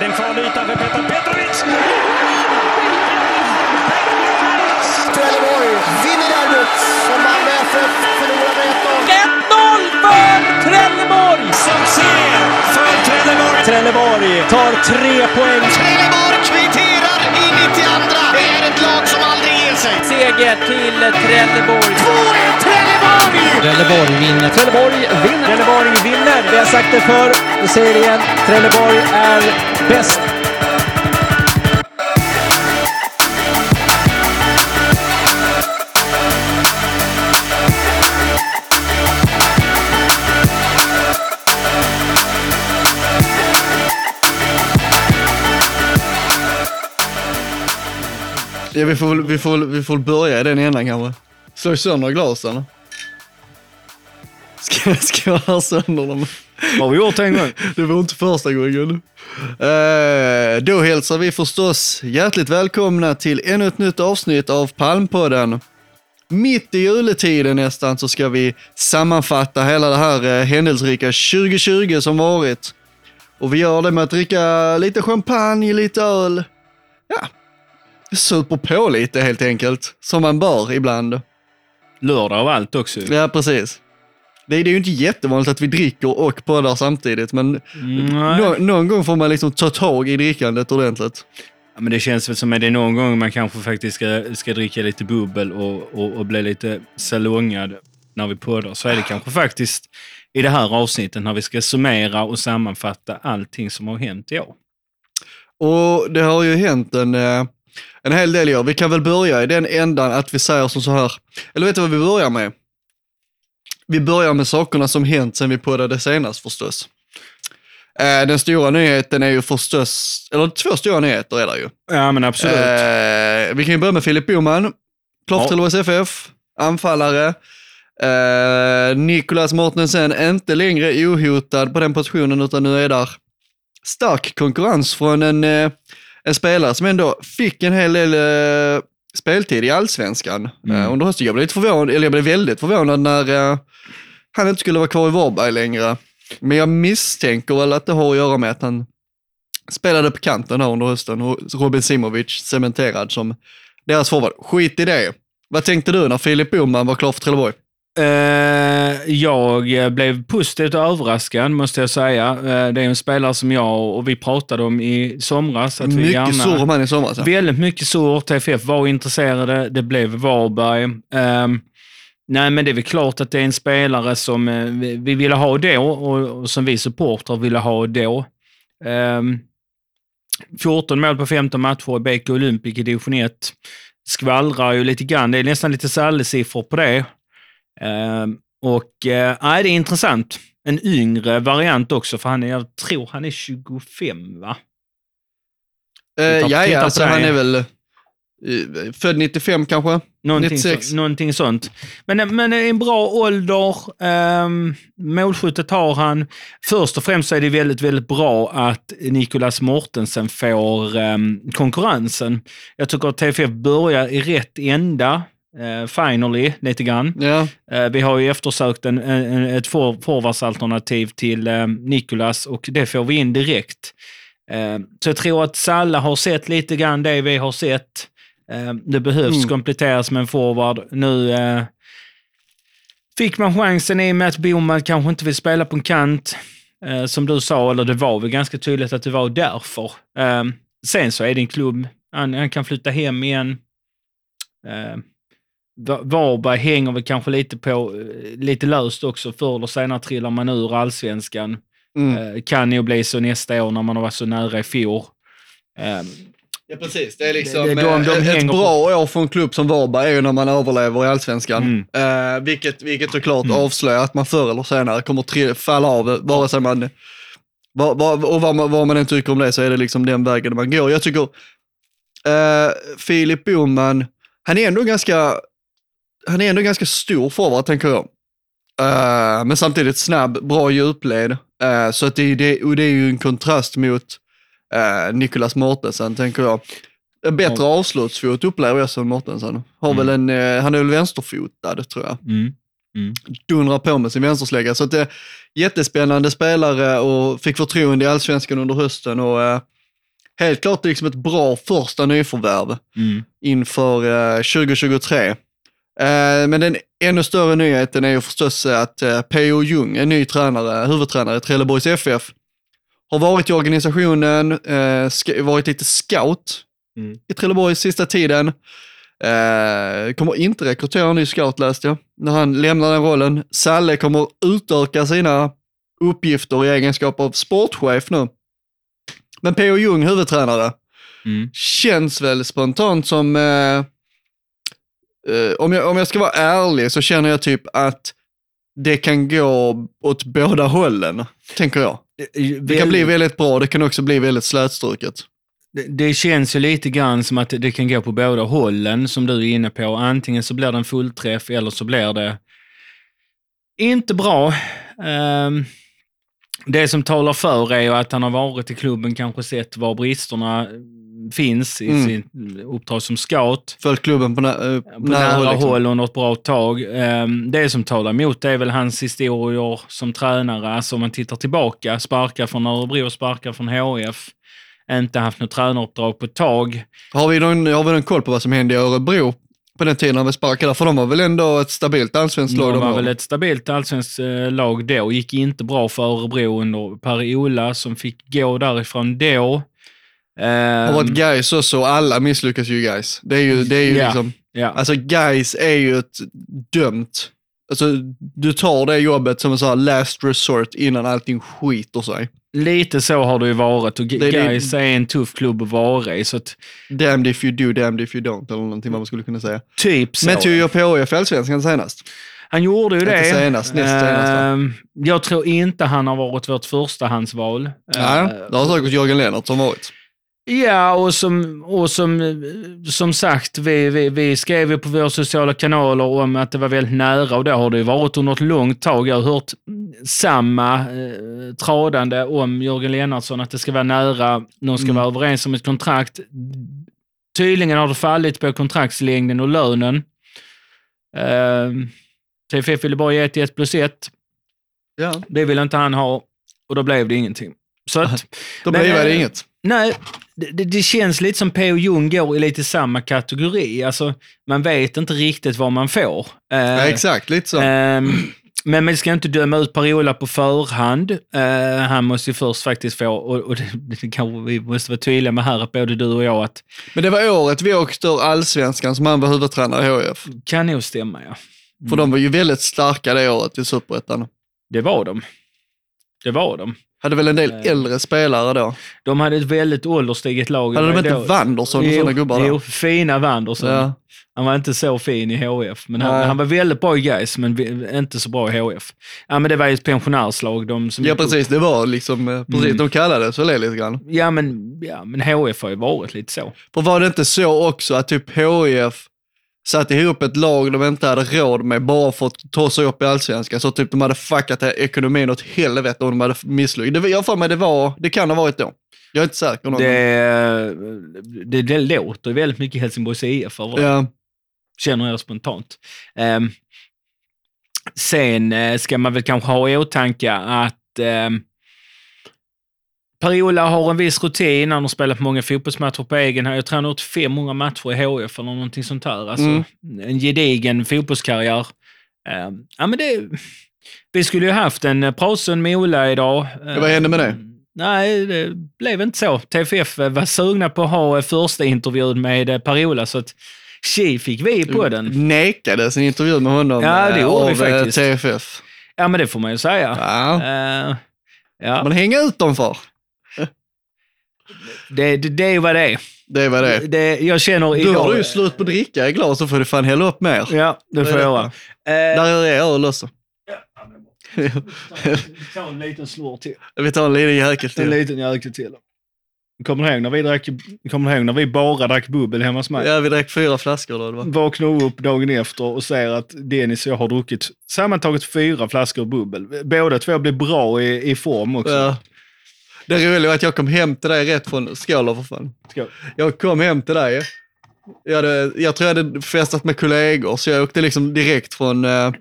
Det är en farlig yta för Petar Petrovic. Trelleborg vinner derbyt som Malmö FF förlorar med 1-0. 1-0 för Trelleborg! Succé för Trelleborg. Trelleborg tar tre poäng. Trelleborg sig. Seger till Trelleborg. 2-1 Trelleborg! Trelleborg vinner. Trelleborg vinner. Trelleborg vinner. Vi har sagt det förr. Vi säger det igen. Trelleborg är bäst. Ja, vi, får, vi, får, vi får börja i den ändan kanske. Slå sönder glasen. Ska, ska jag ha sönder dem? Har vi gjort en gång? Det var inte första gången. Eh, då hälsar vi förstås hjärtligt välkomna till ännu ett nytt avsnitt av Palmpodden. Mitt i juletiden nästan så ska vi sammanfatta hela det här eh, händelserika 2020 som varit. Och vi gör det med att dricka lite champagne, lite öl. Ja, super på lite helt enkelt. Som man bör ibland. Lördag av allt också. Ja, precis. Det är, det är ju inte jättevanligt att vi dricker och poddar samtidigt, men nå, någon gång får man liksom ta tag i drickandet ordentligt. Ja, men det känns väl som att det är någon gång man kanske faktiskt ska, ska dricka lite bubbel och, och, och bli lite salongad när vi poddar. Så är det kanske faktiskt i det här avsnittet när vi ska summera och sammanfatta allting som har hänt i år. Och det har ju hänt en, eh, en hel del år. Vi kan väl börja i den ändan att vi säger som så här, eller vet du vad vi börjar med? Vi börjar med sakerna som hänt sen vi poddade senast förstås. Eh, Den stora nyheten är ju förstås, eller två stora nyheter är det ju. Ja, men absolut. Eh, vi kan ju börja med Filip Boman, Ja. till OSFF, anfallare. Eh, Nicolas Mortensen inte längre ohotad på den positionen utan nu är där stark konkurrens från en, eh, en spelare som ändå fick en hel del eh, speltid i allsvenskan Mm. eh, under hösten. Jag blev lite förvånad, eller jag blev väldigt förvånad när eh, han inte skulle vara kvar i Varberg längre. Men jag misstänker väl att det har att göra med att han spelade på kanten här under hösten och Robin Simovic cementerad som deras forward. Skit i det. Vad tänkte du när Filip Boman var klar för Trelleborg? Eh, jag blev positivt överraskad, måste jag säga. Eh, det är en spelare som jag och vi pratade om i somras. Att vi Mycket gärna... surr om han i somras. ja. Väldigt mycket så. TFF var intresserade. Det blev Varberg. Ehm, nej, men det är väl klart att det är en spelare som eh, vi, vi ville ha då och, och som vi supportrar ville ha då. Ehm, 14 mål på 15 matcher i BK Olympic i division 1. Skvallrar ju lite grann. Det är nästan lite Salle-siffror på det. Ehm, och eh, nej, det är intressant. En yngre variant också, för han är, jag tror han är 25, va? Titta- ja, ja, alltså han är väl eh, född 95 kanske? Någonting, 96. så, någonting sånt. Men, men en bra ålder. Um, målskyttet har han. Först och främst så är det väldigt, väldigt bra att Nicolas Mortensen får ehm, konkurrensen. Jag tycker att TFF börjar i rätt ända. Uh, finally, lite grann. Ja, Eh, vi har ju eftersökt en, en, ett for, forwardsalternativ till uh, Nicolas och det får vi in direkt. Eh, så jag tror att Salla har sett lite grann det vi har sett. Det behövs Mm. kompletteras med en forward. Nu fick man chansen i och med att Boman kanske inte vill spela på en kant. Som du sa, eller det var väl ganska tydligt att det var därför. Sen så är det en klubb, han, han kan flytta hem igen. Va- Varberg hänger väl kanske lite på, eh, lite löst också. Förr eller senare trillar man ur allsvenskan. mm. Eh, Kan ju bli så nästa år när man har varit så nära i fjol. Eh, ja precis. Det är liksom Det- de- de eh, ett hänger på- bra år för en klubb som Varberg är ju när man överlever i allsvenskan. Mm. Eh, vilket, vilket såklart Mm. avslöjar att man förr eller senare kommer falla av, vare sig man var, var, och vad man, vad man än tycker om det så är det liksom den vägen man går. Jag tycker eh, Filip Boman, han är ändå ganska, han är ändå ganska stor forward tänker jag. Eh, men samtidigt snabb, bra djupled. Eh, så att det, det, och det är ju en kontrast mot uh, Nicolas Mortensen tänker jag. En bättre avslutsfot upplever jag som Mortensen. Har väl en, eh, han är väl vänsterfotad tror jag mm. dundrar på med sin vänsterslägga. Så att det är jättespännande spelare och fick förtroende i allsvenskan under hösten och helt klart liksom ett bra första nyförvärv Mm. inför eh, 2023. Eh, men den ännu större nyheten är ju förstås att eh, P.O. Jung, en ny tränare, huvudtränare i Trelleborgs FF, har varit i organisationen, eh, varit lite scout Mm. i Trelleborg sista tiden. Kommer inte rekrytera en ny scout läste jag, när han lämnar den rollen. Salle kommer utöka sina uppgifter i egenskap av sportchef nu. Men P.O. Jung, huvudtränare, Mm. känns väl spontant som, eh, om, jag, om jag ska vara ärlig så känner jag typ att det kan gå åt båda hållen, tänker jag. Det kan bli väldigt bra, det kan också bli väldigt slätstruket. Det, det känns ju lite grann som att det, kan gå på båda hållen, som du är inne på. Antingen så blir det en fullträff eller så blir det inte bra. Ehm, det som talar för är ju att han har varit i klubben, kanske sett var bristerna finns i Mm. sitt uppdrag som scout. Följt klubben på, nä- eh, På nära, håll. liksom. håll under ett bra tag. Ehm, Det som talar emot det är väl hans historier som tränare. Alltså om man tittar tillbaka, sparkar från Örebro, sparkar från HF. Inte haft något tränaruppdrag på ett tag. Har, vi någon, har vi någon koll på vad som hände i Örebro på den tiden när vi sparkade? För de var väl ändå ett stabilt allsvenskt lag De de var väl ett stabilt allsvenskt eh, lag då. Gick inte bra för Örebro under Per-Ola som fick gå därifrån då. Har Ehm, varit guys också och alla misslyckas ju guys. Det är ju, det är ju Ja. liksom, ja. alltså guys är ju ett dömt, alltså du tar det jobbet som en sån här last resort innan allting skiter sig. Lite så har det ju varit och Det- det- Gais är en tuff klubb att vara i. Så att, Damned if you do, damned if you don't, eller någonting vad man skulle kunna säga. typ så. Men tog ju PHF allsvenskan senast. Han gjorde ju Inte det. senast, näst senast? Ehm, jag tror inte han har varit vårt förstahandsval. Nej, Ehm, det har säkert Jörgen Lennart som varit. Ja, och som, och som, som sagt, vi, vi, vi skrev ju på våra sociala kanaler om att det var väldigt nära och det har det ju varit under ett långt tag. Jag har hört samma eh, tradande om Jörgen Lennartsson, att det ska vara nära, de ska Mm. vara överens om ett kontrakt. Tydligen har det fallit på kontraktslängden och lönen. Eh, TFF ville bara ge ett 1 plus 1. Ja, Det ville inte han ha och då blev det ingenting. Så att, då blev det eh, inget. Nej, det, det- det känns lite som P.O. Jung går i lite samma kategori. Alltså, man vet inte riktigt vad man får. Eh, Ja, exakt, lite så. ehm, men man ska inte döma ut Pariola på förhand. Eh, han måste ju först faktiskt få, och, och det, kanske vi måste vara tydliga med här, att både du och jag, att Men det var året vi åkte ur allsvenskan som han var huvudtränare i HF. kan nog stämma, ja. För de var ju väldigt starka det året i Superettan. Det var de. Det var de. Hade väl en del Eh. äldre spelare då. De hade ett väldigt ålderstiget lag. Hade de inte då- Wanderson och Jo, sådana gubbar Jo, då? fina Wanderson. Ja. Han var inte så fin i HF, men han, han var väldigt bra i Gais, men inte så bra i HF. Ja, men det var ju ett pensionärslag. De som ja, gick upp. precis. Det var liksom, eh, precis, Mm. de kallade det så det lite grann. Ja men, ja, men HF har ju varit lite så. För var det inte så också att typ HIF satte ihop ett lag de inte hade råd med bara för att ta sig upp i allsvenskan. Så typ de hade fuckat ekonomin åt helvete om de hade misslyckats. Jag har för mig det var, det kan ha varit då. Jag är inte säker. Det, det, det låter väldigt mycket Helsingborgs IF över Ja, känner jag spontant. Um, sen eh, ska man väl kanske ha i åtanke att um, Per-Ola har en viss rutin, han har spelat många fotbollsmatcher på egen hand. Jag tror han har gjort 500 matcher i HF eller någonting sånt där. Alltså, Mm. En gedigen fotbollskarriär. Eh, ja, men det, vi skulle ju haft en eh, pratstund med Ola idag. Ja, vad hände med det? Eh, Nej, det blev inte så. TFF var sugna på att ha eh, första intervjun med eh, Per-Ola, så att tji fick vi på den. nekades en intervju med honom Ja, det eh, gjorde av vi eh, faktiskt. TFF. Ja, men det får man ju säga. Ja, Eh, ja, man hänger ut dem för. Det, det, det är vad det är. Det är vad det är. Det, jag känner idag... har du ju slut på dricka i glas så får du fan hälla upp mer. Ja, det får jag göra. Eh, Där är öl också. Ta en liten slur till. Vi tar en liten jäkel En till. liten jäkel till. Kommer du ihåg när vi, drack, kommer du ihåg när vi bara drack bubbel hemma hos mig? Ja, vi drack fyra flaskor då. Var. Vaknar upp dagen efter och säger att Dennis och jag har druckit sammantaget fyra flaskor bubbel. Båda två blir bra i, i form också. Ja. Det roliga var att jag kom hem till dig rätt från, skål då för fan. Skål. Jag kom hem till dig. Jag, hade, jag tror jag hade festat med kollegor, så jag åkte liksom direkt från, eh,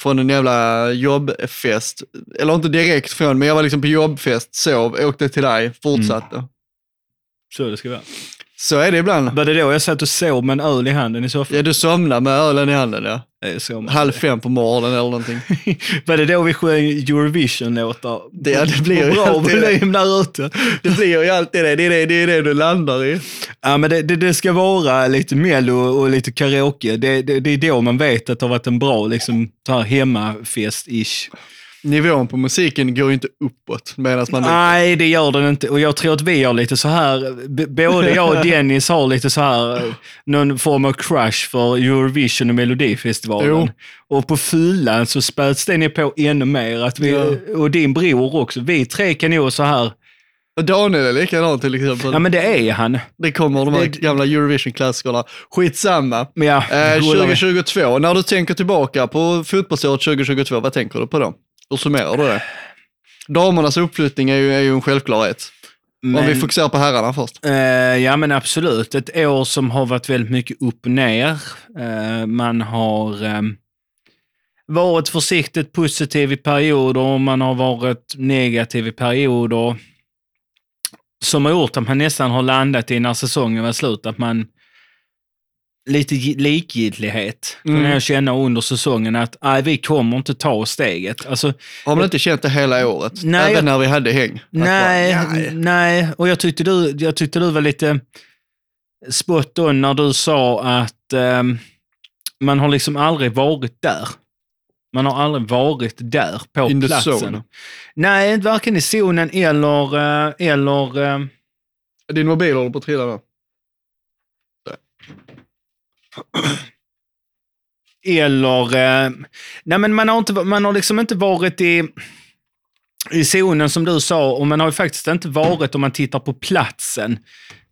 från en jävla jobbfest. Eller inte direkt från, men jag var liksom på jobbfest, sov, åkte till dig, fortsatte. Så det ska vara. Så är det ibland. Var det då jag satt och sov med en öl i handen i soffan? Ja, du somnar med ölen i handen ja. Halv fem på morgonen eller någonting. Var det då vi sjöng Eurovision-låtar? Det- det blir ju bra volym där ute. Det blir ju alltid det. Det är det, det, är det du landar i. Ja, men det, det, det ska vara lite mello och lite karaoke. Det, det, det är då man vet att det har varit en bra liksom, hemmafest-ish. Nivån på musiken går ju inte uppåt medan man... Nej, det gör den inte. Och jag tror att vi har lite så här, både jag och Dennis har lite så här, eh, någon form av crush för Eurovision och Melodifestivalen. Jo. Och på fyllan så späds det ner på ännu mer. Att vi, Ja. Och din bror också. Vi tre kan nog så här, Daniel är likadan till exempel. ja men det är han. Det kommer de här Det- gamla Eurovision-klassikerna. Skitsamma. Ja, Eh, rullar vi. 2022, när du tänker tillbaka på fotbollsåret 2022, vad tänker du på då? Hur summerar du det? Damernas uppflyttning är ju, är ju en självklarhet. Om vi Men- fokuserar på herrarna först. Eh, ja men absolut. Ett år som har varit väldigt mycket upp och ner. Eh, man har eh, varit försiktigt positiv i perioder och man har varit negativ i perioder. Som har gjort att man nästan har landat i när säsongen var slut, att man lite gi- likgiltighet Mm. kunde jag känna under säsongen att nej, vi kommer inte ta steget. Alltså, Har man inte känt det hela året? Nej, Även jag- när vi hade häng? Nej, bara, nej. nej, och jag tyckte, du, jag tyckte du var lite spot on när du sa att ehm, man har liksom aldrig varit där. Man har aldrig varit där på In the platsen. zone. Nej, varken i zonen eller... eh, eller eh, Din mobil håller på att trilla nu. eller eh, nej men man har, inte, man har liksom inte varit i, i zonen som du sa och man har ju faktiskt inte varit om man tittar på platsen.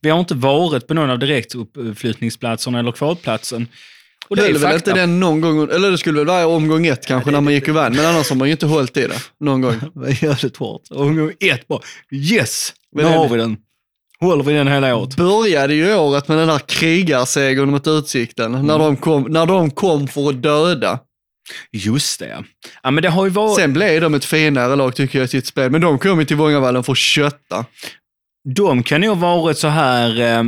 Vi har inte varit på någon av direktuppflyttningsplatserna eller kvalplatsen. Och det är väl inte den någon gång, eller det skulle väl vara omgång ett kanske när man gick vann, men annars har man ju inte hållit i det någon gång. Jävligt hårt. Omgång ett bara, yes! Nu Men har vi den. Håller vi den hela året? Började ju året med den där krigarsegern mot Utsikten, när, de kom, när de kom för att döda. Just det, ja. men det har ju varit... Sen blev de ett finare lag tycker jag i sitt spel, men de kom ju till Vångavallen för att kötta. De kan nog ha varit så här eh,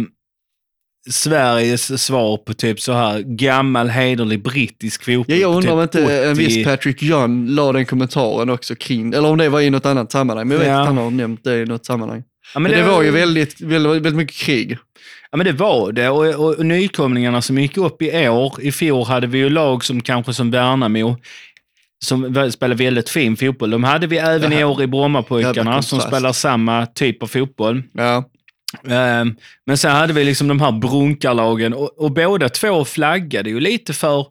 Sveriges svar på typ så här gammal hederlig brittisk fotboll. Ja, jag undrar om typ inte en 80. viss Patrick John la den kommentaren också kring, eller om det var i något annat sammanhang, men jag vet Ja. att han har nämnt det i något sammanhang. Ja, Men, det, var ju väldigt, väldigt, väldigt mycket krig. Ja, men det var det. Och, och, och nykomlingarna som gick upp i år, i fjol hade vi ju lag som kanske som Värnamo, som spelar väldigt fin fotboll. De hade vi även Det i år i Brommapojkarna som spelar samma typ av fotboll. Ja. Ehm, Men sen hade vi liksom de här brunkarlagen och, och båda två flaggade ju lite för eh,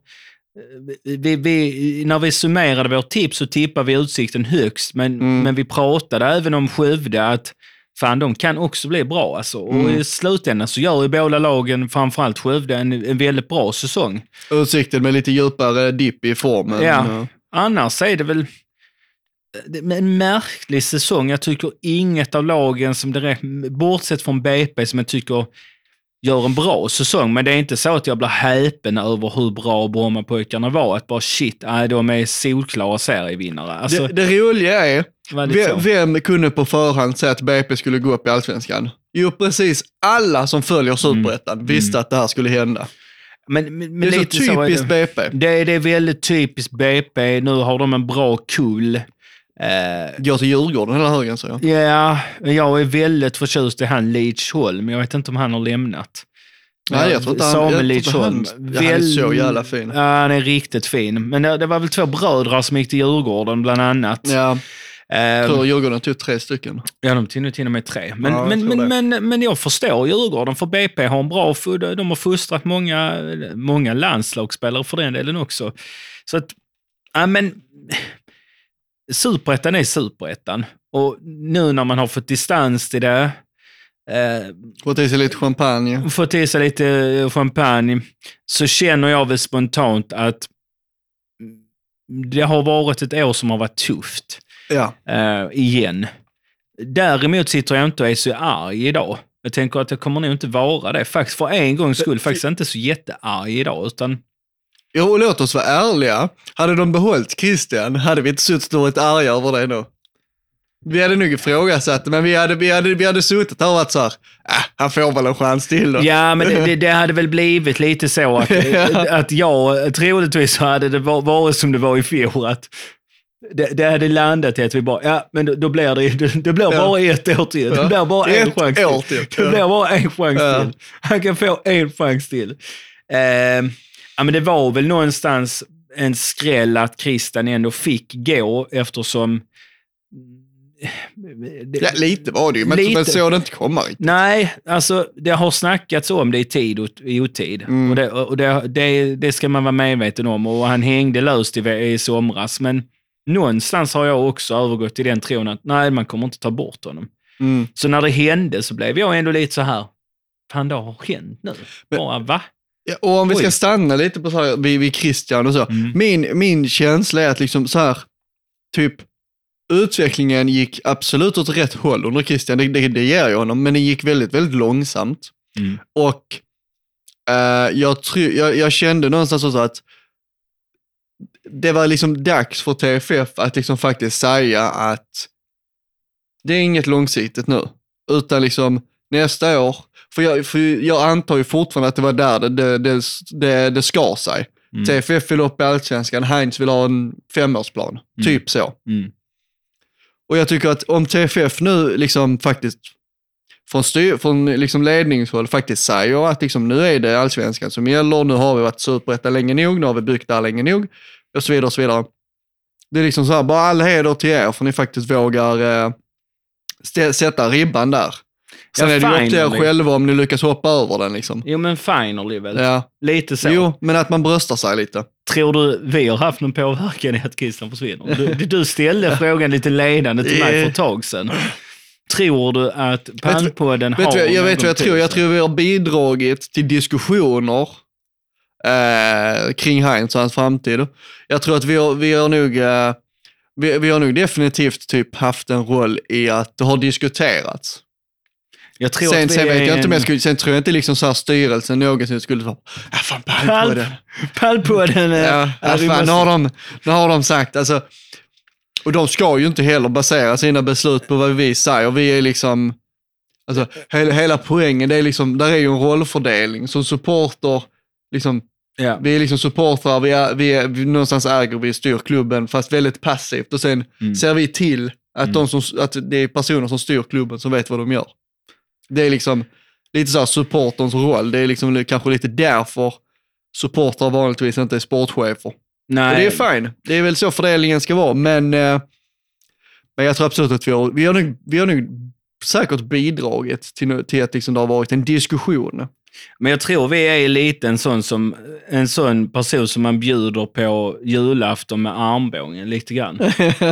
vi, vi, när vi summerade vårt tips så tippade vi Utsikten högst, men, Mm. men vi pratade även om Skövde att fan, de kan också bli bra. Alltså. Och Mm. i slutändan så gör ju båda lagen, framförallt Skövde, en, en väldigt bra säsong. Utsikten med lite djupare dipp i formen. Ja. Annars är det väl en märklig säsong. Jag tycker inget av lagen som direkt, bortsett från BP som jag tycker gör en bra säsong, men det är inte så att jag blir häpen över hur bra Brommapojkarna var. Att bara shit, nej, de är solklara serievinnare. Alltså, det, det roliga är, så. vem, vem kunde på förhand säga att BP skulle gå upp i Allsvenskan? Jo, precis alla som följer Superettan visste att det här skulle hända. Men, men, men det är så så är typiskt det. BP. Det, är- det är väldigt typiskt BP. Nu har de en bra kull. Eh, Går till Djurgården hela högen så jag. Ja, jag är väldigt förtjust i han Leach Holm. Jag vet inte om han har lämnat. Nej, jag tror inte han- Samuel jag tror Leach inte han- han är så jävla fin. Ja, han är riktigt fin. Men det, det var väl två bröder som gick till Djurgården bland annat. Ja, jag tror Djurgården tog tre stycken. ja, de tog till och med tre. Men, Ja, men, men, men, men jag förstår Djurgården, för BP har en bra... De har fostrat många, många landslagsspelare för den delen också. Så att, ja men... Superettan är superettan. Och nu när man har fått distans till det, eh, Fått i sig lite champagne. fått i sig lite champagne, så känner jag väl spontant att det har varit ett år som har varit tufft. Ja. eh, igen. Däremot sitter jag inte och är så arg idag. Jag tänker att jag kommer nog inte vara det. Faktiskt för en gångs skull faktiskt inte så jättearg idag, utan Jo, låt oss vara ärliga. Hade de behållit Christian hade vi inte suttit och varit arga över det nu. Vi hade nog ifrågasatt men vi hade, vi hade, vi hade suttit här och varit så här, äh, han får väl en chans till då. Ja, men det, det, hade väl blivit lite så att, att jag, troligtvis så hade det var- varit som det var i fjol. Att det, det hade landat i att vi bara, ja, men då, då blir det, det, det blir Ja. bara ett år till. Det Ja. blir bara en Ett chans till. Det blir bara en chans Ja. till. Han kan få en chans till. Eh, ja, men det var väl någonstans en skräll att Christian ändå fick gå eftersom... Det, Ja, lite var det ju, men, Lite. men såg det inte komma riktigt. Nej, alltså det har snackats om det i tid och i otid. Mm. Och, det, och det, det, det ska man vara medveten om. Och han hängde löst i, i somras. Men någonstans har jag också övergått till den tron att nej, man kommer inte ta bort honom. Mm. Så när det hände så blev jag ändå lite så här, fan det har hänt nu. Men- Bara va? Ja, och om vi ska Oj. stanna lite på så här, vid, vid Christian och så. Mm. Min, min känsla är att liksom så här, typ, utvecklingen gick absolut åt rätt håll under Christian, det, det, det ger jag honom, men det gick väldigt, väldigt långsamt. Mm. Och eh, jag, try, jag, jag kände någonstans också att det var liksom dags för TFF att liksom faktiskt säga att det är inget långsiktigt nu, utan liksom nästa år, för jag, för jag antar ju fortfarande att det var där det, det, det, det, det skar sig. Mm. TFF vill upp i allsvenskan, Heinz vill ha en femårsplan, typ så. Mm. Och jag tycker att om TFF nu liksom faktiskt från, styr, från liksom ledningshåll faktiskt säger att liksom nu är det allsvenskan som gäller, nu har vi varit superetta länge nog, nu har vi byggt där länge nog och så vidare och så vidare. Det är liksom så här, bara all heder till er för ni faktiskt vågar eh, sätta ribban där. Sen Ja, är det ju upp till er själva om ni lyckas hoppa över den liksom. Jo men finally väl. Ja. Lite så. Jo, men att man bröstar sig lite. Tror du vi har haft någon påverkan i att Christian försvinner? Du, du ställde frågan lite ledande till mig för ett tag sedan. Tror du att Palmpodden har Vet jag vet vad jag tror. Jag tror vi har bidragit till diskussioner eh, kring Heinz och hans framtid. Jag tror att vi har, vi har nog eh, vi, vi har nog definitivt typ haft en roll i att det har diskuterats. Jag tror Sen, att sen vet jag inte om jag skulle, sen tror jag inte liksom så här styrelsen någonsin skulle vara, ja fan pall på Palp, det. Palmpodden. eh, Ja, ja, fan, nu, har de, nu har de sagt, alltså, och de ska ju inte heller basera sina beslut på vad vi säger. Vi är liksom, alltså hela, hela poängen, det är liksom, där är ju en rollfördelning. Som supporter, liksom, ja. vi är liksom supportrar, vi är, vi är, vi, någonstans äger vi styr klubben, fast väldigt passivt. Och sen Mm. ser vi till att, Mm. de som, att det är personer som styr klubben som vet vad de gör. Det är liksom lite så här supporterns roll. Det är liksom kanske lite därför supportrar vanligtvis inte är sportchefer. Och Nej, det är fine. Det är väl så fördelningen ska vara, men, eh, men jag tror absolut att vi har, vi har, nog, vi har nog säkert bidragit till, till att liksom det har varit en diskussion. Men jag tror vi är lite en sån, som, en sån person som man bjuder på julafton med armbågen lite grann.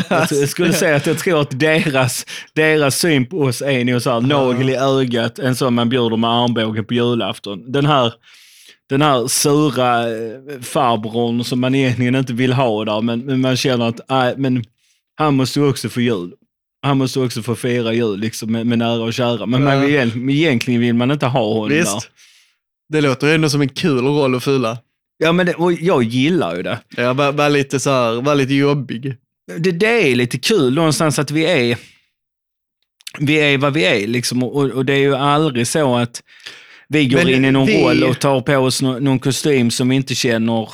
Jag, skulle säga att jag tror att deras, deras syn på oss är nog så här nagel i ögat, en sån man bjuder med armbågen på julafton. Den här, den här sura eh, farbrorn som man egentligen inte vill ha där, men, men man känner att nej, men han måste ju också få jul. Han måste också få fira jul liksom, med, med nära och kära. Men man vill, egentligen- vill man inte ha honom där. Visst. Det låter ändå som en kul roll att fylla. Ja, men det, och jag gillar ju det. Ja, var, var lite så här, var lite jobbig. det. Det är lite kul någonstans att vi är, vi är vad vi är liksom. Och, och det är ju aldrig så att vi går Men in i någon vi- roll och tar på oss någon, någon kostym som vi inte känner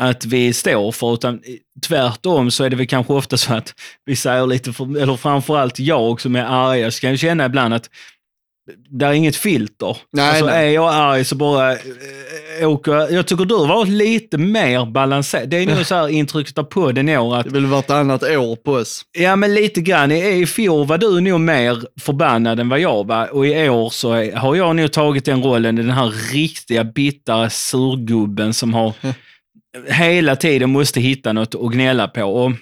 att vi står för, utan tvärtom så är det väl kanske ofta så att vi säger lite, för, eller framförallt jag som är arg, så kan jag känna ibland att det är inget filter. Nej, alltså nej. är jag arg så bara äh, åker jag. tycker du har varit lite mer balanserad. Det är nog så här intrycket av podden i år att Det har väl varit annat år på oss. Ja, men lite grann. I, I fjol var du nog mer förbannad än vad jag var och i år så är, har jag nog tagit den rollen, den här riktiga bittra surgubben som har hela tiden måste hitta något att gnälla på. Och,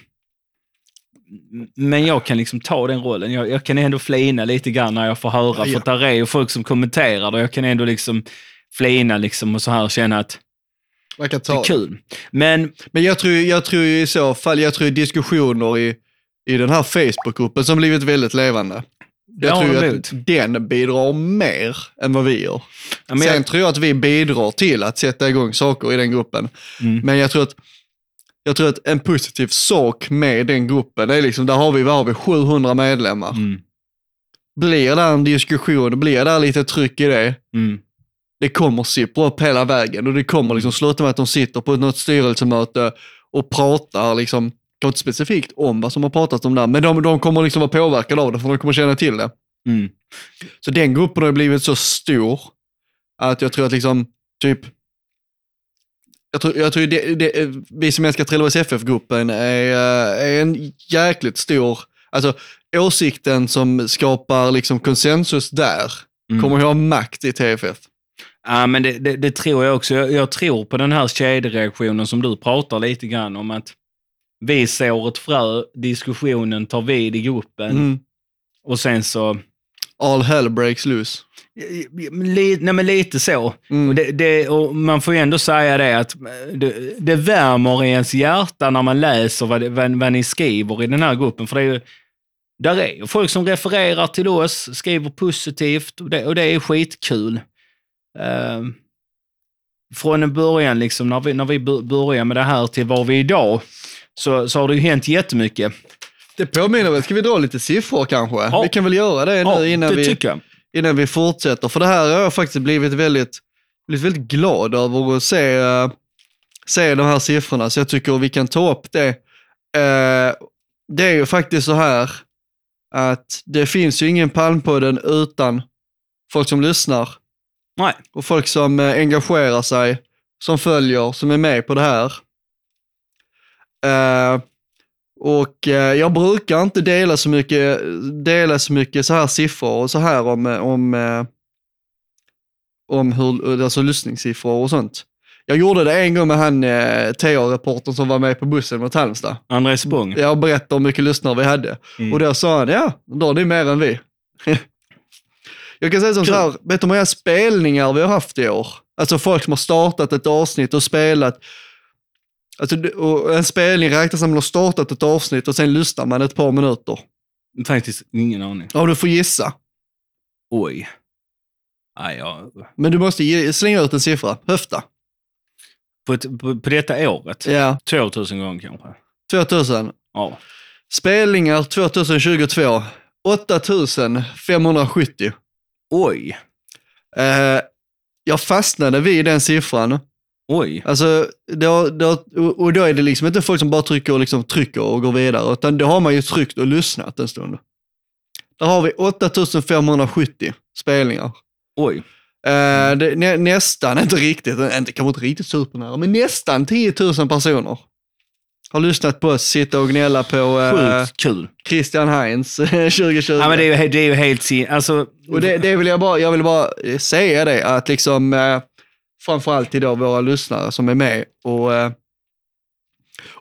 men jag kan liksom ta den rollen. Jag, jag kan ändå flina lite grann när jag får höra, Ja. för där är ju folk som kommenterar det och jag kan ändå liksom flina liksom och så här känna att Man kan det ta är kul. Men Men jag tror, jag tror i så fall, jag tror diskussioner i, i den här Facebookgruppen som blivit väldigt levande. Jag Ja, tror att den bidrar mer än vad vi gör. ja, Sen jag, tror jag att vi bidrar till att sätta igång saker i den gruppen. Mm. Men jag tror att jag tror att en positiv sak med den gruppen, är liksom, där har vi, vad har vi, 700 medlemmar. Mm. Blir det en diskussion, blir det lite tryck i det, Mm. det kommer sippra upp hela vägen och det kommer liksom sluta med att de sitter på något styrelsemöte och pratar liksom, inte specifikt om vad som har pratats om där, men de, de kommer liksom vara påverkade av det för de kommer känna till det. Mm. Så den gruppen har blivit så stor att jag tror att liksom, typ, jag tror, jag tror det, det, vi som älskar Trelleborgs FF-gruppen är, eh, är en jäkligt stor, alltså åsikten som skapar liksom konsensus där Mm. kommer att ha makt i TFF. Ja, men det, det, det tror jag också. Jag, jag tror på den här kedjereaktionen som du pratar lite grann om att vi sår ett frö, diskussionen tar vid i gruppen Mm. och sen så... All hell breaks loose. Nej, men lite så. Mm. Och det, det, och man får ju ändå säga det att det, det värmer i ens hjärta när man läser vad, vad, vad ni skriver i den här gruppen. För det är ju, där är ju folk som refererar till oss, skriver positivt och det, och det är skitkul. Ehm, från början, liksom, när vi, när vi bör- började med det här till var vi är idag, så, så har det ju hänt jättemycket. Det påminner väl, ska vi dra lite siffror kanske? Ja. Vi kan väl göra det nu Ja, innan, det vi, innan vi fortsätter. För det här har jag faktiskt blivit väldigt, blivit väldigt glad över att se, eh, se de här siffrorna. Så jag tycker vi kan ta upp det. Eh, det är ju faktiskt så här att det finns ju ingen Palmpodden utan folk som lyssnar Nej. och folk som eh, engagerar sig, som följer, som är med på det här. Eh, och eh, jag brukar inte dela så mycket, dela så mycket så här siffror och så här om, om, eh, om hur, alltså lyssningssiffror och sånt. Jag gjorde det en gång med han eh, TA-reportern som var med på bussen mot Halmstad. André Spång. Jag berättade hur mycket lyssnare vi hade. Mm. Och då sa han, ja, då har ni mer än vi. jag kan säga som så här, vet du hur många spelningar vi har haft i år? Alltså folk som har startat ett avsnitt och spelat. Alltså, en spelning räknas som man har startat ett avsnitt och sen lyssnar man ett par minuter. Faktiskt ingen aning. Ja, du får gissa. Oj. Nej, ja. Men du måste ge, slänga ut en siffra. Höfta. på, ett, på, på detta året? Ja, 2000 gånger kanske? 2000. Ja. Spelningar 2022. 8570. Oj. Eh, jag fastnade vid den siffran. Oj. Alltså, det har, och då är det liksom inte folk som bara trycker och, liksom trycker och går vidare, utan då har man ju tryckt och lyssnat en stund. Där har vi 8570 spelningar. Oj. Eh, det, nä, nästan, inte riktigt, inte, kanske inte riktigt supernära, men nästan 10 000 personer har lyssnat på oss sitta och gnälla på eh, Sjukt kul. Christian Heinz 2020. Ja, men det är ju, det är ju helt sin... Alltså, Och det, det vill jag bara, jag vill bara säga det, att liksom eh, framförallt till då våra lyssnare som är med och, eh,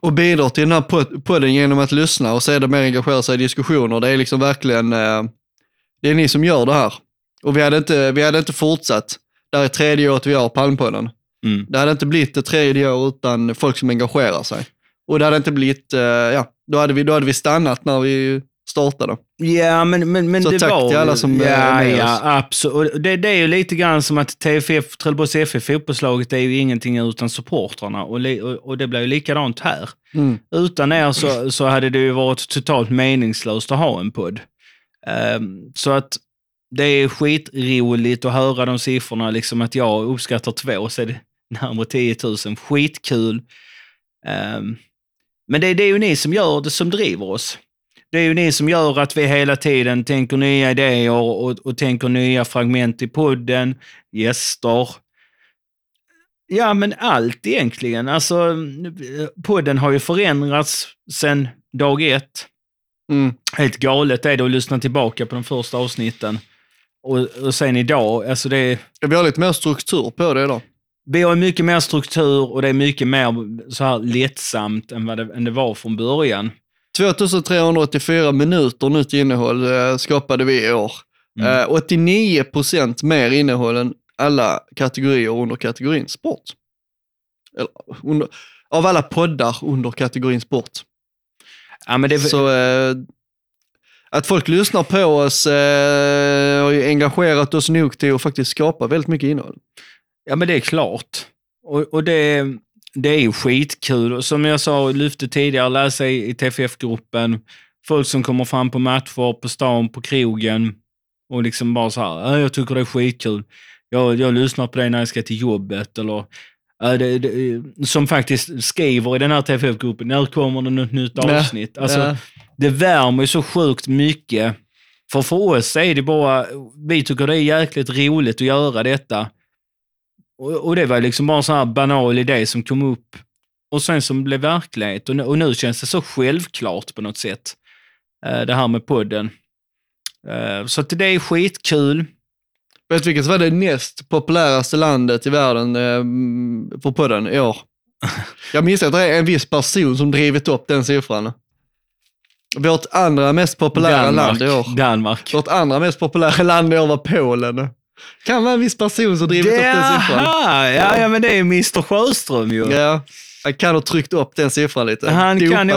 och bidrar till den här pod- podden genom att lyssna och sedan mer engagera sig i diskussioner. Det är liksom verkligen, eh, det är ni som gör det här. Och vi hade inte, vi hade inte fortsatt, det här är tredje året vi har Palmpodden. mm. Det hade inte blivit ett tredje år utan folk som engagerar sig. Och det hade inte blivit, eh, ja, då hade, vi, då hade vi stannat när vi startade. Ja, men, men, men Så det tack var... till alla som, eh, ja, är med ja, oss. absolut. Det, det är ju lite grann som att TFF, Trelleborgs FF fotbollslaget är ju ingenting utan supportrarna och, li, och, och det blir ju likadant här. Mm. Utan er så, så hade det ju varit totalt meningslöst att ha en podd. Ehm, så att det är skitroligt att höra de siffrorna, liksom att jag uppskattar två, så är det närmare 10 000. Skitkul. Ehm, men det, det är ju ni som gör det, som driver oss. Det är ju ni som gör att vi hela tiden tänker nya idéer och, och tänker nya fragment i podden, gäster. Ja, men allt egentligen. Alltså, podden har ju förändrats sedan dag ett. Mm. Helt galet är det att lyssna tillbaka på de första avsnitten. Och, och sen idag, alltså det är, Vi har lite mer struktur på det idag. vi har mycket mer struktur och det är mycket mer så här lättsamt än vad det, än det var från början. 2384 minuter nytt innehåll eh, skapade vi i år. Mm. Eh, 89 procent mer innehåll än alla kategorier under kategorin sport. Eller, under, av alla poddar under kategorin sport. Ja, det, Så eh, att folk lyssnar på oss eh, har ju engagerat oss nog till att faktiskt skapa väldigt mycket innehåll. Ja, men det är klart. Och, och det, det är ju skitkul. Och Som jag sa, lyfte tidigare, läsa i, i TFF-gruppen. Folk som kommer fram på matcher, på stan, på krogen och liksom bara så här, "Ja, jag tycker det är skitkul. Jag, jag lyssnar på det när jag ska till jobbet. Eller, "Ja, det, det, som faktiskt skriver i den här TFF-gruppen, när kommer det något nytt Ja, avsnitt? Alltså, ja. Det värmer ju så sjukt mycket. För för oss är det bara, vi tycker det är jäkligt roligt att göra detta. Och, och det var liksom bara en sån här banal idé som kom upp och sen som blev verklighet. Och nu, och nu känns det så självklart på något sätt, eh, det här med podden. Eh, Så att det är skitkul. Vet du vilket som var det näst populäraste landet i världen eh, på podden i år? Jag minns att det är en viss person som drivit upp den siffran. Vårt andra mest populära land i år. Danmark. Vårt andra mest populära land i år var Polen. Kan vara en viss person som drivit upp den siffran. Ja, ja, men det är Mr Sjöström ju. Ja, han kan ha tryckt upp den siffran lite. Han Dopat kan ju,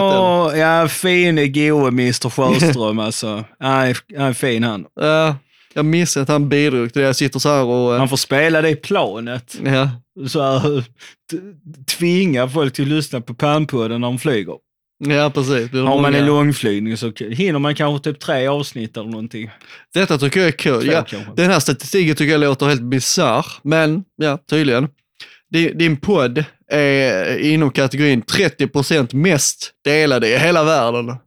ja, fine goe Mr Sjöström alltså. Han är, han är fin han. Ja, jag minns att han bidrog till det. Jag sitter så här och... eh, Han får spela det i planet. Ja, Så här, tvinga folk till att lyssna på Palmpodden när de flyger. Ja precis. Har man många? en långflygning så hinner man kanske typ tre avsnitt eller någonting. Detta tycker jag är kul. Ja, den här statistiken tycker jag låter helt bisarr, men ja, tydligen. Din, din podd är inom kategorin 30% mest delade i hela världen.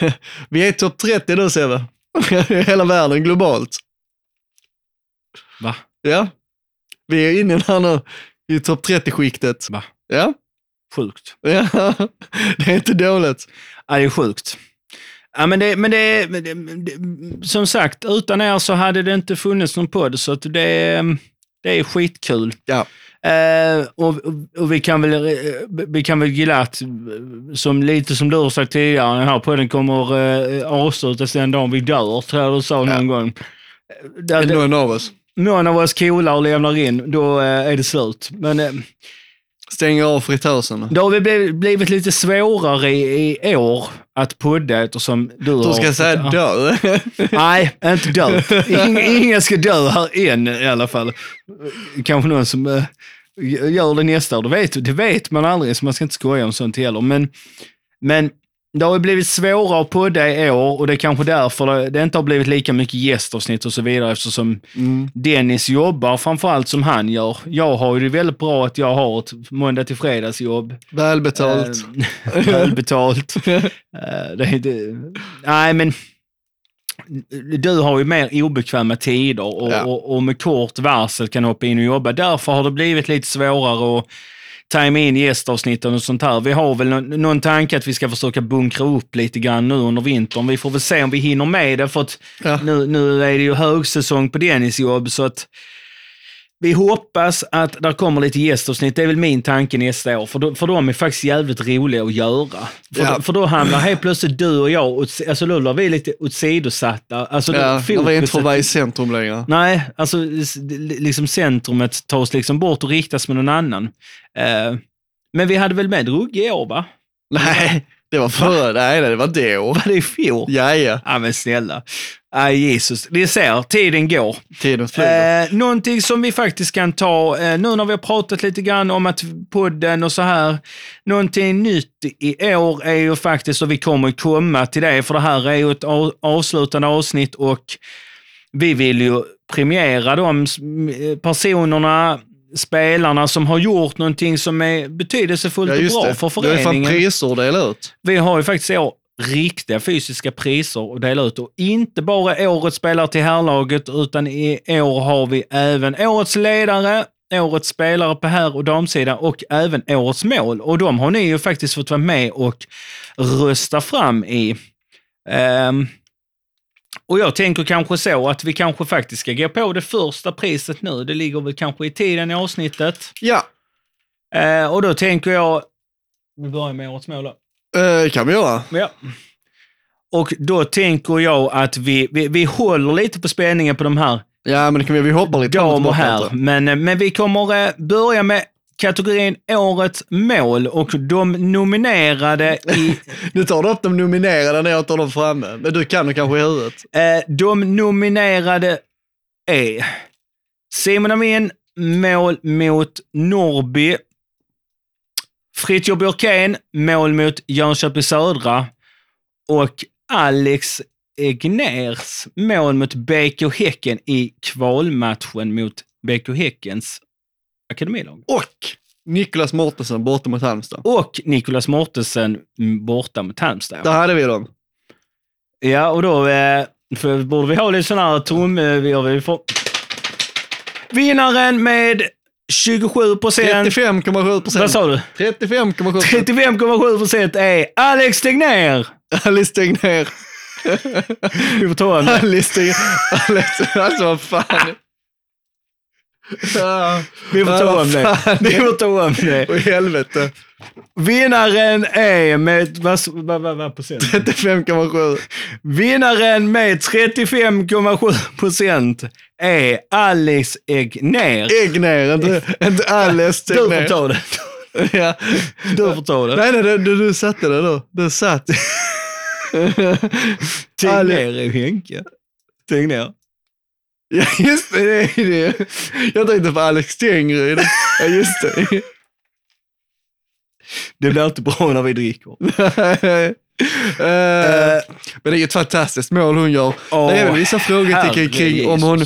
Vi är topp 30 nu Sebbe. Hela världen globalt. Va? Ja. Vi är inne här nu i topp 30-skiktet. Va? Ja. Sjukt. ja. Det är inte dåligt. Ja, det är sjukt. Ja, men det, men det, men det, det, som sagt, utan er så hade det inte funnits någon podd, så att det, det är skitkul. Ja. Eh, och, och vi kan väl, eh, vi kan väl glatt, eh, som, lite som du har sagt tidigare, den här podden kommer eh, avslutas den dagen vi dör, tror jag du sa någon gång. Eh, Där, det, Någon av oss. någon av oss coolar och lämnar in, då eh, är det slut. Men eh, Stänger av fritösen. det har väl blivit, lite svårare i, i år att podda eftersom du har... Du ska säga dö. Nej, inte dö. Ingen, ingen ska dö här än i alla fall. Kanske någon som äh, gör det nästa år. Det vet, det vet man aldrig, så man ska inte skoja om sånt heller. Men, men det har ju blivit svårare att podda i år och det är kanske därför det, inte har blivit lika mycket gästavsnitt och så vidare eftersom Dennis jobbar framförallt som han gör. Jag har ju det väldigt bra att jag har ett måndag till fredags jobb. Välbetalt. Eh, Välbetalt. Eh, det, det, nej, men du har ju mer obekväma tider och, Ja. och, och med kort varsel kan hoppa in och jobba. Därför har det blivit lite svårare att tajma in gästavsnitten och sånt här. Vi har väl någon, någon tanke att vi ska försöka bunkra upp lite grann nu under vintern. Vi får väl se om vi hinner med det, för att Ja. nu, nu är det ju högsäsong på Dennis jobb, så att vi hoppas att det kommer lite gästavsnitt. Det är väl min tanke nästa år, för, då, för de är faktiskt jävligt roliga att göra. För, Ja. då, för då hamnar helt plötsligt du och jag, alltså då blir vi lite åsidosatta. Alltså, Ja, då- jag vill inte få fokuset- vara i centrum längre. Nej, alltså liksom centrumet tas liksom bort och riktas med någon annan. Eh, men vi hade väl med Rugge i år, va? Nej, det var förra. Nej, det var år. Var det i fjol? Ja, ja. Ja, men snälla. Nej, Jesus. Vi ser, tiden går. Tiden flyger. Eh, någonting som vi faktiskt kan ta, eh, nu när vi har pratat lite grann om att podden och så här, någonting nytt i år är ju faktiskt, och vi kommer komma till det, för det här är ju ett av- avslutande avsnitt och vi vill ju premiera de personerna, spelarna som har gjort någonting som är betydelsefullt ja, och bra det. för Det är fan föreningen. priser att dela ut. Vi har ju faktiskt i år riktiga fysiska priser att dela ut och inte bara årets spelare till herrlaget utan i år har vi även årets ledare, årets spelare på herr och damsidan och även årets mål. Och de har ni ju faktiskt fått vara med och rösta fram i. Ehm, och jag tänker kanske så att vi kanske faktiskt ska gå på det första priset nu. Det ligger väl kanske i tiden i avsnittet. Ja, Eh, och då tänker jag, vi börjar med årets mål då. eh, kan vi göra. Ja. Och då tänker jag att vi, vi, vi håller lite på spänningen på de här Ja, men det kan vi, vi hoppar lite framåt dam och tillbaka, herr. inte? Men, eh, men vi kommer eh, börja med kategorin Årets mål och de nominerade i... Nu tar du upp de nominerade när jag tar dem framme. Men du kan det kanske i huvudet. eh, de nominerade är Simon Amin, mål mot Norrby. Fritiof Björkén, mål mot Jönköping Södra. Och Alex Egners mål mot BK Häcken i kvalmatchen mot BK Häckens akademilag. Och Niklas Mårtensson borta mot Halmstad. Och Nicolas Mortensen borta mot Halmstad. Där hade vi dem. Ja, och då eh, för, borde vi ha lite sån här tom... eh, Vi har väl få... Vinnaren med 27 procent. 35,7 procent. Vad sa du? 35,7 procent. 35,7 procent är Alex Tegnér. Alice Tegnér. Vi får ta en. Alice Tegnér. Alltså vad fan. Vi får ta om det. Vi får ta om det. Åh helvete. Vinnaren är med... Vad, vad, vad, vad procent? 35,7. Vinnaren med 35,7 procent är Alex Egner. Äggner, inte, inte Alice Du får ta det. Ja. Du får ta det. Nej, nej, du, du, satte det då. Du satt. Tegnér är Henke. Tegnér. Ja, just det. det, är det. Jag tänkte på Alex Tengryd. Ja, just det. Det blir alltid bra när vi dricker. Eh, men det är ju ett fantastiskt mål hon gör. Åh, det är väl vissa frågetecken kring om hon,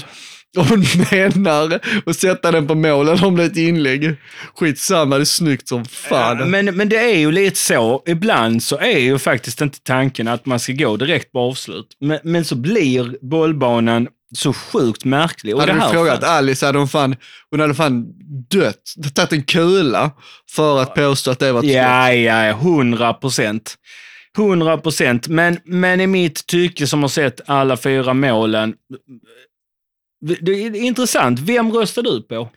om hon menar att sätta den på mål eller om det är ett inlägg. Skitsamma, det är snyggt som fan. Ja, men, men det är ju lite så, ibland så är ju faktiskt inte tanken att man ska gå direkt på avslut. Men, men så blir bollbanan så sjukt märklig. Och hade det du frågat fan- Alice hade hon fan, hon hade fan dött, tagit en kula för att påstå att det var ett. Ja, ja, hundra procent. Hundra procent. Men, men i mitt tycke som har sett alla fyra målen, det är intressant. Vem röstar du på?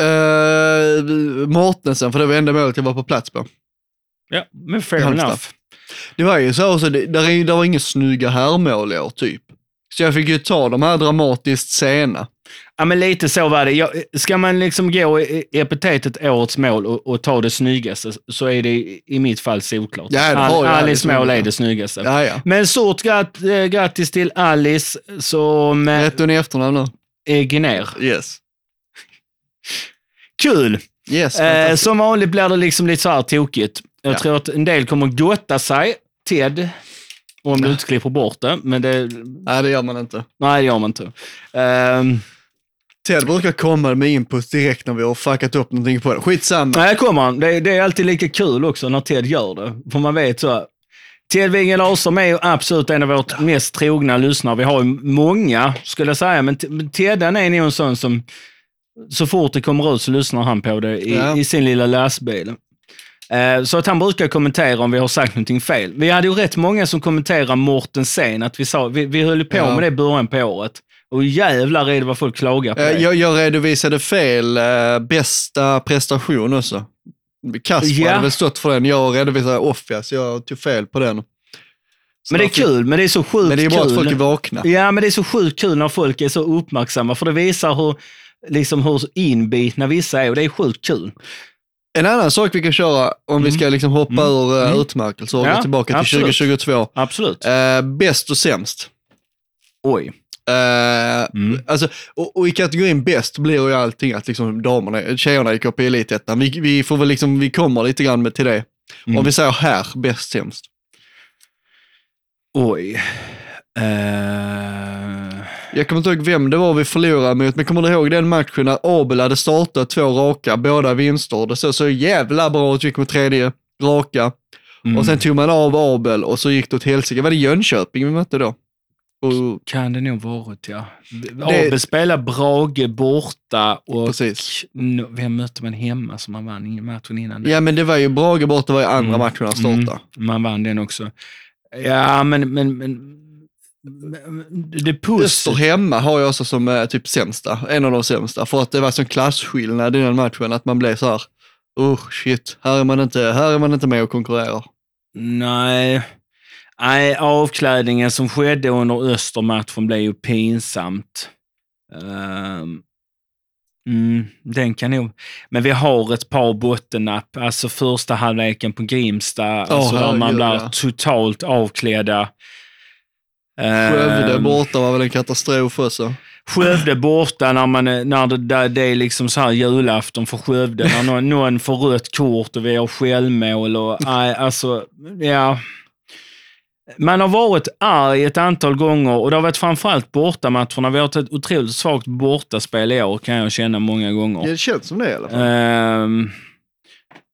Uh, Mortensen, för det var enda målet jag var på plats på. Ja, men fair enough. Det var ju så, så det, där, är, där var inga snygga herrmål i år typ. Så jag fick ju ta de här dramatiskt sena. Ja, men lite så var det. Jag, ska man liksom gå epitetet årets mål och, och ta det snyggaste så är det i, mitt fall solklart. Ja, ju Alice mål är det snyggaste. Ja, ja. Men stort gratt, eh, grattis till Alice som eh, Rätt hon i efternamn nu? är ner. Yes. Kul! Yes, Eh, som vanligt blir det liksom lite så här tokigt. Jag Ja. tror att en del kommer gotta sig. Ted, om du inte klipper bort det. Men det, Nej, det gör man inte. nej, det gör man inte. Ehm, Ted brukar komma med input direkt när vi har fuckat upp någonting på det. Skitsamma. nej, kommer han. Det, det är alltid lika kul också när Ted gör det. För man vet så. Ted Wingel Ahlström är absolut en av vårt mest trogna lyssnare. Vi har ju många, skulle jag säga. Men, T- men Tedden är nog en sån som, så fort det kommer ut så lyssnar han på det i, Ja. i sin lilla läsbil. Eh, Så att han brukar kommentera om vi har sagt någonting fel. Vi hade ju rätt många som kommenterade Morten Sen, att vi, sa, vi, vi höll på Ja. med det i början på året. Och jävlar är det vad folk klagar på Eh. Jag, jag redovisade fel eh, bästa prestation också. Kasper Ja. hade väl stått för den. Jag redovisade off, så jag tog fel på den. Så men det är därför- kul, men det är så sjukt Men det är bra kul. att folk är vakna. Ja, men det är så sjukt kul när folk är så uppmärksamma, för det visar hur, liksom hur inbitna vissa är och det är sjukt kul. En annan sak vi kan köra om vi ska liksom hoppa ur uh, utmärkelser och Mm. Ja, gå tillbaka till absolut. 2022. Absolut. Eh, bäst och sämst. Oj. Eh, Mm. alltså, och, och i kategorin bäst blir ju allting att liksom damerna, tjejerna gick upp i elitettan. Vi, vi får väl liksom, vi kommer lite grann med till det. Mm. Om vi säger här, bäst sämst. Oj. Eh, Jag kommer inte ihåg vem det var vi förlorade mot, men kommer du ihåg den matchen när Abel hade startat två raka, båda vinster. Det såg så jävla bra ut, gick med tredje raka. mm. Och sen tog man av Abel och så gick det åt helsike. Var det Jönköping vi mötte då? Och, Kan det nog varit, ja. Det- Abel spelar Brage borta och Precis. Vem mötte man hemma som man vann matchen innan? det? ja men det var ju Brage borta var ju andra Mm. matchen han startade. Mm, man vann den också. Ja, men, men men det puss. hemma har jag också som eh, typ sämsta, en av de sämsta. För att det var sån klasskillnad i den matchen att man blev så här, oh shit, här är man inte, här är man inte med och konkurrerar. Nej. Nej, avklädningen som skedde under Östermatchen blev ju pinsamt. Ehm, mm, den kan nog... Men vi har ett par bottennapp. Alltså första halvleken på Grimsta, alltså där man blir ja. totalt avklädda. Ehm, Skövde borta var väl en katastrof också. Skövde borta när, man, är- när det, där det är liksom så här julafton för Skövde. När någon, någon får rött kort och vi har självmål. Och, nej, alltså, ja. Man har varit arg ett antal gånger och det har varit framförallt bortamatcherna. Vi har haft ett otroligt svagt bortaspel i år kan jag känna många gånger. Det känns som det i alla fall. Ehm,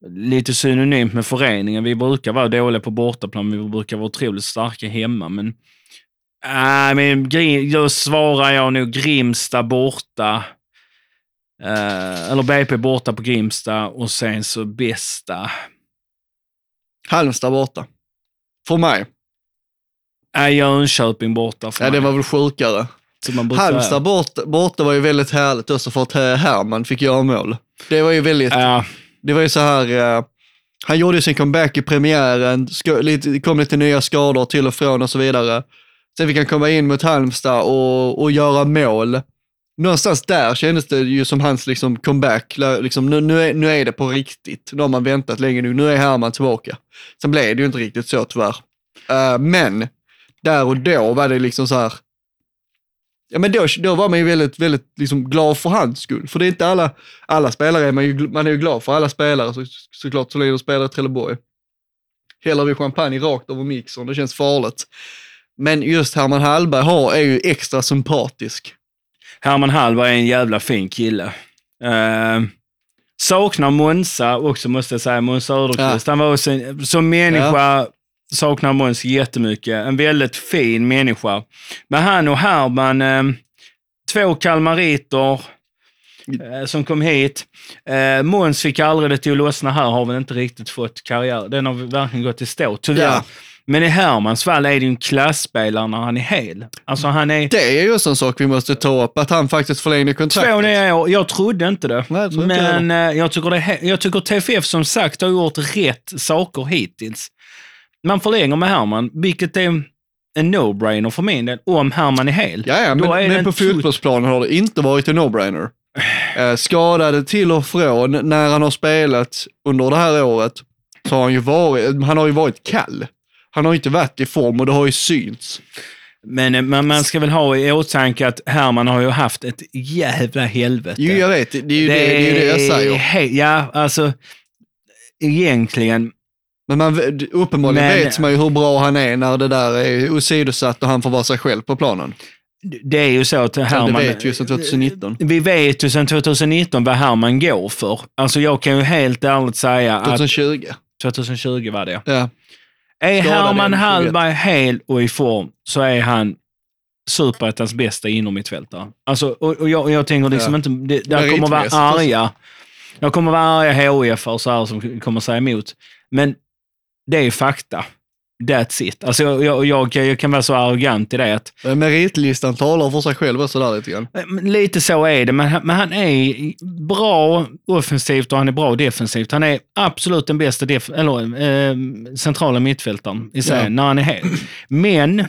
lite synonymt med föreningen. Vi brukar vara dåliga på bortaplan, vi brukar vara otroligt starka hemma. Men, äh, men då svarar jag nog Grimsta borta. Eh, eller BP borta på Grimsta och sen så bästa. Halmstad borta. För mig. Äh, Jönköping borta för Ja, det mig. var väl sjukare. Halmstad borta, borta var ju väldigt härligt också för att eh, Herman fick göra mål. Det var ju väldigt, Ja, det var ju så här, eh, han gjorde ju sin comeback i premiären, lite, det kom lite nya skador till och från och så vidare. Sen vi kan komma in mot Halmstad och, och göra mål. Någonstans där kändes det ju som hans liksom comeback, liksom, nu, nu, är, nu är det på riktigt. Nu har man väntat länge nu, nu är Herman tillbaka. Sen blev det ju inte riktigt så tyvärr. Uh, men där och då var det liksom så här, Ja men då, då var man ju väldigt, väldigt liksom glad för hans skull. För det är inte alla, alla spelare, är man, ju, man är ju glad för alla spelare så, såklart så länge de spelar i Trelleborg. Häller vi champagne rakt över mixern, det känns farligt. Men just Herman Hallberg har, är ju extra sympatisk. Herman Hallberg är en jävla fin kille. Uh, saknar Monza också, måste jag säga. Måns Söderqvist. Han var också en, som människa saknar Måns jättemycket. En väldigt fin människa. Men han och Herman, eh, två kalmariter eh, som kom hit. Uh, Måns fick aldrig det till att lossna här, har väl inte riktigt fått karriär. Den har verkligen gått i stå, tyvärr. Ja. Men i Hermans fall är det ju en klasspelare när han är hel. Alltså han är... Det är ju också en sak vi måste ta upp, att han faktiskt förlängde kontraktet. Två nya år. Jag trodde inte det. Nej, jag tror inte men eh, jag, tycker det, jag tycker TFF som sagt har gjort rätt saker hittills. Man förlänger med Herman, vilket är en no-brainer för min del, om Herman är hel. Ja, ja men, är men på fotbollsplanen har det inte varit en no-brainer. Eh, skadade till och från när han har spelat under det här året så har han ju varit, han har ju varit kall. Han har inte varit i form och det har ju synts. Men eh, man, man ska väl ha i åtanke att Herman har ju haft ett jävla helvete. Jo, jag vet, det är ju det, det, är ju det jag säger. he- ja, alltså egentligen. Men man, uppenbarligen Men- vet man ju hur bra han är när det där är åsidosatt och han får vara sig själv på planen. Det är ju så att Herman... det vet ju sedan 2019. Vi vet ju sedan 2019 vad Herman går för. Alltså jag kan ju helt ärligt säga att 2020. 2020 var det. Ja. Är Herman Hallberg hel och i form så är han superettans bästa innermittfältare. Alltså, och, och jag, jag tänker liksom Ja. inte... Det, där kommer vara arga. Jag kommer vara arga HIF och så här som kommer säga emot. Men det är fakta. That's it. Alltså jag, jag, jag, jag kan vara så arrogant i det att Meritlistan talar för sig själv också där lite grann. men Lite så är det, men, han- men han är bra offensivt och han är bra defensivt. Han är absolut den bästa def eller, eh, centrala mittfältaren i serien Ja. när han är hel. Men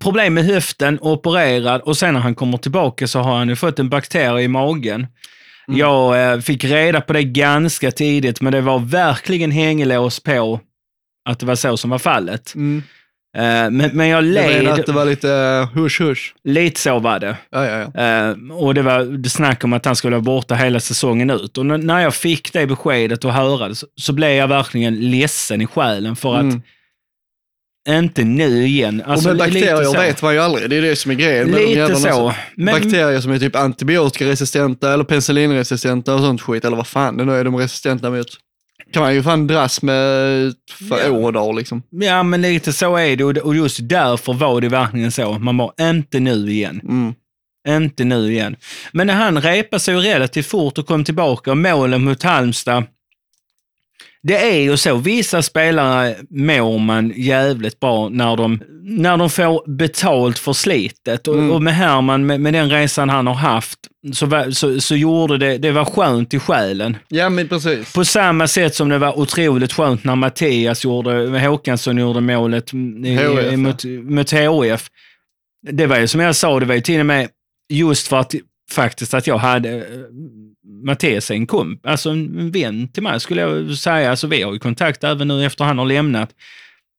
problem med höften, opererad och sen när han kommer tillbaka så har han ju fått en bakterie i magen. Mm. Jag eh, fick reda på det ganska tidigt, men det var verkligen hängelås på att det var så som var fallet. Mm. Eh, men, men jag led, menar att det var lite uh, hush hush. lite så var det. Ja, ja, ja. Eh, och det var det snack om att han skulle vara borta hela säsongen ut. Och när jag fick det beskedet och höra det så, så blev jag verkligen ledsen i själen för att Mm. inte nu igen. Alltså, och med bakterier vet man ju aldrig, det är det som är grejen. Lite så. Men, Bakterier som är typ antibiotikaresistenta eller penicillinresistenta och sånt skit, eller vad fan det nu är de resistenta mot. Kan man ju fan dras med för Ja. år och dagar liksom. ja, men lite så är det. Och, och just därför var det verkligen så. Man var inte nu igen. Mm. Inte nu igen. Men han repade sig ju relativt fort och kom tillbaka, målen mot Halmstad. Det är ju så, vissa spelare mår man jävligt bra när de, när de får betalt för slitet. Och, Mm. och med Herman, med, med den resan han har haft, så, så, så gjorde det, det var skönt i själen. Ja men precis. På samma sätt som det var otroligt skönt när Mattias gjorde, Håkansson gjorde målet ja. mot, mot HIF. Det var ju som jag sa, det var ju till och med just för att faktiskt att jag hade Mattias är en komp, alltså en vän till mig skulle jag säga. Alltså vi har ju kontakt även nu efter han har lämnat.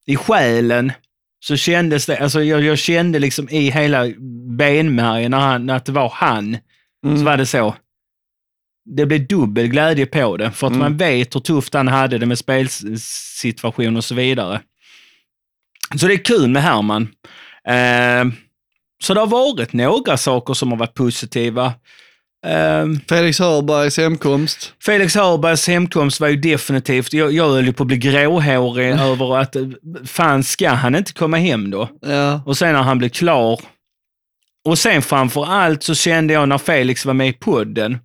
I själen så kändes det, alltså jag, jag kände liksom i hela benmärgen när, han, när det var han, Mm. så var det så. Det blev dubbel glädje på det, för att Mm. man vet hur tufft han hade det med spelsituation och så vidare. Så det är kul med Herman. Eh, så det har varit några saker som har varit positiva. Eh, Felix Hörbergs hemkomst. Felix Hörbergs hemkomst var ju definitivt, jag, jag höll ju på att bli gråhårig över att, fan ska han inte komma hem då? Ja. Och sen när han blev klar. Och sen framför allt så kände jag när Felix var med i podden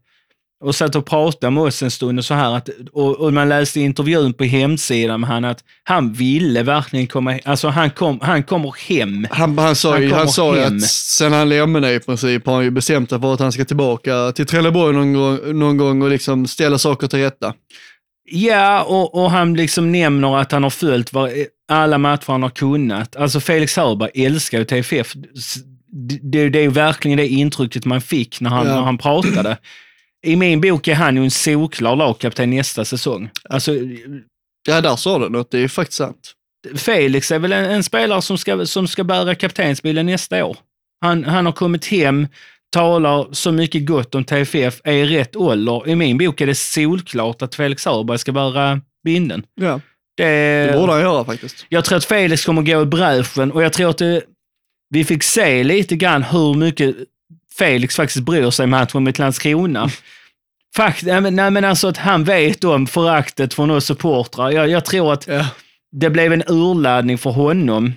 och satt och pratade med oss en stund och så här att, och, och man läste intervjun på hemsidan med han att han ville verkligen komma, alltså han, kom, han kommer hem. Han, han sa Han ju, han kommer sa hem. att sen han lämnade i princip har han ju bestämt sig för att han ska tillbaka till Trelleborg någon gång, någon gång och liksom ställa saker till rätta. Ja, och, och han liksom nämner att han har följt var, alla matcher han har kunnat. Alltså Felix Hörberg älskar ju TFF. Det, det, det är ju verkligen det intrycket man fick när han, Ja. när han pratade. I min bok är han ju en solklar lagkapten nästa säsong. Alltså, Ja, där sa du något. Det är faktiskt sant. Felix är väl en, en spelare som ska, som ska bära kaptensbilden nästa år. Han, han har kommit hem, talar så mycket gott om TFF, är i rätt ålder. I min bok är det solklart att Felix Hörberg ska bära binden. Ja, Det, det borde han göra faktiskt. Jag tror att Felix kommer gå i bräschen och jag tror att det, vi fick se lite grann hur mycket Felix faktiskt bryr sig matchen mot Landskrona. Fakt, nej, men, alltså att han vet om föraktet från oss supportrar. Jag, jag tror att Ja. det blev en urladdning för honom.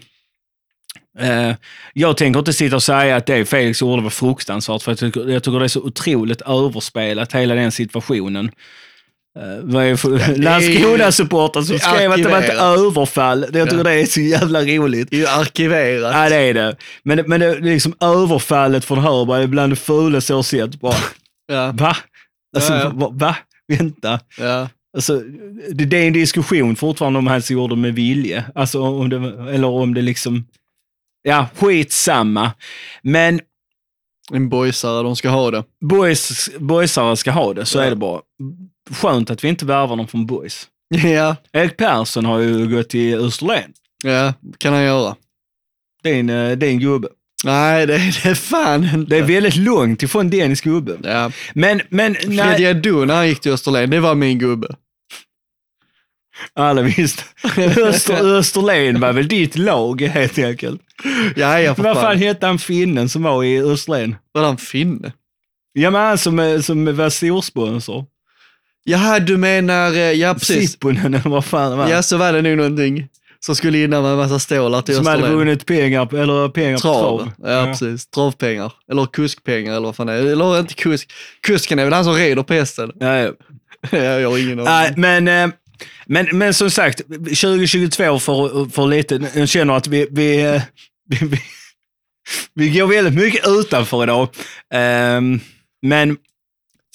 Eh, jag tänker inte sitta och säga att det Felix gjorde var fruktansvärt, för jag tycker, jag tycker det är så otroligt överspelat, hela den situationen. Det för Landskrona-supportrar som skrev att det var ett överfall. Jag tycker Ja. det är så jävla roligt. Det är ju arkiverat. Ja, det är det. Men, men det liksom överfallet från Hörberg är bland det fulaste jag har sett. Bara, Ja, va? Alltså, Ja, ja. Va? va? Vänta. ja. Alltså, det, det är en diskussion fortfarande om han gjorde med vilje. Alltså, om det, eller om det liksom... Ja, skitsamma. Men En boysare, de ska ha det. boys, boysare ska ha det, så Ja. är det bara. Skönt att vi inte värvar dem från boys. Ja, Erik Persson har ju gått till Österlen. ja, kan han göra. Det är en, eh, det är en gubbe. Nej, det är det fan inte. Det är väldigt långt ifrån Dennis gubbe. Ja. Men, men nej, Fredrik Adu när han gick till Österlen, det var min gubbe. alla visste. Öster, Österlen var väl ditt lag helt enkelt. Ja, ja, för Vad fan fan. hette han finnen som var i Österlen? Var han finne? Ja, men han som, eh, som var storsponsor. Jaha, du menar, eh, ja precis. Sipponen eller vad fan det var. Ja, så var det nog någonting som skulle in med en massa stålar till som hade vunnit pengar, eller pengar på Trav. trav. Ja, precis. Travpengar. Eller kuskpengar eller vad fan det är. Eller inte kusk. Kusken är väl han som rider på hästen. Ja, ja. Ja, jag har ingen aning. Nej, men, eh, men, men som sagt, 2022 för, för lite, jag känner att vi, vi, eh, vi, vi, vi går väldigt mycket utanför idag. Ehm, men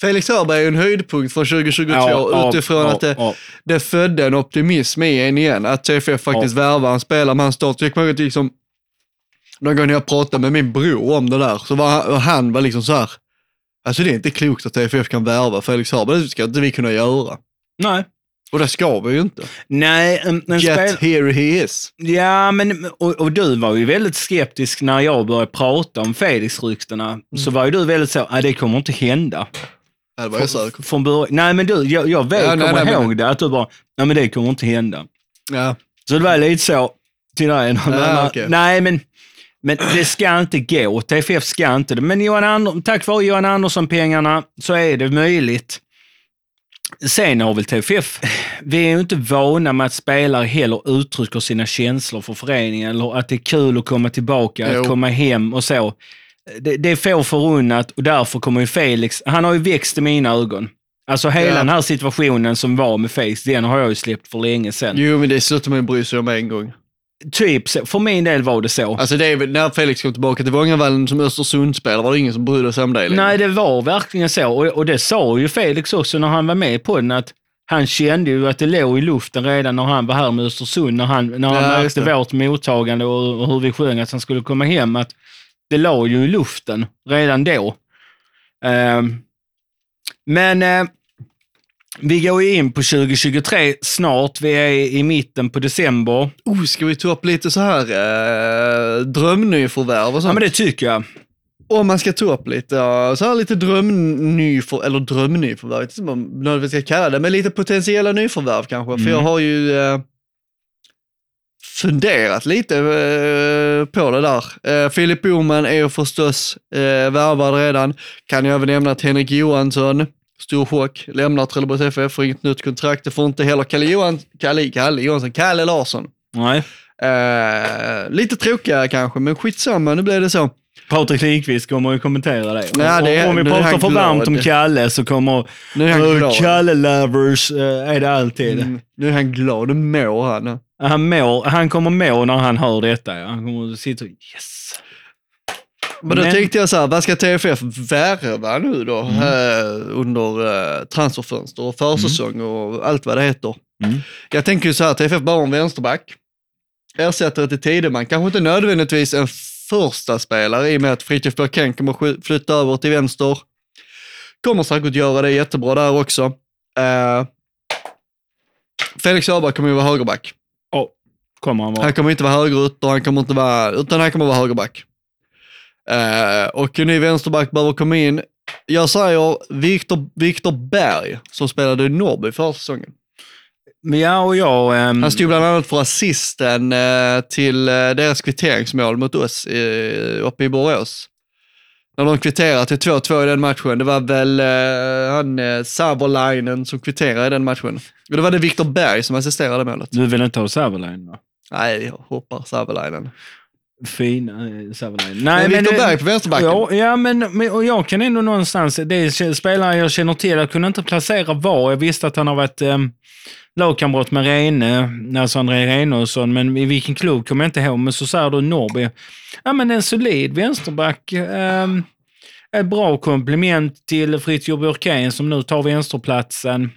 Felix Hörberg är en höjdpunkt från 2022 Ja, utifrån ja, att det, ja. det födde en optimism i en igen. Att TFF faktiskt värvar en spelare med hans start. Jag kommer ihåg att liksom, någon gång när jag pratade med min bror om det där, så var han, han var liksom så här, alltså det är inte klokt att TFF kan värva Felix Hörberg, det ska inte vi kunna göra. nej. Och det ska vi ju inte. Nej, en, en Yet spel... here he is. Ja, men och, och du var ju väldigt skeptisk när jag började prata om Felix-ryktena. Så var ju du väldigt så, ah, det kommer inte hända. Ja, det var jag säker. Från början. Nej, men du, jag, jag vet, Ja, nej, kommer nej, ihåg men- det, att du bara, nej men det kommer inte hända. Ja. Så det var lite så till dig. Ja, okej. Nej, men, men det ska inte gå. TFF ska inte det. Men Johan Ander, tack vare Johan Andersson-pengarna så är det möjligt. Sen har väl TFF, vi är ju inte vana med att spelare heller uttrycker sina känslor för föreningen eller att det är kul att komma tillbaka, Jo. att komma hem och så. Det, det är få förunnat och därför kommer ju Felix, han har ju växt i mina ögon. Alltså hela Ja. den här situationen som var med Felix, den har jag ju släppt för länge sedan. Jo, men det slutar man ju bry sig om en gång. Typ. För min del var det så. Alltså det är när Felix kom tillbaka till Vångavallen som Östersundsspelare var det ingen som brydde sig om det längre. Nej, det var verkligen så. Och, och det sa ju Felix också när han var med på den, att han kände ju att det låg i luften redan när han var här med Östersund, när han, när han Ja, märkte vårt mottagande och, och hur vi sjöng att han skulle komma hem, att det låg ju i luften redan då. Ehm, men eh, Vi går ju in på 2023 snart. Vi är i mitten på december. Oh, ska vi ta upp lite så här eh, drömnyförvärv och Ja, sånt? men det tycker jag. Om man ska ta upp lite, ja, så här lite drömnyförvärv, eller drömnyförvärv, jag vet inte vad man ska kalla det, men lite potentiella nyförvärv kanske. För jag har ju eh, funderat lite eh, på det där. Eh, Filip Boman är ju förstås eh, värvad redan. Kan jag även nämna att Henrik Johansson, stor chock, lämnar Trelleborgs FF, får inget nytt kontrakt. Det får inte heller Kalle, Johan, Kalle, Kalle Johansson, Kalle Larsson. Nej. Lite tråkiga kanske, men skitsamma, nu blev det så. Patrik Lindqvist kommer ju kommentera det. Ja, det om vi pratar för varmt om Kalle så kommer Nu är han "Åh, glad. Kalle lovers eh, är det alltid. Mm, nu är han glad, nu mår han. Han, mår, han kommer må när han hör detta. Ja. Han kommer sitta och yes. Men då Men- tänkte jag så här, vad ska TFF värva nu då Mm. eh, under eh, transferfönster och försäsong och allt vad det heter? Mm. Jag tänker ju så här, TFF behöver en vänsterback. Ersättare till Tideman, kanske inte nödvändigtvis en första spelare i och med att Fritiof Björkén kommer flytta över till vänster. Kommer säkert göra det jättebra där också. Eh, Felix Öberg kommer ju vara högerback. Oh, kommer han vara. Han kommer inte vara högerytter, han kommer inte vara, utan han kommer vara högerback. Eh, och en ny vänsterback behöver komma in. Jag säger Viktor, Viktor Berg, som spelade i Norrby förra säsongen. Ja, och jag... ehm, Han stod bland annat för assisten eh, till eh, deras kvitteringsmål mot oss eh, uppe i Borås. När de kvitterade till 2-2 i den matchen, det var väl eh, han eh, Savolainen som kvitterade i den matchen. Och det var det Viktor Berg som assisterade målet. Du vill inte ha Savolainen va? Nej, jag hoppar Savolainen. Fin eh, Savolainen. Men Viktor Berg på vänsterbacken. Ja, ja men, men och jag kan ändå någonstans, det är spelare jag känner till, jag kunde inte placera var. Jag visste att han har varit eh, lagkamrat med Rene, alltså André Renosson, men i vilken klubb kommer jag inte ihåg. Men så säger du Norrby. Ja, men en solid vänsterback. Eh, ett bra komplement till Fritiof Björkén som nu tar vänsterplatsen.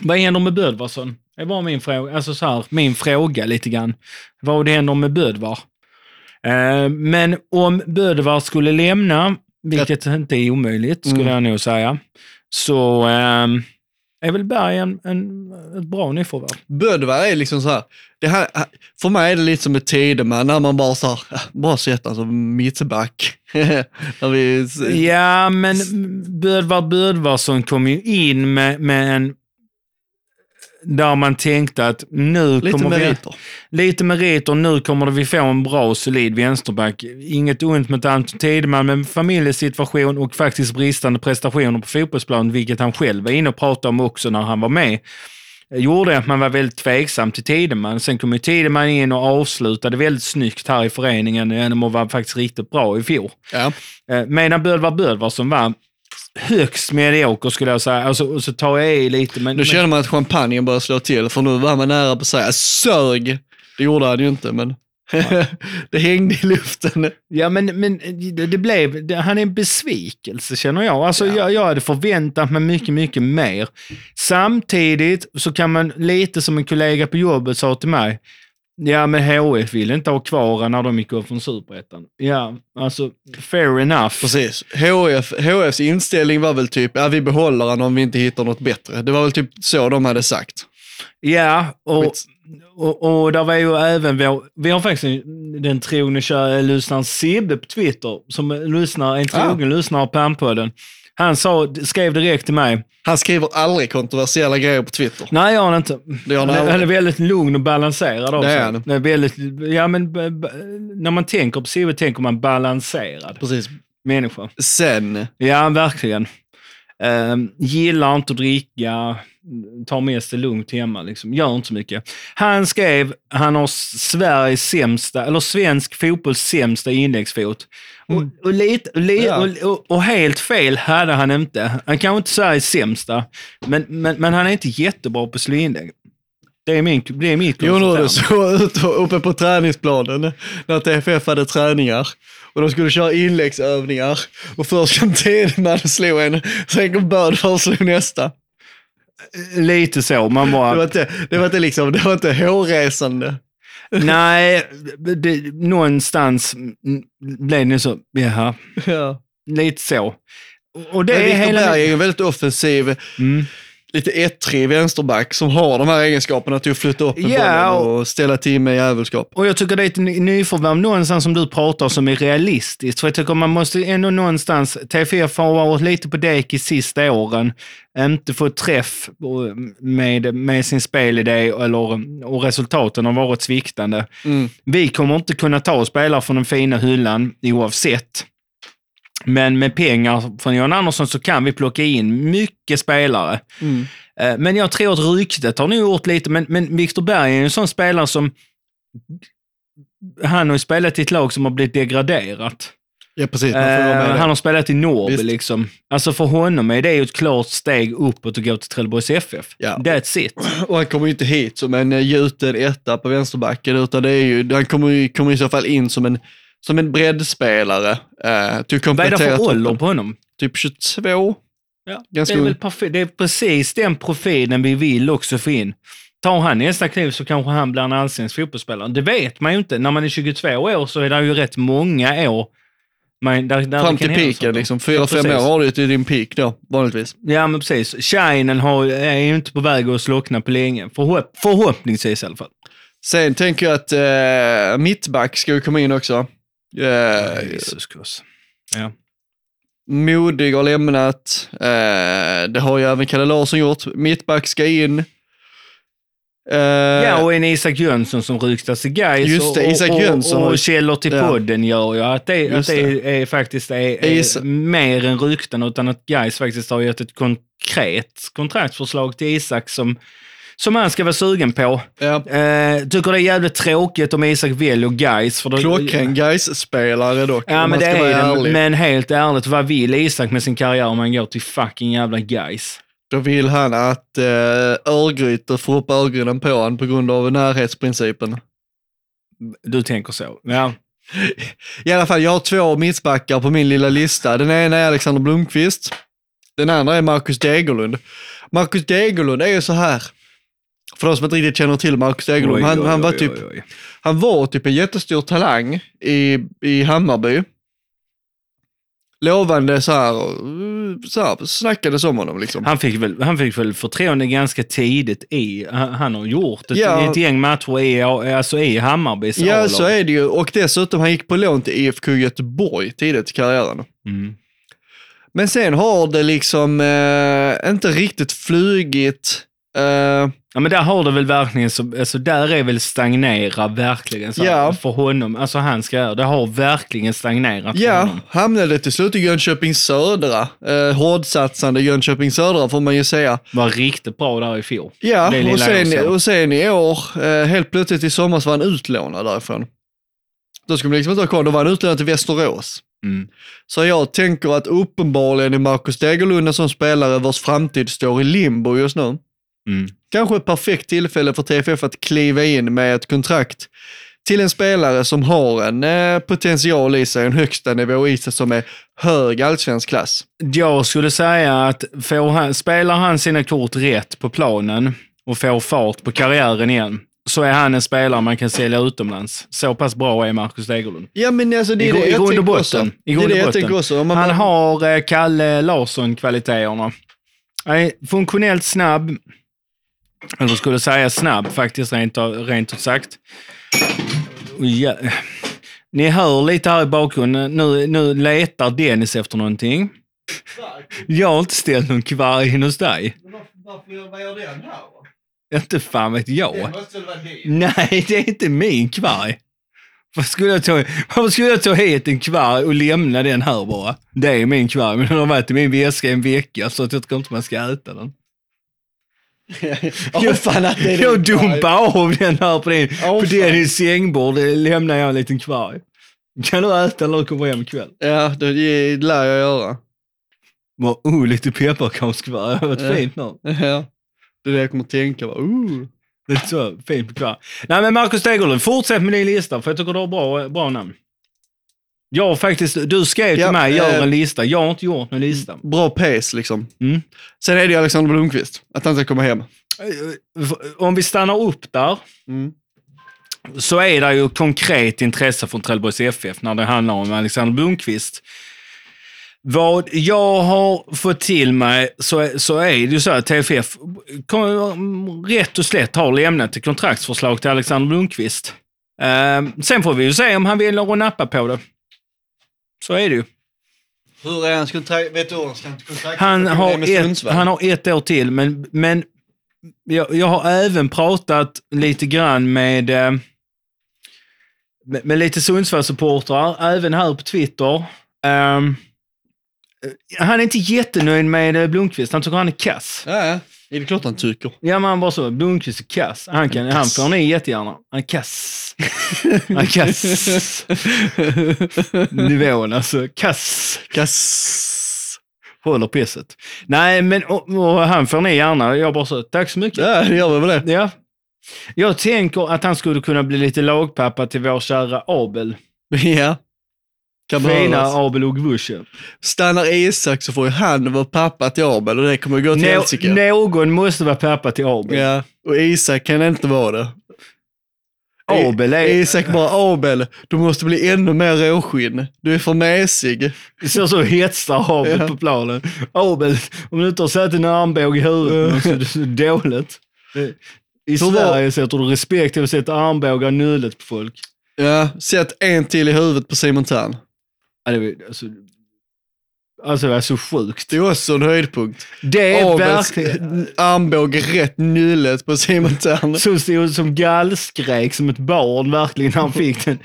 Vad händer med Bödvarsson? Det var min fråga, alltså så här, min fråga lite grann. Vad det händer med Bödvar? Eh, men om Bödvar skulle lämna, vilket inte är omöjligt skulle Mm. jag nog säga, så eh, är väl Berg en, en, ett bra nyförvärv. Bödvar är liksom så här, det här, för mig är det lite som ett Tideman, när man bara så här, "Ah, bara sätter han som mittback. vi, Ja, men Bödvar Bödvarsson kom ju in med, med en där man tänkte att nu lite kommer vi... meriter. Lite meriter. Nu kommer vi få en bra, solid vänsterback. Inget ont mot Anton Tideman, men familjesituation och faktiskt bristande prestationer på fotbollsplan, vilket han själv var inne och pratade om också när han var med, gjorde att man var väldigt tveksam till Tideman. Sen kom ju Tideman in och avslutade väldigt snyggt här i föreningen genom att vara faktiskt riktigt bra i fjol. Ja. Eh, Medan Bödvar Bödvarsson var högst medioker skulle jag säga. Alltså, och så tar jag i lite. Men, Nu känner man att champagnen börjar slå till, för nu var man nära på att säga sög. Det gjorde han ju inte, men det hängde i luften. Ja, men, men det, det blev, det, han är en besvikelse känner jag. Alltså, Ja. jag. Jag hade förväntat mig mycket, mycket mer. Samtidigt så kan man, lite som en kollega på jobbet sa till mig, ja men HF ville inte ha kvar när de gick upp från superettan. Ja, alltså fair enough. Precis. HF, HFs inställning var väl typ, ja vi behåller han om vi inte hittar något bättre. Det var väl typ så de hade sagt. Ja, och, Skits. och, och där var ju även vår, vi har faktiskt en- den trogne kära lyssnaren Sibbe på Twitter, som lyssnar, en trogen lyssnare på Palmpodden. Han sa, skrev direkt till mig, Han skriver aldrig kontroversiella grejer på Twitter. nej jag har han inte. Det han Han han är väldigt lugn och balanserad också. Det är han. Det är väldigt, ja, men, när man tänker på Sibbe tänker man balanserad Precis. människa. Sen, Ja, verkligen. Um, gillar inte att dricka, tar mest det lugnt hemma, liksom. gör inte så mycket. Han skrev, han har Sveriges sämsta, eller svensk fotbolls sämsta inläggsfot. Och, och, lite, li, Ja. och, och, helt fel hade han inte. Han kanske inte Sveriges sämsta, men, men, men han är inte jättebra på att slå inlägg. Det är, min, det är är det konstaterande. så ute uppe på träningsplanen när TFF hade träningar och de skulle köra inläggsövningar och först kom Tedeman och slog en, sen kom Bödvar och slog nästa. Lite så. Man Det bara, var inte, det var inte, liksom, det var inte hårresande. nej, det, någonstans blev det så, jaha. Ja. Lite så. Och det Men är Viktor hela... Berg är ju väldigt offensiv, Mm. Lite ettrig vänsterback som har de här egenskaperna till att flytta upp med Ja, bollen och- ställa till med jävelskap. Och jag tycker det är ett ny- nyförvärv någonstans som du pratar som är realistiskt. För jag tycker man måste ändå någonstans, TFF har varit lite på dek i sista åren, inte fått träff med, med sin spelidé eller, och resultaten har varit sviktande. Mm. Vi kommer inte kunna ta spelare från den fina hyllan oavsett. Men med pengar från Jan Andersson så kan vi plocka in mycket spelare. Mm. Eh, Men jag tror att ryktet har nog gjort lite, men, men Viktor Berg är en sån spelare som... Han har ju spelat i ett lag som har blivit degraderat. Ja, precis. Eh, han har spelat i Norrby liksom. Alltså för honom är det ju ett klart steg uppåt att gå till Trelleborgs FF. Ja. That's it. Och han kommer ju inte hit som en eh, gjuten etta på vänsterbacken, utan det är ju, han kommer, ju- kommer i så fall in som en, som en breddspelare. Eh, till Vad är det för ålder på honom? Typ 22. Ja, Ganska det, är väl det är precis den profilen vi vill också få in. Tar han nästa kliv så kanske han blir en allsvensk fotbollsspelare. Det vet man ju inte. När man är 22 år så är det ju rätt många år man, där, där Fram till saker. liksom. Fyra, Ja, fem precis. år har du till din peak då, vanligtvis. Ja, men precis. Shinen har, är ju inte på väg att slockna på länge. Förhopp, förhoppningsvis i alla fall. Sen tänker jag att eh, mittback ska ju komma in också. Eh, Jesus Christ. Ja. Modig har lämnat. Eh, det har ju även Kalle Larsson gjort. Mittback ska in. Eh, ja, och en Isak Jönsson som ryktas till Gais Just det, och, Isak och, Jönsson och, har- och källor till Ja. podden gör ju att det, att Just det är, faktiskt är, är Is- mer än rykten, utan att Gais faktiskt har gett ett konkret kontraktsförslag till Isak som, som han ska vara sugen på. ja. Eh, tycker det är jävligt tråkigt om Isak väljer Gais. För Klockren Gais-spelare dock, Ja, men det är ärlig. Men helt ärligt, vad vill Isak med sin karriär om han går till fucking jävla Gais? Då vill han att eh, Örgryte får upp ögonen på honom på grund av närhetsprincipen. Du tänker så? Ja. I alla fall, jag har två mittbackar på min lilla lista. Den ena är Alexander Blomqvist. Den andra är Marcus Degerlund. Marcus Degerlund är ju så här, för de som inte riktigt känner till Marcus Degerlund, Oj, han, oj, han, var oj, typ, han var typ en jättestor talang i, i Hammarby. Lovande så här, så här snackades om honom liksom. Han fick, väl, han fick väl förtroende ganska tidigt i, han, han har gjort ett, Ja. ett gäng matcher i, alltså i Hammarbys Ja, A-lag. så är det ju. Och dessutom, han gick på lån till IFK Göteborg tidigt i karriären. Mm. Men sen har det liksom eh, inte riktigt flugit. Eh, Ja, men där har det väl verkligen, så, alltså där är väl stagnera verkligen så Ja. för honom. Alltså hans karriär, det har verkligen stagnerat för ja, honom. hamnade till slut i Jönköping Södra. Eh, hårdsatsande Jönköping Södra får man ju säga. Var riktigt bra där i fjol. Ja, lilla och sen, och sen i år, eh, helt plötsligt i somras var han utlånad därifrån. Då skulle man liksom inte ha kvar, då var han utlånad till Västerås. Mm. Så jag tänker att uppenbarligen är Marcus Degerlund en sån spelare vars framtid står i limbo just nu. Mm. Kanske ett perfekt tillfälle för TFF att kliva in med ett kontrakt till en spelare som har en eh, potential i sig, en högsta nivå i sig som är hög allsvensk klass. Jag skulle säga att får han, spelar han sina kort rätt på planen och får fart på karriären igen, så är han en spelare man kan sälja utomlands. Så pass bra är Marcus Degerlund. Ja men alltså det I är gru- det i grund och botten. I Det är det jag tänker också. Man Han har eh, Kalle Larsson-kvaliteterna. Funktionellt snabb. Eller skulle säga snabb faktiskt, rent, rent ut sagt. Ja, ni hör lite här i bakgrunden. Nu, nu letar Dennis efter någonting. Jag har inte ställt någon kvarg in hos dig. Varför, vad gör den här Inte fan vet jag. måste väl vara din? Nej, det är inte min kvarg. Varför skulle, jag ta, varför skulle jag ta hit en kvarg och lämna den här bara? Det är min kvarg, men den har varit i min väska i en vecka så att jag tror inte man ska äta den. Åh fan att det är Jag dumpar av den här på din, Åh, på din sängbord, det lämnar jag en liten kvarg. Kan du äta när du kommer hem ikväll? Ja, det, det lär jag göra. Bara, oh, lite pepparkakskvarg, det har varit Ja. fint nu. Ja. Det är det jag kommer tänka. Bara, uh. Lite så fint på kvar. Nej men Marcus Degerlund, fortsätt med din lista för jag tycker du har bra, bra namn. Har faktiskt, du skrev till Ja, mig, gör eh, en lista. Jag har inte gjort någon lista. Bra pace liksom. Mm. Sen är det ju Alexander Blomqvist, att han ska komma hem. Eh, Om vi stannar upp där, Mm. så är det ju konkret intresse från Trelleborgs FF när det handlar om Alexander Blomqvist. Vad jag har fått till mig så, är- så är det ju så att TFF kom- rätt och slätt har lämnat ett kontraktsförslag till Alexander Lundqvist. Eh, sen får vi ju se om han vill och nappa på det. Så är det ju. Hur är hans kontrakt? Vet du hur hans kontrakt Han har, ett, han har ett år till, men, men jag, jag har även pratat lite grann med, eh, med, med lite Sundsvallssupportrar, även här på Twitter. Eh, han är inte jättenöjd med eh, Blomqvist. Han tycker han är kass. Ja, ja. Är det klart han tycker? Ja, men han bara så. Blomqvist är kass. Han, kan, han får ni jättegärna. Han är kass. Han är kass. Nivån alltså. Kass. Kass. Håller pisset. Nej, men och, och han får ni gärna. Jag bara så, tack så mycket. Ja, det gör vi väl det. Ja. Jag tänker att han skulle kunna bli lite lagpappa till vår kära Abel. Ja. Kan Fina. Abel Ogvusche. Stannar Isak så får ju han vara pappa till Abel och det kommer gå till Nå- helsike. någon måste vara pappa till Abel. Ja, och Isak kan inte vara det. Abel är... Isak bara, Abel, du måste bli ännu mer råskinn. Du är för mesig. Så så hetsar Abel Ja. på planen. Abel, om du inte har satt en armbåge i huvudet så är det så dåligt. I var- Sverige sätter du respekt till att sätta armbågar i nyllet på folk. Ja, sätt en till i huvudet på Simon Tern. Var- alltså, alltså det är så sjukt. Det är också en höjdpunkt. Det är verkligen... armbåge rätt nyllet på Simon Tern. som stod som gallskrek som ett barn verkligen när han fick den.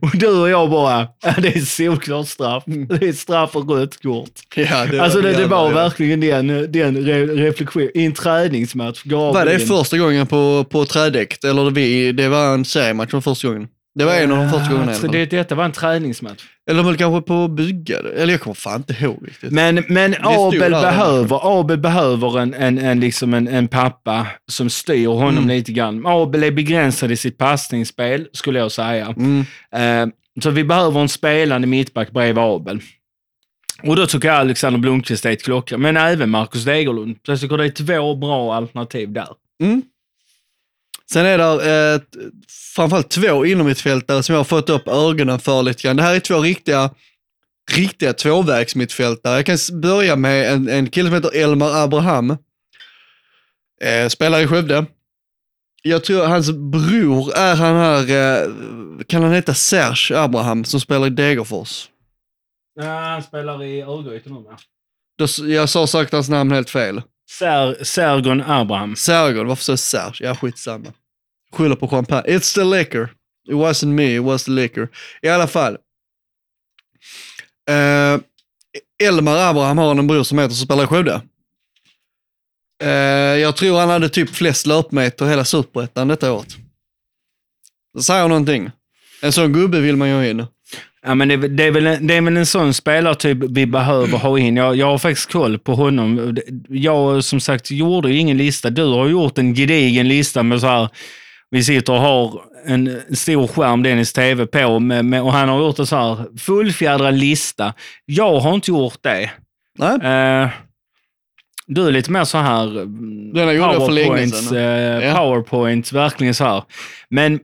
Och du och jag bara, ja, det är solklart straff. Det är straff och rött kort. Ja, det Alltså det, det var ja. verkligen den, den re, reflektion i en träningsmatch. Var det första gången på, på trädäck? Eller det, vi, det var en seriematch för första gången? Det var en av de första gångerna i alla Så fall. det, Detta var en träningsmatch. Eller väl kanske på byggare? Eller jag kommer fan inte ihåg riktigt. Men, men Abel, behöver, Abel behöver en, en, en, liksom en, en pappa som styr honom Mm. lite grann. Abel är begränsad i sitt passningsspel, skulle jag säga. Mm. Eh, så vi behöver en spelande mittback bredvid Abel. Och då tycker jag Alexander Blomqvist är ett klockan, men även Marcus Degerlund. Så jag tycker det är två bra alternativ där. Mm. Sen är det eh, framförallt två inomhittfältare som jag har fått upp ögonen för lite grann. Det här är två riktiga, riktiga tvåvägsmittfältare. Jag kan börja med en, en kille som heter Elmar Abraham. Eh, spelar i Skövde. Jag tror hans bror är han här, eh, kan han heta Serge Abraham, som spelar i Degerfors. Ja, han spelar i Örgryte nu s- Jag sa sagt hans namn helt fel. Ser, Sergon Abraham. Sergon, varför sa jag Serge? Ja, skitsamma. Skyller på champagne. It's the liquor. It wasn't me, it was the liquor. I alla fall. Eh, Elmar Abraham har en bror som heter som spelar i Skövde. Eh, jag tror han hade typ flest löpmeter hela superettan detta året. Det säger någonting. En sån gubbe vill man ju ha in. Ja, men det, är- det, är väl en, det är väl en sån spelartyp vi behöver ha in. Jag, jag har faktiskt koll på honom. Jag som sagt gjorde ju ingen lista. Du har gjort en gedigen lista med så här, vi sitter och har en stor skärm, Dennis TV, på med, med, och han har gjort en så här fullfjädrad lista. Jag har inte gjort det. Nej, Eh, du är lite mer så här mm, powerpoints, eh, Ja. powerpoints, verkligen så här. Men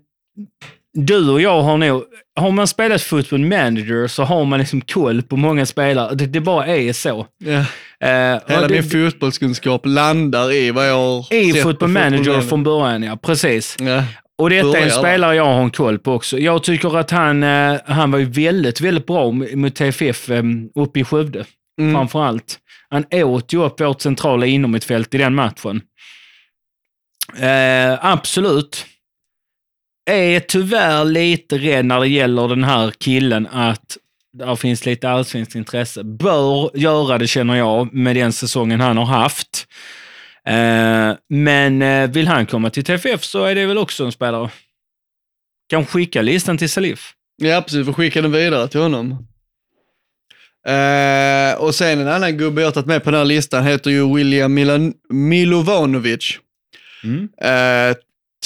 du och jag har nog, har man spelat football manager så har man liksom koll på många spelare. Det, det bara är så. ja. Eh, hela det, min fotbollskunskap landar i vad jag har I sett football manager från början, ja. Precis. Ja. Och detta är en spelare jag har en koll på också. Jag tycker att han, eh, han var ju väldigt, väldigt bra mot TFF eh, uppe i Skövde. Mm. Framför allt. Han åt ju upp vårt centrala inomhittfält i den matchen. Eh, absolut. Är tyvärr lite rädd när det gäller den här killen att där finns lite allsvenskt intresse. Bör göra det känner jag med den säsongen han har haft. Eh, men eh, vill han komma till TFF så är det väl också en spelare. Kan skicka listan till Salif. Ja, precis. Får skicka den vidare till honom. Eh, och sen en annan gubbe jag tagit med på den här listan heter ju William Milan Milovanovic. Mm. Eh,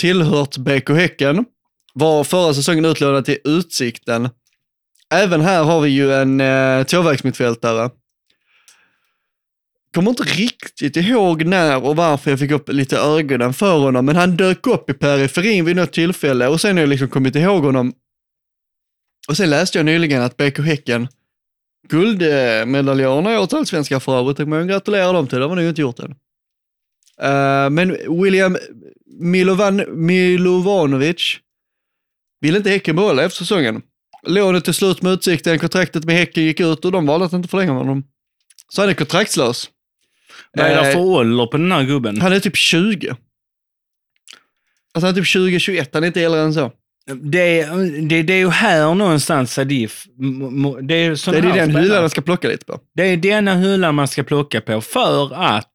tillhört BK Häcken. Var förra säsongen utlånad till Utsikten. Även här har vi ju en eh, tvåvägsmittfältare. Kommer inte riktigt ihåg när och varför jag fick upp lite ögonen för honom, men han dök upp i periferin vid något tillfälle och sen har jag liksom kommit ihåg honom. Och sen läste jag nyligen att BK Häcken guldmedaljörerna i årets allsvenska för övrigt. Det kan man gratulera dem till, det har man nog inte gjort än. Uh, men William Milovan, Milovanovic vill inte Häcken behålla efter säsongen. Lånet till slut med Utsikten, kontraktet med Häcken gick ut och de valde att inte förlänga med honom. Så han är kontraktslös. Vad är det Eh, för ålder på den här gubben? Han är typ 20. Alltså han är typ 20-21, han är inte äldre än så. Det, är- det, det är ju här någonstans Sadif... Det är, Det är den hyllan han ska plocka lite på. Det är denna hyllan man ska plocka på för att...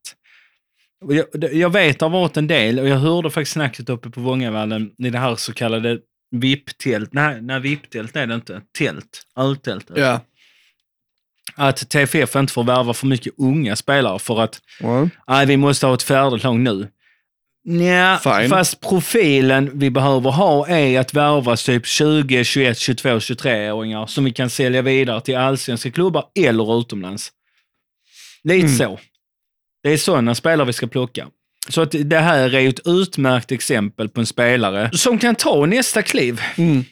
Jag, jag vet det har varit en del och jag hörde faktiskt snacket uppe på Vångavallen i det här så kallade VIP-tält. Nej, nej VIP-tält är det inte. Tält. Öltält. Ja. Att TFF inte får värva för mycket unga spelare för att nej, vi måste ha ett färdigt lag nu. Nja, Fine. fast profilen vi behöver ha är att värva typ 20, 21, 22, 23-åringar som vi kan sälja vidare till allsvenska klubbar eller utomlands. Lite Mm. så. Det är sådana spelare vi ska plocka. Så att det här är ju ett utmärkt exempel på en spelare som kan ta nästa kliv Mm.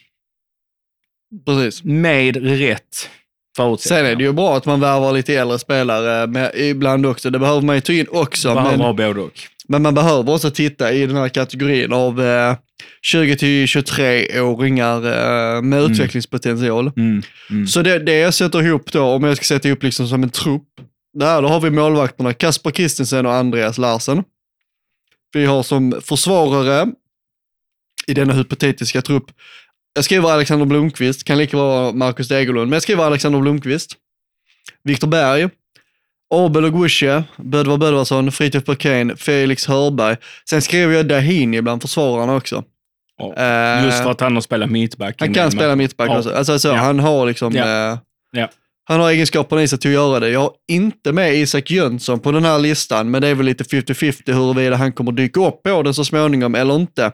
Precis. med rätt förutsättningar. Sen är det ju bra att man värvar lite äldre spelare med, ibland också. Det behöver man ju ta in också. Behöver Men, både och. men man behöver också titta i den här kategorin av eh, 20-23-åringar eh, med utvecklingspotential. Mm. Mm. Så det, det jag sätter ihop då, om jag ska sätta ihop liksom som en trupp. Där då har vi målvakterna Kasper Kristensen och Andreas Larsen. Vi har som försvarare i denna hypotetiska trupp, jag skriver Alexander Blomqvist, kan lika vara Marcus Degerlund, men jag skriver Alexander Blomqvist. Viktor Berg, Abel och Gusche, Bödvar Bödvarsson, Fritiof Burkén, Felix Hörberg. Sen skriver jag Dahini bland försvararna också. Ja. Eh, Just för att han har spelat mittback. han kan spela mittback Ja. också. Alltså, så, Ja. Han har liksom... Ja. Eh, Ja. Han har egenskaperna i sig till att göra det. Jag har inte med Isak Jönsson på den här listan, men det är väl lite 50-50 huruvida han kommer dyka upp på den så småningom eller inte.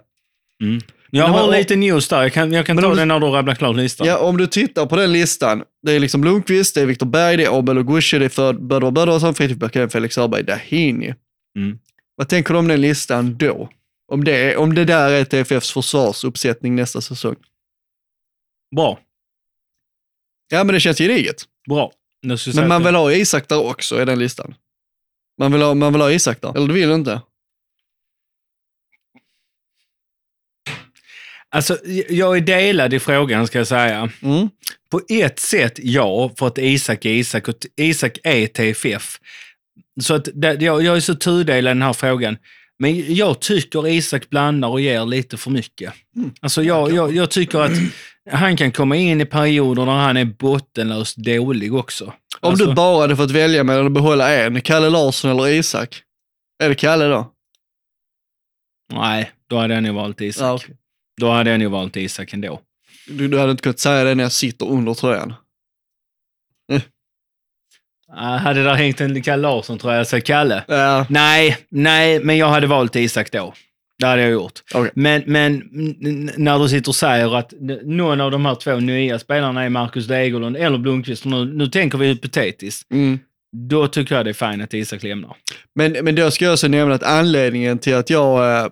Mm. Jag har om- lite news där. Jag kan, jag kan ta du- det när du rabblar klart listan. Ja, om du tittar på den listan, det är liksom Blomqvist, det är Viktor Berg, det är Abel och Gusche, det är för Bödvar Bödvarsson, Fritiof Bergén, Felix Hörberg, Dahini. Mm. Vad tänker du om den listan då? Om det, om det där är TFFs försvarsuppsättning nästa säsong? Bra. Ja, men det känns gediget. Bra. Men man vill ha Isak där också i den listan. Man vill ha, man vill ha Isak där, eller du vill inte? Alltså, jag är delad i frågan, ska jag säga. Mm. På ett sätt, ja, för att Isak är Isak och Isak är TFF. Så att det, jag, jag är så tudelad i den här frågan. Men jag tycker Isak blandar och ger lite för mycket. Mm. Alltså jag, jag, jag tycker att han kan komma in i perioder när han är bottenlöst dålig också. Om Alltså- du bara hade fått välja mellan att behålla en, Kalle Larsson eller Isak? Är det Kalle då? Nej, då hade jag nog valt Isak. Ja, okej. Då hade jag nog valt Isak ändå. du, du hade inte kunnat säga det när jag sitter under tröjan. Uh, hade där hängt en Kalle Larsson tror jag, så Kalle. Ja, Nej, nej, men jag hade valt Isak då. Det hade jag gjort. okej. Men, men när du sitter och säger att någon av de här två nya spelarna är Marcus Degerlund eller Blomqvist, nu, nu tänker vi hypotetiskt, Mm. då tycker jag det är fint att Isak lämnar. Men, men då ska jag också nämna att anledningen till att jag, eh,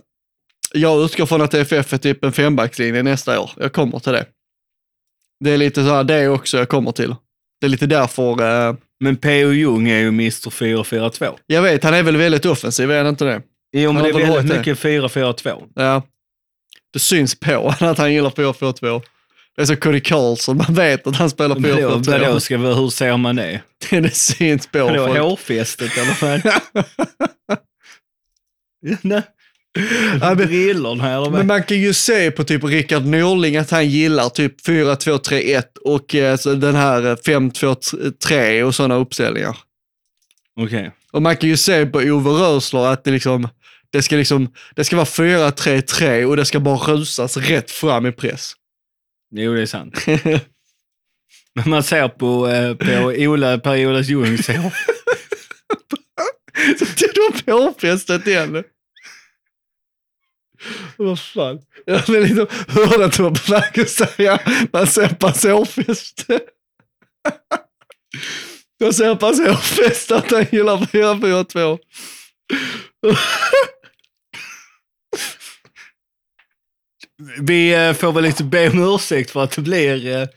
jag utgår från att TFF är typ en fembackslinje nästa år. Jag kommer till det. Det är lite så här det också jag kommer till. Det är lite därför, eh, Men P.O. Jung är ju Mr 4-4-2. jag vet, han är väl väldigt offensiv, är han inte det? Jo, men det är väl väldigt mycket 4-4-2. Ja. Det syns på att han gillar 4-4-2. Det är så Cody Carlson, man vet att han spelar Vadå, 4-4-2. vadå, ska vi, hur ser man det? Det syns på Vadå, folk. hårfästet eller vad? Nej. Ja, men- Brillorna eller Men man kan ju se på typ Rickard Norling att han gillar typ 4-2-3-1 och eh, den här eh, 5-2-3 och sådana uppställningar. Okej. Och man kan ju se på Ove Rösler att det liksom, det ska liksom, det ska vara 4-3-3 och det ska bara rusas rätt fram i press. Jo, det är sant. Men man ser på, eh, på Ola Per-Olas Ljungs hår. Så tog de på hårfästet igen. Vad fan. Jag vill liksom höra att du var på väg att säga man ser hårfäste. Jag ser hårfäste att han gillar 4-4-2. Vi eh, får väl lite be om ursäkt för att det blir... Eh,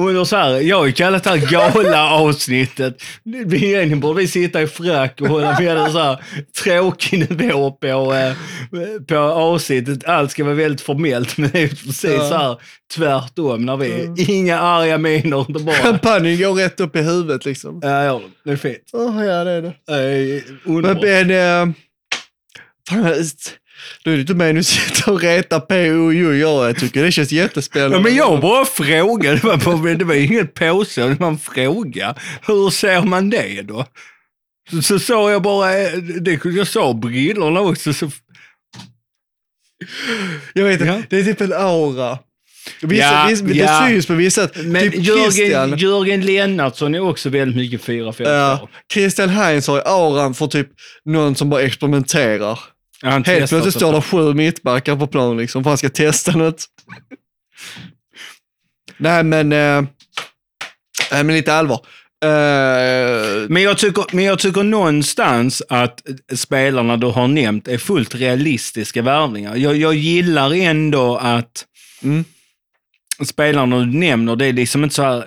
under så här, jag har ju kallat det här gala-avsnittet. Egentligen borde vi sitta i frack och hålla med en så här tråkig nivå på, eh, på avsnittet. Allt ska vara väldigt formellt, men det är precis Ja. så här tvärtom. När vi, Inga arga miner, det bara... Champagnen går rätt upp i huvudet liksom. Ja, ja, det är fint. Åh, ja, det är det. Eh, Men, men eh, du är inte med nu sitter och retar på och jo, ja, jag tycker det känns jättespännande. Ja, men jag bara frågade, det var, bara, det var inget påstående, det en fråga. Hur ser man det då? Så, så sa jag bara, eh, det, jag sa brillorna också. Så, Jag vet inte, Ja. det är typ en aura. Vissa, Ja, vissa, Det ja. syns på vissa. men typ Christian. Jörgen, Jörgen Lennartsson är också väldigt mycket 4-5 Ja. Christian Heinz har ju auran för typ någon som bara experimenterar. Helt plötsligt står på- det sju mittbackar på plan liksom, för han ska testa något. Nej men, eh, men lite allvar. Eh, Men jag, tycker, men jag tycker någonstans att spelarna du har nämnt är fullt realistiska värvningar. Jag, jag gillar ändå att Mm. spelarna du nämner, det är liksom inte så här...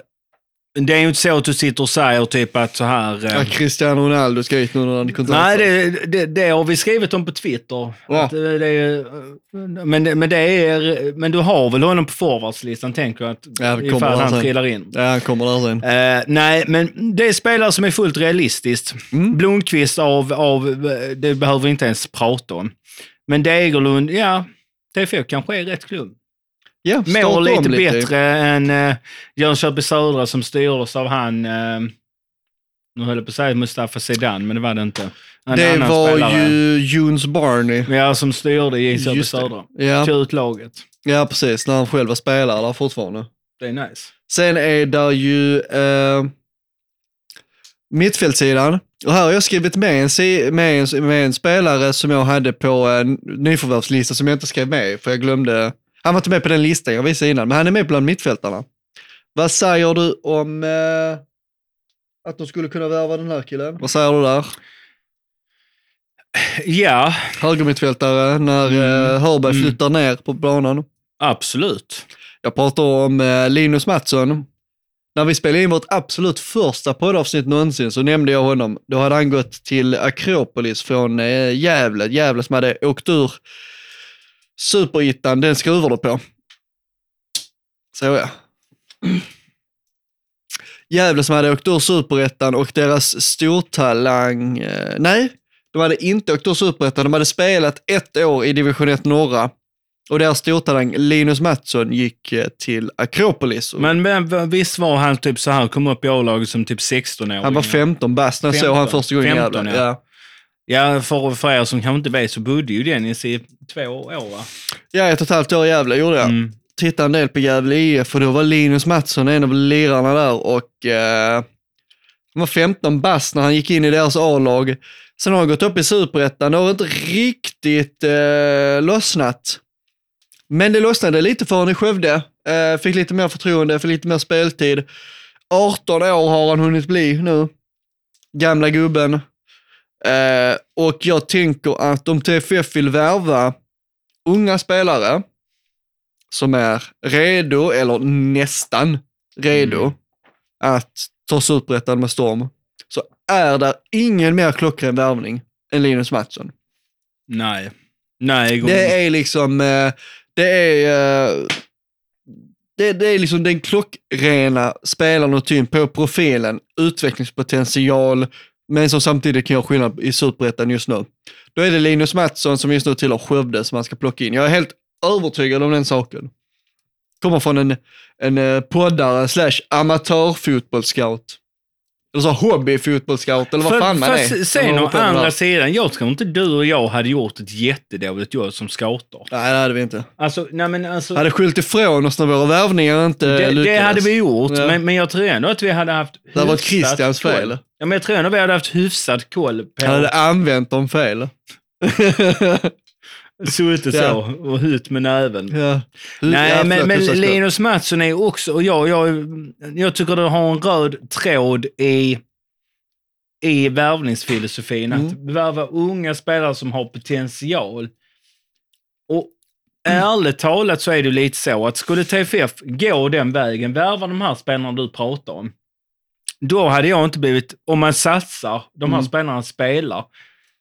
Det är ju inte så att du sitter och säger typ att så här... eh, att Cristiano Ronaldo ska hit nu när han är. Nej, det, det, det har vi skrivit om på Twitter. Ja. Det, är, men, men, det är, men du har väl honom på forwardslistan, tänker jag, att Ja, ifall han sen. trillar in. Ja, han kommer där sen. Eh, nej, men det är spelare som är fullt realistiskt. Mm. Blomqvist av, av, det behöver vi inte ens prata om. Men Degerlund, ja, TFF kanske är rätt klubb. Ja, Mår lite, bättre än uh, Jönköping Södra som styrdes av han, eh, nu höll jag på att säga Mustafa Sedan, men det var det inte. En Det var spelare. ju Junes Barney. Ja, som styrde i Jönköping. Södra. Ja, Kör ut laget. ja, precis. När han själv var spelare där fortfarande. Det är nice. Sen är där ju eh, mittfältssidan. Och här har jag skrivit med en, si- med en, med en spelare som jag hade på en nyförvärvslista som jag inte skrev med för jag glömde. Han var inte med på den listan jag visade innan, men han är med bland mittfältarna. Vad säger du om eh, att de skulle kunna värva den här killen? Vad säger du där? Ja, Högermittfältare när eh, Hörberg Mm. flyttar ner på banan. absolut. Jag pratar om eh, Linus Mattsson. När vi spelade in vårt absolut första poddavsnitt någonsin så nämnde jag honom. Då hade han gått till Akropolis från eh, Gävle. Gävle som hade åkt ur superettan, den skruvar du på. Så ja. Gävle som hade åkt ur superettan och deras stortalang, eh, nej, de hade inte åkt ur superettan, de hade spelat ett år i division 1 norra. Och deras stortalang Linus Mattsson gick eh, till Akropolis. Men, men visst var han typ så här, kom upp i A-laget som typ 16-åring? han var 15 bast när jag såg han 15, första gången i 15, Gävle. ja. Ja. Ja, för, för er som kanske inte vet så bodde ju Dennis i två år va? ja, ett och ett halvt år i Gävle gjorde jag. Mm. Tittade en del på Gävle IF och då var Linus Mattsson en av lirarna där och eh, han var 15 bast när han gick in i deras A-lag. Sen har han gått upp i superettan. Det har inte riktigt eh, lossnat. Men det lossnade lite för honom i Skövde. Eh, fick lite mer förtroende, fick lite mer speltid. 18 år har han hunnit bli nu. Gamla gubben. Eh, och jag tänker att om TFF vill värva unga spelare som är redo, eller nästan redo, Mm. att ta superettan med storm, så är det ingen mer klockren värvning än Linus Mattsson. Nej. Nej, Det är liksom, eh, det är, eh, det, det är liksom den klockrena spelaren och typen på profilen, utvecklingspotential, men som samtidigt kan göra skillnad i superettan just nu. Då är det Linus Mattsson som just nu tillhör Skövde som man ska plocka in. Jag är helt övertygad om den saken. Kommer från en, en eh, poddare slash amatörfotbollsscout. Eller så hobbyfotbollsscout eller vad fan man är. fast sen å andra sidan, jag tror inte du och jag hade gjort ett jättedåligt jobb som scouter. Nej, det hade vi inte. Alltså, nej men alltså... Hade skyllt ifrån oss när våra värvningar inte det, lyckades. det hade vi gjort, Ja. men, men jag tror ändå att vi hade haft Det hade varit Christians koll. fel. Ja, men jag tror ändå vi hade haft hyfsat koll på... Han hade använt dem fel. Suttit Ja. så och hut med näven. ja. Nej, Ja, men, men. Linus Mattsson är också, och jag, jag, jag tycker det har en röd tråd i, i värvningsfilosofin. Mm. Att värva unga spelare som har potential. Och ärligt talat så är det lite så att skulle TFF gå den vägen, värva de här spelarna du pratar om, då hade jag inte blivit, om man satsar, de här Mm. spelarna spelar,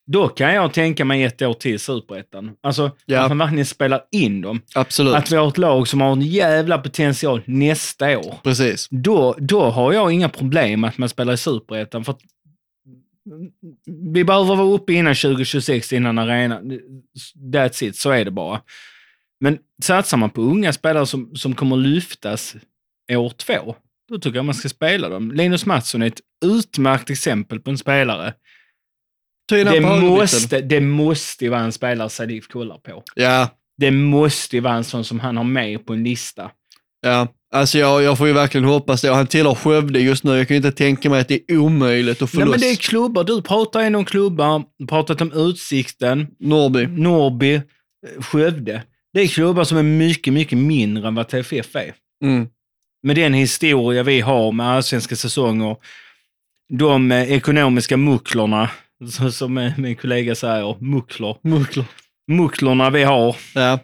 då kan jag tänka mig ett år till i Superettan. Alltså, Ja. att man verkligen spelar in dem. Absolut. Att vi har ett lag som har en jävla potential nästa år. Precis. Då, då har jag inga problem att man spelar i Superettan. För att vi behöver vara uppe innan 2026, innan arena. That's it, så är det bara. Men satsar man på unga spelare som, som kommer lyftas år två, då tycker jag man ska spela dem. Linus Mattsson är ett utmärkt exempel på en spelare. Det måste, det måste ju vara en spelare Sadif kollar på. Ja, Det måste ju vara en sån som han har med på en lista. ja. Alltså jag, jag får ju verkligen hoppas det. Han tillhör Skövde just nu. Jag kan ju inte tänka mig att det är omöjligt att få Nej, men loss det är klubbar. Du pratar ändå om klubbar, pratat om Utsikten. Norrby, eh, Skövde. Det är klubbar som är mycket, mycket mindre än vad TFF är. Mm. Med den historia vi har med allsvenska säsonger, de eh, ekonomiska mucklorna, så- som min kollega säger, mucklor. Muckler. Mucklorna vi har, Ja.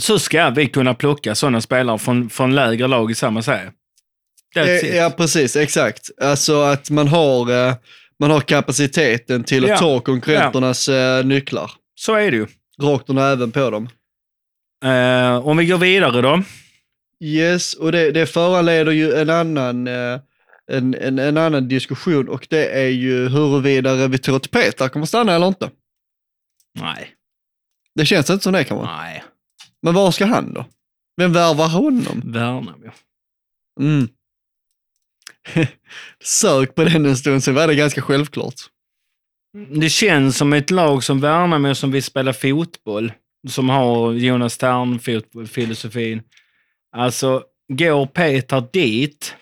så ska vi kunna plocka sådana spelare från, från lägre lag i samma serie. It. Ja, precis. Exakt. Alltså att man har, eh, man har kapaciteten till att Ja. ta konkurrenternas eh, nycklar. Så är det ju. Rakt och även på dem. Eh, om vi går vidare då. Yes, och det, det föranleder ju en annan, eh, en, en, en annan diskussion och det är ju huruvida Revitoro Peter kommer stanna eller inte. Nej. Det känns inte som det kan vara. Nej. Men var ska han då? Vem värvar honom? Värnamo. Mm. Sök på den en stund, så var det ganska självklart. Det känns som ett lag som Värnamo som vill spela fotboll. Som har Jonas Tern-filosofin. Alltså, går Peter dit,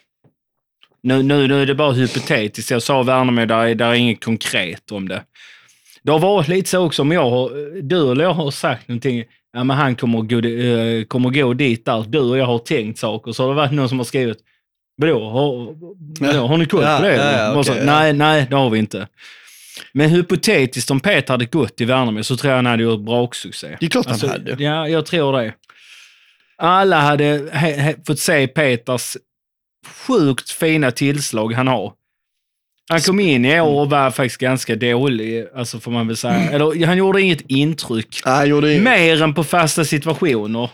nu, nu, nu är det bara hypotetiskt, jag sa Värnamo, där, är- där är inget konkret om det. Det har varit lite så också, om jag har, du eller jag har sagt någonting, ja men han kommer gå, eh, kommer gå dit där, du och jag har tänkt saker, så har det varit någon som har skrivit, vadå, har, vadå, har ni koll Ja, på det? ja, ja, Och så, ja. nej, nej, det har vi inte. Men hypotetiskt, om Peter hade gått till Värnamo så tror jag han hade gjort braksuccé. Det är klart han Alltså, hade. Ja, jag tror det. Alla hade he, he, fått se Peters sjukt fina tillslag han har. Han kom in i år och var faktiskt ganska dålig, alltså får man väl säga. Eller han gjorde inget intryck. Nej, gjorde ju... Mer än på fasta situationer.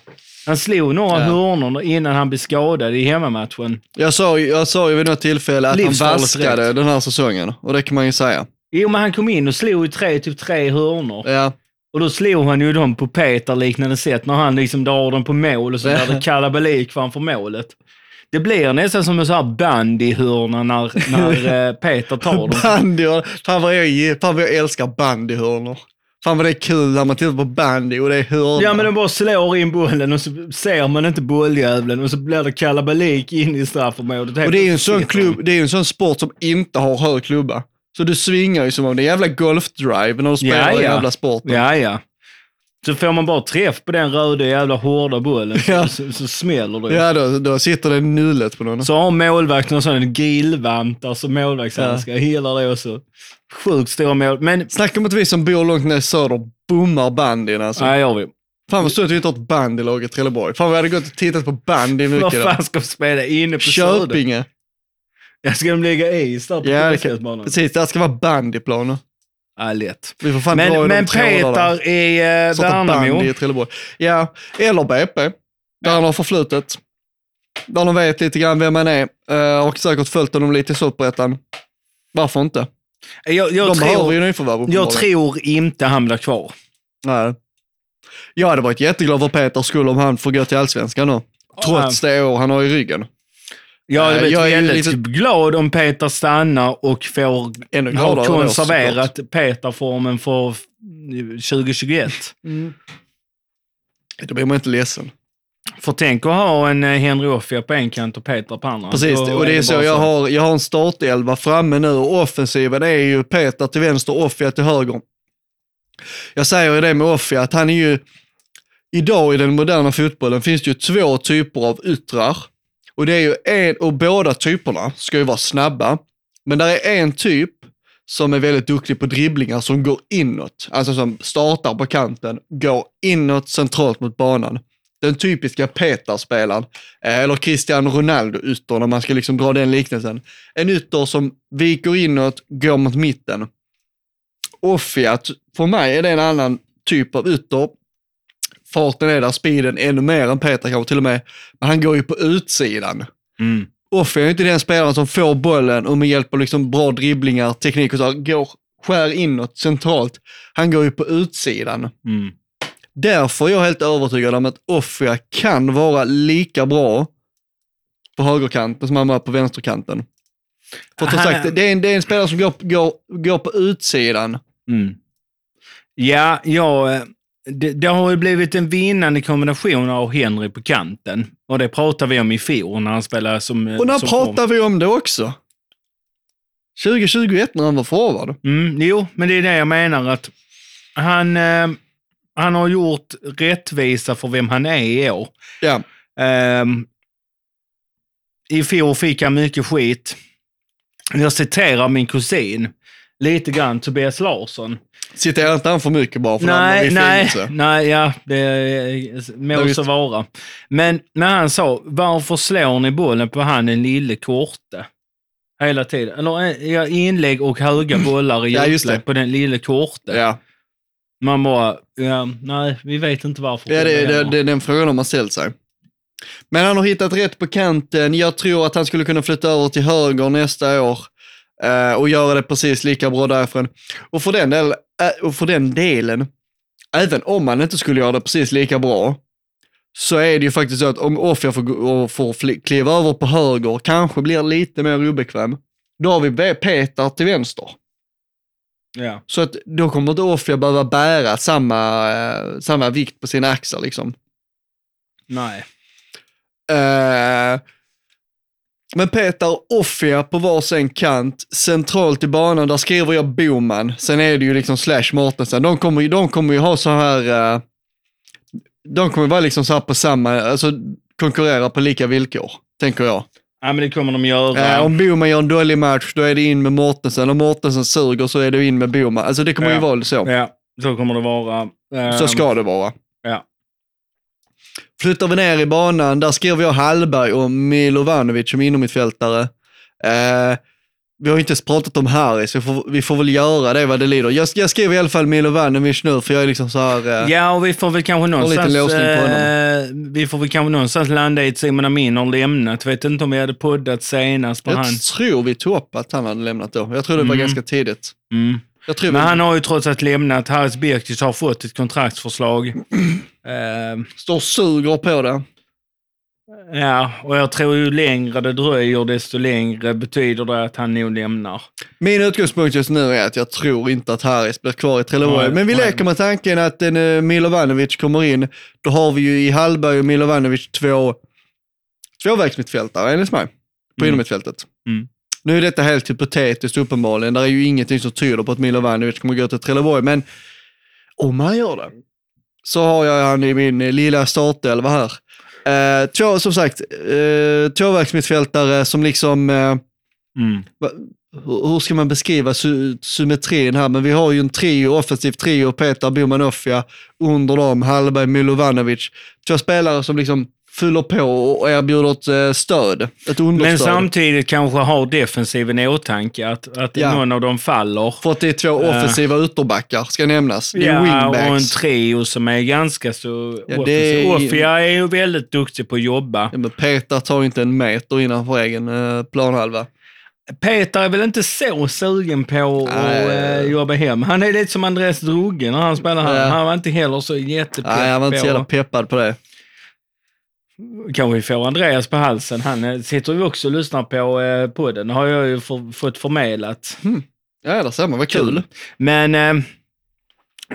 Han slog några Ja. hörnor innan han blev skadad i hemmamatchen. Jag sa, ju- jag sa ju vid något tillfälle att han vaskade rätt. den här säsongen. Och det kan man ju säga. Jo, men han kom in och slog i tre, typ tre hörnor. Ja, Och då slog han ju dem på Peter-liknande sätt när han liksom drar dem på mål och så blir det kalabalik framför målet. Det blir nästan som en sån här bandyhörna när, när eh, Peter tar dem. bandy. och- Fan vad jag, fan vad jag älskar bandyhörnor. Fan vad det är kul när man tittar på bandy och det är hörnor. Ja, men de bara slår in bollen och så ser man inte bolljävlen och så blir det kalabalik in i straffområdet. och det är ju en sån klubb, det är en sån sport som inte har hög klubba. Så du svingar ju som om det är jävla golfdrive när du spelar Ja, ja. jävla sporten. Ja, ja. Så får man bara träff på den röda jävla hårda bollen så, Ja. så, så smäller det. Ja, då, då sitter det nullet på någon. Så har målvakten en sån grillvantar som målvaktshandskar. Hela det också. Sjukt stora mål. Men, Snacka om att vi som bor långt ner i söder bommar bandyn alltså. nej, gör vi. Fan vad stort att vi inte har ett bandylag i Trelleborg. Fan vi hade gått och tittat på bandy Vad mycket fan då. ska vi spela inne på Söder? Köpinge. Ja, ska de lägga is där på Ja, kan, precis. Det här ska vara bandyplaner. Lätt. Vi får fan dra i Men, de men trådarna. Peter i uh, Starta bandy Värnamo. i Trelleborg. Ja, eller BP. Där han har förflutet. Där de vet lite grann vem han är. Uh, och säkert följt honom lite i Superettan. Varför inte? Jag, jag, de behöver tror, ju nyförvärv jag tror inte han blir kvar. Nej. Jag hade varit jätteglad för Peters skull om han får gå till Allsvenskan nu. Trots det år han har i ryggen. Jag hade blivit väldigt lite- glad om Peter stannar och får Ännu ha konserverat Peter-formen för 2021. Då blir man inte ledsen. För tänk att ha en eh, Henry Offia på en kant och Peter på andra. Precis, Då och det är så jag har, jag har en startelva framme nu och offensiven är ju Peter till vänster, Offia till höger. Jag säger ju det med Offia att han är ju, idag i den moderna fotbollen finns det ju två typer av yttrar. Och det är ju en, och båda typerna ska ju vara snabba. Men där är en typ som är väldigt duktig på dribblingar som går inåt. Alltså som startar på kanten, går inåt centralt mot banan. Den typiska Peter-spelaren, eh, eller Cristiano Ronaldo-ytter när man ska liksom dra den liknelsen. En ytter som viker inåt, går mot mitten. Offiat, för mig är det en annan typ av ytter. Farten är där, speeden ännu mer än Peter kanske till och med. Men han går ju på utsidan. Mm. Offer är inte den spelaren som får bollen och med hjälp av liksom bra dribblingar, teknik och så, går, skär inåt centralt. Han går ju på utsidan. Mm. Därför är jag helt övertygad om att Offia kan vara lika bra på högerkanten som han var på vänsterkanten. För att som sagt, det är, en, det är en spelare som går, går, går på utsidan. Mm. Ja, ja eh, det, det har ju blivit en vinnande kombination av Henry på kanten. Och det pratade vi om i fjol när han spelade som... Och när som pratar vi om det också? 2021 när han var forward. Mm, jo, men det är det jag menar att han, eh, han har gjort rättvisa för vem han är i år. Ja. Ehm, I fjol fick han mycket skit. Jag citerar min kusin lite grann, Tobias Larsson. Citerar inte han för mycket bara för Nej, han nej, nej, ja, det må så vara. Men när han sa, varför slår ni bollen på han den lille korte? Hela tiden. Eller eh, ja, inlägg och höga bollar i Ja, på den lille korte. Ja, Man bara, ja, nej, vi vet inte varför. ja det, det, det är den frågan de har ställt sig. Men han har hittat rätt på kanten. Jag tror att han skulle kunna flytta över till höger nästa år och göra det precis lika bra därifrån. Och för, den del, eh, och för den delen, även om han inte skulle göra det precis lika bra, så är det ju faktiskt så att om Offia får, får kliva över på höger, kanske blir lite mer obekväm, då har vi Peter till vänster. Ja. Så att då kommer inte Offia behöva bära samma, eh, samma vikt på sina axlar liksom. Nej. Eh, men Peter och Offia på varsin kant, centralt i banan, där skriver jag Boman. Sen är det ju liksom Slash Mortensen. De kommer, ju- de kommer ju ha så här, eh, de kommer vara liksom så här på samma, alltså konkurrera på lika villkor, tänker jag. Ja, men det kommer de göra. Eh, om Boman gör en dålig match, då är det in med Mortensen. Om Mortensen suger så är det in med Boman. Alltså det kommer ju Ja. vara så. Ja, så kommer det vara. Ehm, Så ska det vara. Ja. Flyttar vi ner i banan, där skriver jag Hallberg och Milovanovic som innermittfältare. Eh, vi har inte ens pratat om Harris, vi får, vi får väl göra det vad det lider. Jag, jag skriver i alla fall Milovanovic nu, för jag är liksom så här... Eh, Ja, och vi får väl kanske någonstans... eh, vi får väl kanske någonstans landa i att Simon Amin har lämnat. Vet inte om vi hade poddat senast på jag han. tror vi tog upp att han hade lämnat då. Jag tror det var Mm. ganska tidigt. Mm. Jag tror Men han har ju trots allt lämnat. Harris Birkic har fått ett kontraktsförslag. Eh, står suger på det. ja, och jag tror ju längre det dröjer, desto längre betyder det att han nog lämnar. Min utgångspunkt just nu är att jag tror inte att Harris blir kvar i Trelleborg. Nej, Men vi nej. leker med tanken att en uh, Milovanovic kommer in. Då har vi ju i Hallberg och Milovanovic två tvåvägsmittfältare enligt mig på Mm. innermittfältet. Mm. Nu är detta helt hypotetiskt uppenbarligen. Det är ju ingenting som tyder på att Milovanovic kommer gå till Trelleborg, men om han gör det så har jag han i min eh, lilla startelva här. Uh, två, som sagt, uh, tvåvägsmittfältare som liksom eh, Mm. Va- hur ska man beskriva sy symmetrin här? Men vi har ju en trio, offensiv trio, Peter Boman Offia, under dem Hallberg Milovanovic. Två spelare som liksom fyller på och erbjuder ett eh, stöd, ett Men understöd. samtidigt kanske har defensiven i åtanke att, att Ja. någon av dem faller. För att det är två offensiva ytterbackar, ska nämnas. Det är Ja, och en wingbacks. trio som är ganska så Ja, offensiv. är- Offia är ju väldigt duktig på att jobba. Ja, men Peter tar inte en meter innanför egen eh, planhalva. Peter är väl inte så sugen på Nej. att eh, jobba hem. Han är lite som Andreas Drugge när han spelar här. Han var inte heller så jättepepp Nej, jag var inte så jävla peppad på det. Kanske vi får Andreas på halsen. Han eh, sitter ju också och lyssnar på eh, podden. har jag ju få- fått förmedlat. Ja, där ser man, vad kul. Men, eh,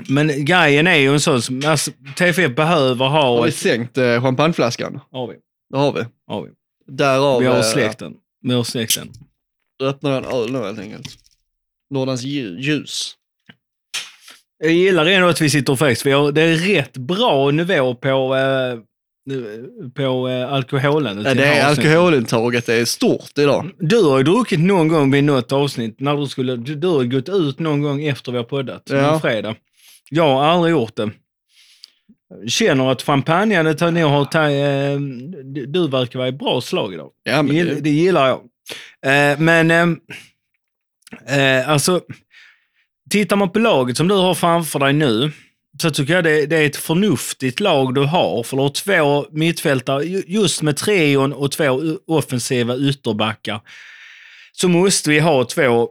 men grejen är ju en sån som alltså, TFF behöver Har ha... vi Ett, sänkt eh, champagneflaskan? har vi. Det har vi. Har vi. Därav Vi har eh, släkten. Vi har släkten. öppnar jag en öl nu helt enkelt. Norrlands lju- ljus. Jag gillar ändå att vi sitter och faktiskt, vi har, det är rätt bra nivå på, eh, på eh, alkoholen. Ja, det är alkoholintaget det är stort idag. Du har ju druckit någon gång vid något avsnitt, när du skulle, du, du har gått ut någon gång efter vi har poddat, Ja. en fredag. Jag har aldrig gjort det. Känner att champagnen tar nog har tagit, du, verkar vara i bra slag idag. Ja, men det, det- gillar jag. Eh, men, eh, eh, alltså, tittar man på laget som du har framför dig nu, så tycker jag det, det är ett förnuftigt lag du har. För du har två mittfältare, ju- just med trion och två offensiva ytterbackar, så måste vi ha två,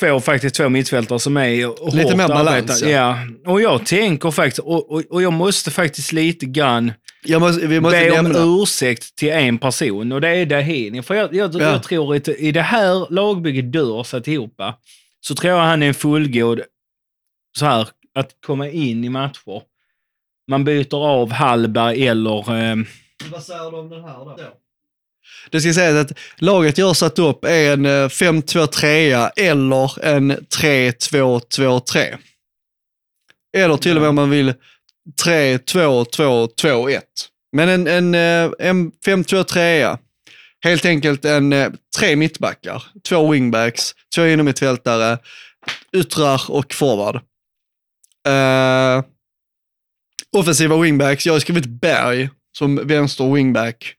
två, faktiskt två mittfältare som är Lite mer balans, ja. ja. Och jag tänker faktiskt, och, och, och jag måste faktiskt lite grann Jag måste, vi måste be om nämna. ursäkt till en person och det är Dahini. För jag, jag, Ja. jag tror att i det här lagbygget du har satt ihop, så tror jag han är en fullgod, så här, att komma in i matcher. Man byter av Hallberg eller... Eh, Vad säger du om den här då? Det ska sägas att laget jag har satt upp är en eh, 5-2-3 eller en 3-2-2-3. Eller till och med om man vill 3-2-2-2-1. Men en, en, eh, en 5-2-3, helt enkelt en eh, tre mittbackar, två wingbacks, två innermittfältare, yttrar och forward. Uh, offensiva wingbacks, jag har skrivit Berg som vänster wingback.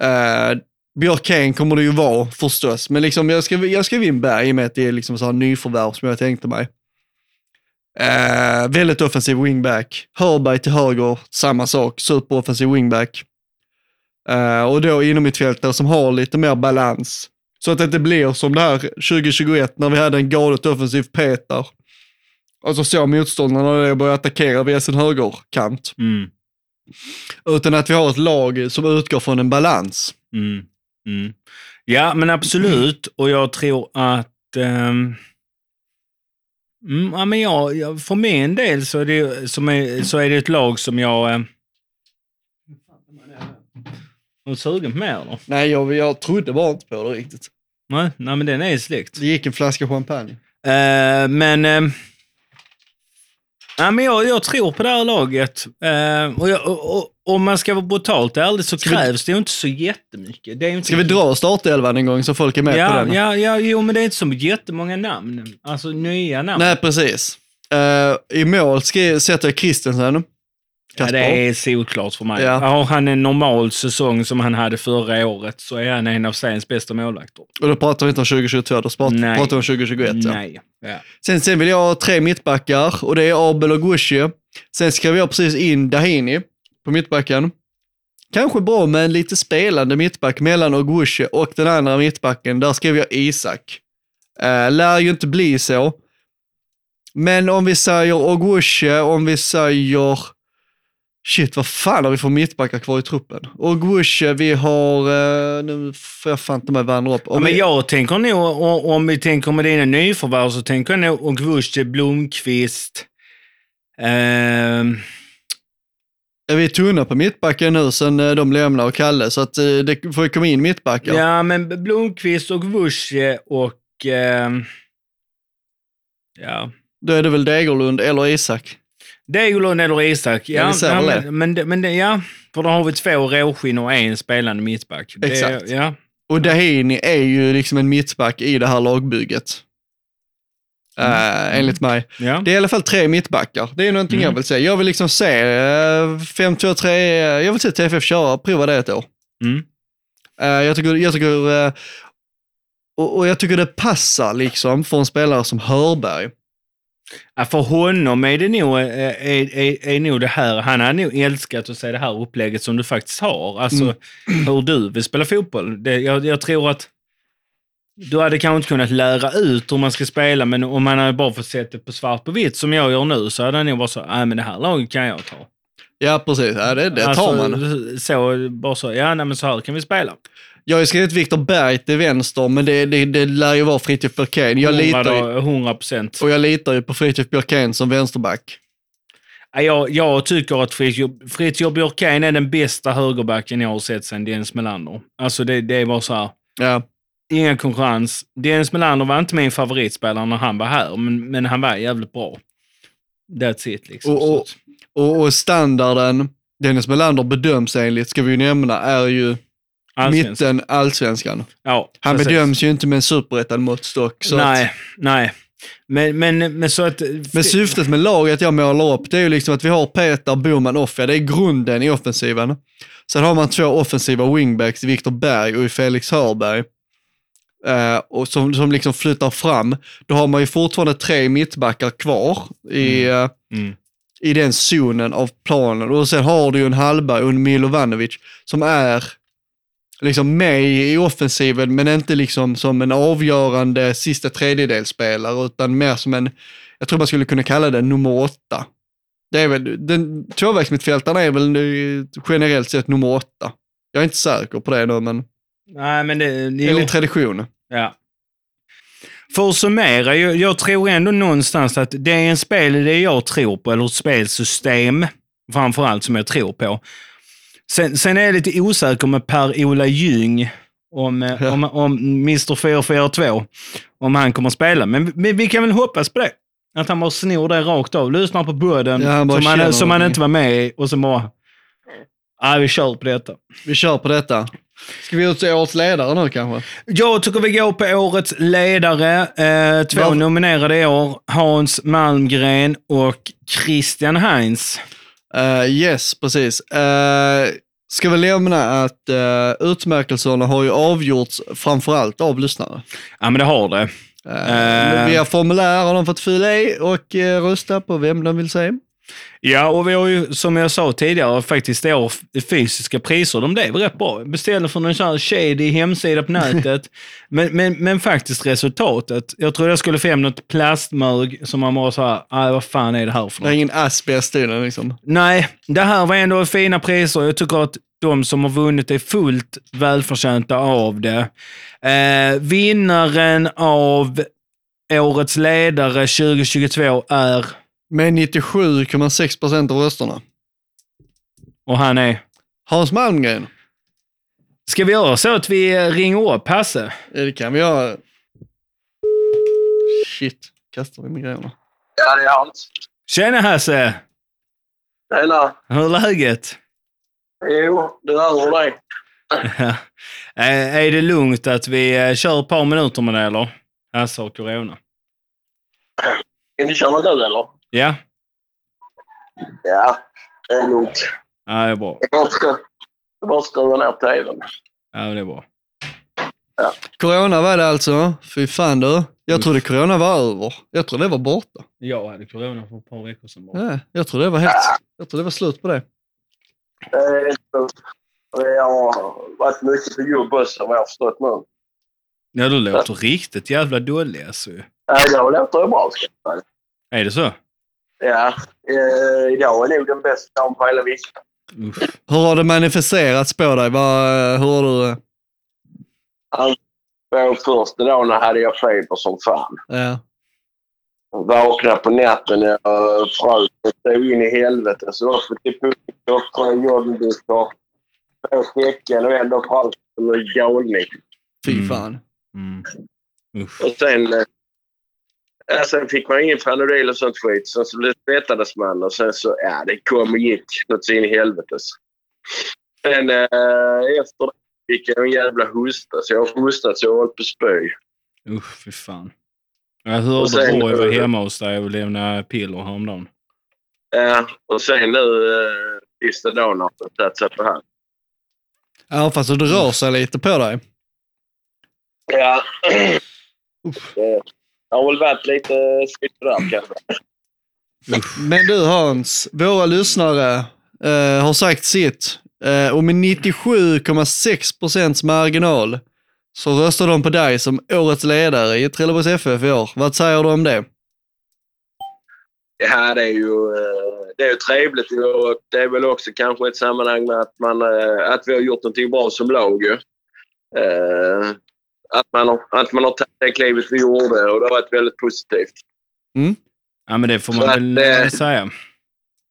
Eh, uh, Björkén kommer det ju vara förstås, men liksom jag skrev, jag skrev in Berg i och med att det är liksom så här nyförvärv som jag tänkte mig. Uh, väldigt offensiv wingback. Hörberg till höger, samma sak, superoffensiv wingback. Uh, och då inom mittfältare som har lite mer balans. Så att det inte blir som det här 2021 när vi hade en galet offensiv Peter. Och så såg motståndarna och började attackera via sin högerkant. mm, Utan att vi har ett lag som utgår från en balans. mm, mm. Ja, men absolut. Och jag tror att... mm, ja, men jag, jag, för min del så är, det, som är, så är det ett lag som jag... Eh, är du sugen på mer eller? Nej, jag, jag trodde bara inte på det riktigt. Nej, nej, men den är släkt. Det gick en flaska champagne. Eh, men... Uh, ja, men jag, jag tror på det här laget. Eh, och, jag, och, och om man ska vara brutalt ärlig så vi- krävs det ju inte så jättemycket. Det är inte Ska vi dra startelvan en gång så folk är med på Ja, den? ja, ja, jo, men det är inte så jättemånga namn. Alltså nya namn. Nej, precis. Eh, I mål ska, sätter jag Christensen. Ja, det är solklart för mig. Ja. Har han en normal säsong som han hade förra året så är han en av seriens bästa målvakter. Och då pratar vi inte om 2022, då pratar Nej. vi om 2021. Ja. Nej. Ja. Sen, sen vill jag ha tre mittbackar och det är Abel och Gushi. Sen skrev jag precis in Dahini på mittbacken. Kanske bra med en lite spelande mittback mellan Ogushi och den andra mittbacken. Där skrev jag Isak. Uh, lär ju inte bli så. Men om vi säger Ogushi, om vi säger... Shit, vad fan har vi för mittbackar kvar i truppen? Ogushi, vi har... eh, nu får jag fan inte med vandra upp. Ja, men jag tänker nog, om vi tänker med dina nyförvärv, så tänker jag nog Ogvuste, Blomqvist. Är vi tunna på mittbacken nu sen eh, de lämnar och Kalle, så att eh, det får ju komma in mittbackar. Ja, men Blomqvist och Vuce och... ehm, ja. Då är det väl Degerlund eller Isak. Degerlund eller Isak. Ja, Ja, vi säger väl men, men, det- men det, ja, för då har vi två råskinn och en spelande mittback. Det, Exakt. Ja. Och Dahini är ju liksom en mittback i det här lagbygget. Eh, enligt mig. Ja. Det är i alla fall tre mittbackar. Det är någonting Mm. jag vill se. Jag vill liksom se uh, 5-2-3, eh, jag vill se TFF köra, prova det ett år. Mm. Eh, jag tycker, jag tycker eh, och, och jag tycker det passar liksom för en spelare som Hörberg. Ja, för honom är det nog, eh, är, är, är nog det här, han hade nog älskat att se det här upplägget som du faktiskt har. Alltså Mm. hur du vill spela fotboll. Det, jag, jag tror att du hade kanske inte kunnat lära ut hur man ska spela, men om man hade bara fått sett det på svart på vitt som jag gör nu så hade han nog varit så, nej men det här laget kan jag ta. Ja, precis. Ja, det, det tar alltså, man. Så, bara så, ja nej men så här kan vi spela. Jag har skrivit Viktor Berg till vänster, men det, det, det lär ju vara Fritiof Björkén. Jag litar ju, 100 procent. och jag litar ju på Fritiof Björkén som vänsterback. Jag, jag tycker att Fritiof Björkén är den bästa högerbacken jag har sett sedan Dennis Melander. Alltså det, det var så här. Ja, Ingen konkurrens. Dennis Melander var inte min favoritspelare när han var här, men, men han var jävligt bra. That's it liksom. Och- och- och, och standarden Dennis Melander bedöms enligt, ska vi ju nämna, är ju Allsvenskan. mitten allsvenskan. Ja, Han precis. bedöms ju inte med en superettan-måttstock. så att- Nej, nej. Men, men, men så att... Men syftet med laget jag målar upp, det är ju liksom att vi har Peter, Boman, Offia. Det är grunden i offensiven. Sen har man två offensiva wingbacks, Viktor Berg och Felix Hörberg. Eh, och som, som liksom flyttar fram. Då har man ju fortfarande tre mittbackar kvar i, eh, Mm. i den zonen av planen. Och sen har du ju en Hallberg och en Milovanovic som är liksom med i offensiven, men inte liksom som en avgörande sista tredjedelsspelare, utan mer som en, jag tror man skulle kunna kalla det nummer åtta. Det är väl, den, tvåvägsmittfältaren är väl generellt sett nummer åtta. Jag är inte säker på det nu, men Nej, men det... det enligt tradition. Ja. För att summera, jag, jag tror ändå någonstans att det är en spelidé jag tror på, eller ett spelsystem framförallt som jag tror på. Sen, sen är jag lite osäker med Per-Ola Ljung, om, eh, Ja. om, om Mr 442, om han kommer att spela. Men, men vi kan väl hoppas på det. Att han bara snor det rakt av. Lyssnar på podden Ja, han som, han, som han inte var med i och så bara... Nej, vi kör på detta. Vi kör på detta. Ska vi ut till årets ledare nu kanske? Jag tycker vi går på årets ledare. Eh, två Varför? nominerade i år. Hans Malmgren och Christian Heinz. Eh, yes, precis. Uh, ska vi lämna att uh, utmärkelserna har ju avgjorts framförallt av lyssnare. Ja, men det har det. Uh. Via formulär har de fått fylla i och uh, rösta på vem de vill se. Ja, och vi har ju, som jag sa tidigare, faktiskt i år fysiska priser. De blev rätt bra. Beställde från en sån här shady hemsida på nätet. men, men, men faktiskt resultatet. Jag tror jag skulle få hem något plastmög som man bara så här, "Aj, vad fan är det här för Det är något? ingen asbest i den liksom. Nej, det här var ändå fina priser. Jag tycker att de som har vunnit är fullt välförtjänta av det. Eh, vinnaren av årets ledare 2022 är, Med 97,6 procent av rösterna. och han är... Hans Malmgren. Ska vi göra så att vi ringer upp Hasse? Ja, det kan vi göra. Shit, kastar vi med grejerna. Ja, det är Hans. Tjena Hasse! Tjena. Hur är läget? Jo, det är över dig. Eh, är det lugnt att vi eh, kör ett par minuter med det eller? Hasse har corona. Ska ni köra nu eller? Ja? Ja, det är lugnt. Ja, det är bra. Jag jag bara skruva ner tvn. Ja, det är bra. Corona var det alltså. Fy fan du. Jag trodde corona var över. Jag trodde det var borta. Jag hade corona för ett par veckor sedan bara. Ja, jag trodde det var helt... Jag trodde det var slut på det. Det är. Och Jag har varit mycket på jobb också vad jag har förstått nu. Ja, du låter riktigt jävla dålig alltså. Ja, då låter bra. ska jag. Är det så? Ja, eh, idag är nog den bästa dagen på hela veckan. Uff. Hur har det manifesterats på dig? Vad, hur har du... På första dagen hade jag feber som fan. Ja. Vaknade på natten, jag frös och stod in i helvete. Så upp till pucken, joggingbyxor, på täcken och ändå frös som en galning. Fy Mm. fan. Mm. Uff. Och sen, eh, ja, sen fick man ingen Panodil och sånt skit. Sen så blev svettades man och sen så, ja det kom och gick något så in i helvetes. Sen eh, efter det fick jag en jävla hosta. Så jag har hostat så jag har hållit på att spy. Usch, fy fan. Jag hörde Och sen- Roy var hemma hos dig och lämnade piller häromdagen. Ja, och sen nu eh, sista dagen har jag tagit sig på hand. Ja, fast det rör sig lite på dig. Ja. Det har väl varit lite där kanske. Men du Hans, våra lyssnare eh, har sagt sitt. Eh, och med 97,6 procents marginal så röstar de på dig som årets ledare i Trelleborgs FF i år. Vad säger du om det? Ja, det är ju, eh, det är ju trevligt och det är väl också kanske ett sammanhang med att, man, eh, att vi har gjort någonting bra som lag. Eh, Att man, har, att man har tagit det klivet vi gjorde och det har varit väldigt positivt. Ja, men det får man Så att väl det- eh, säga.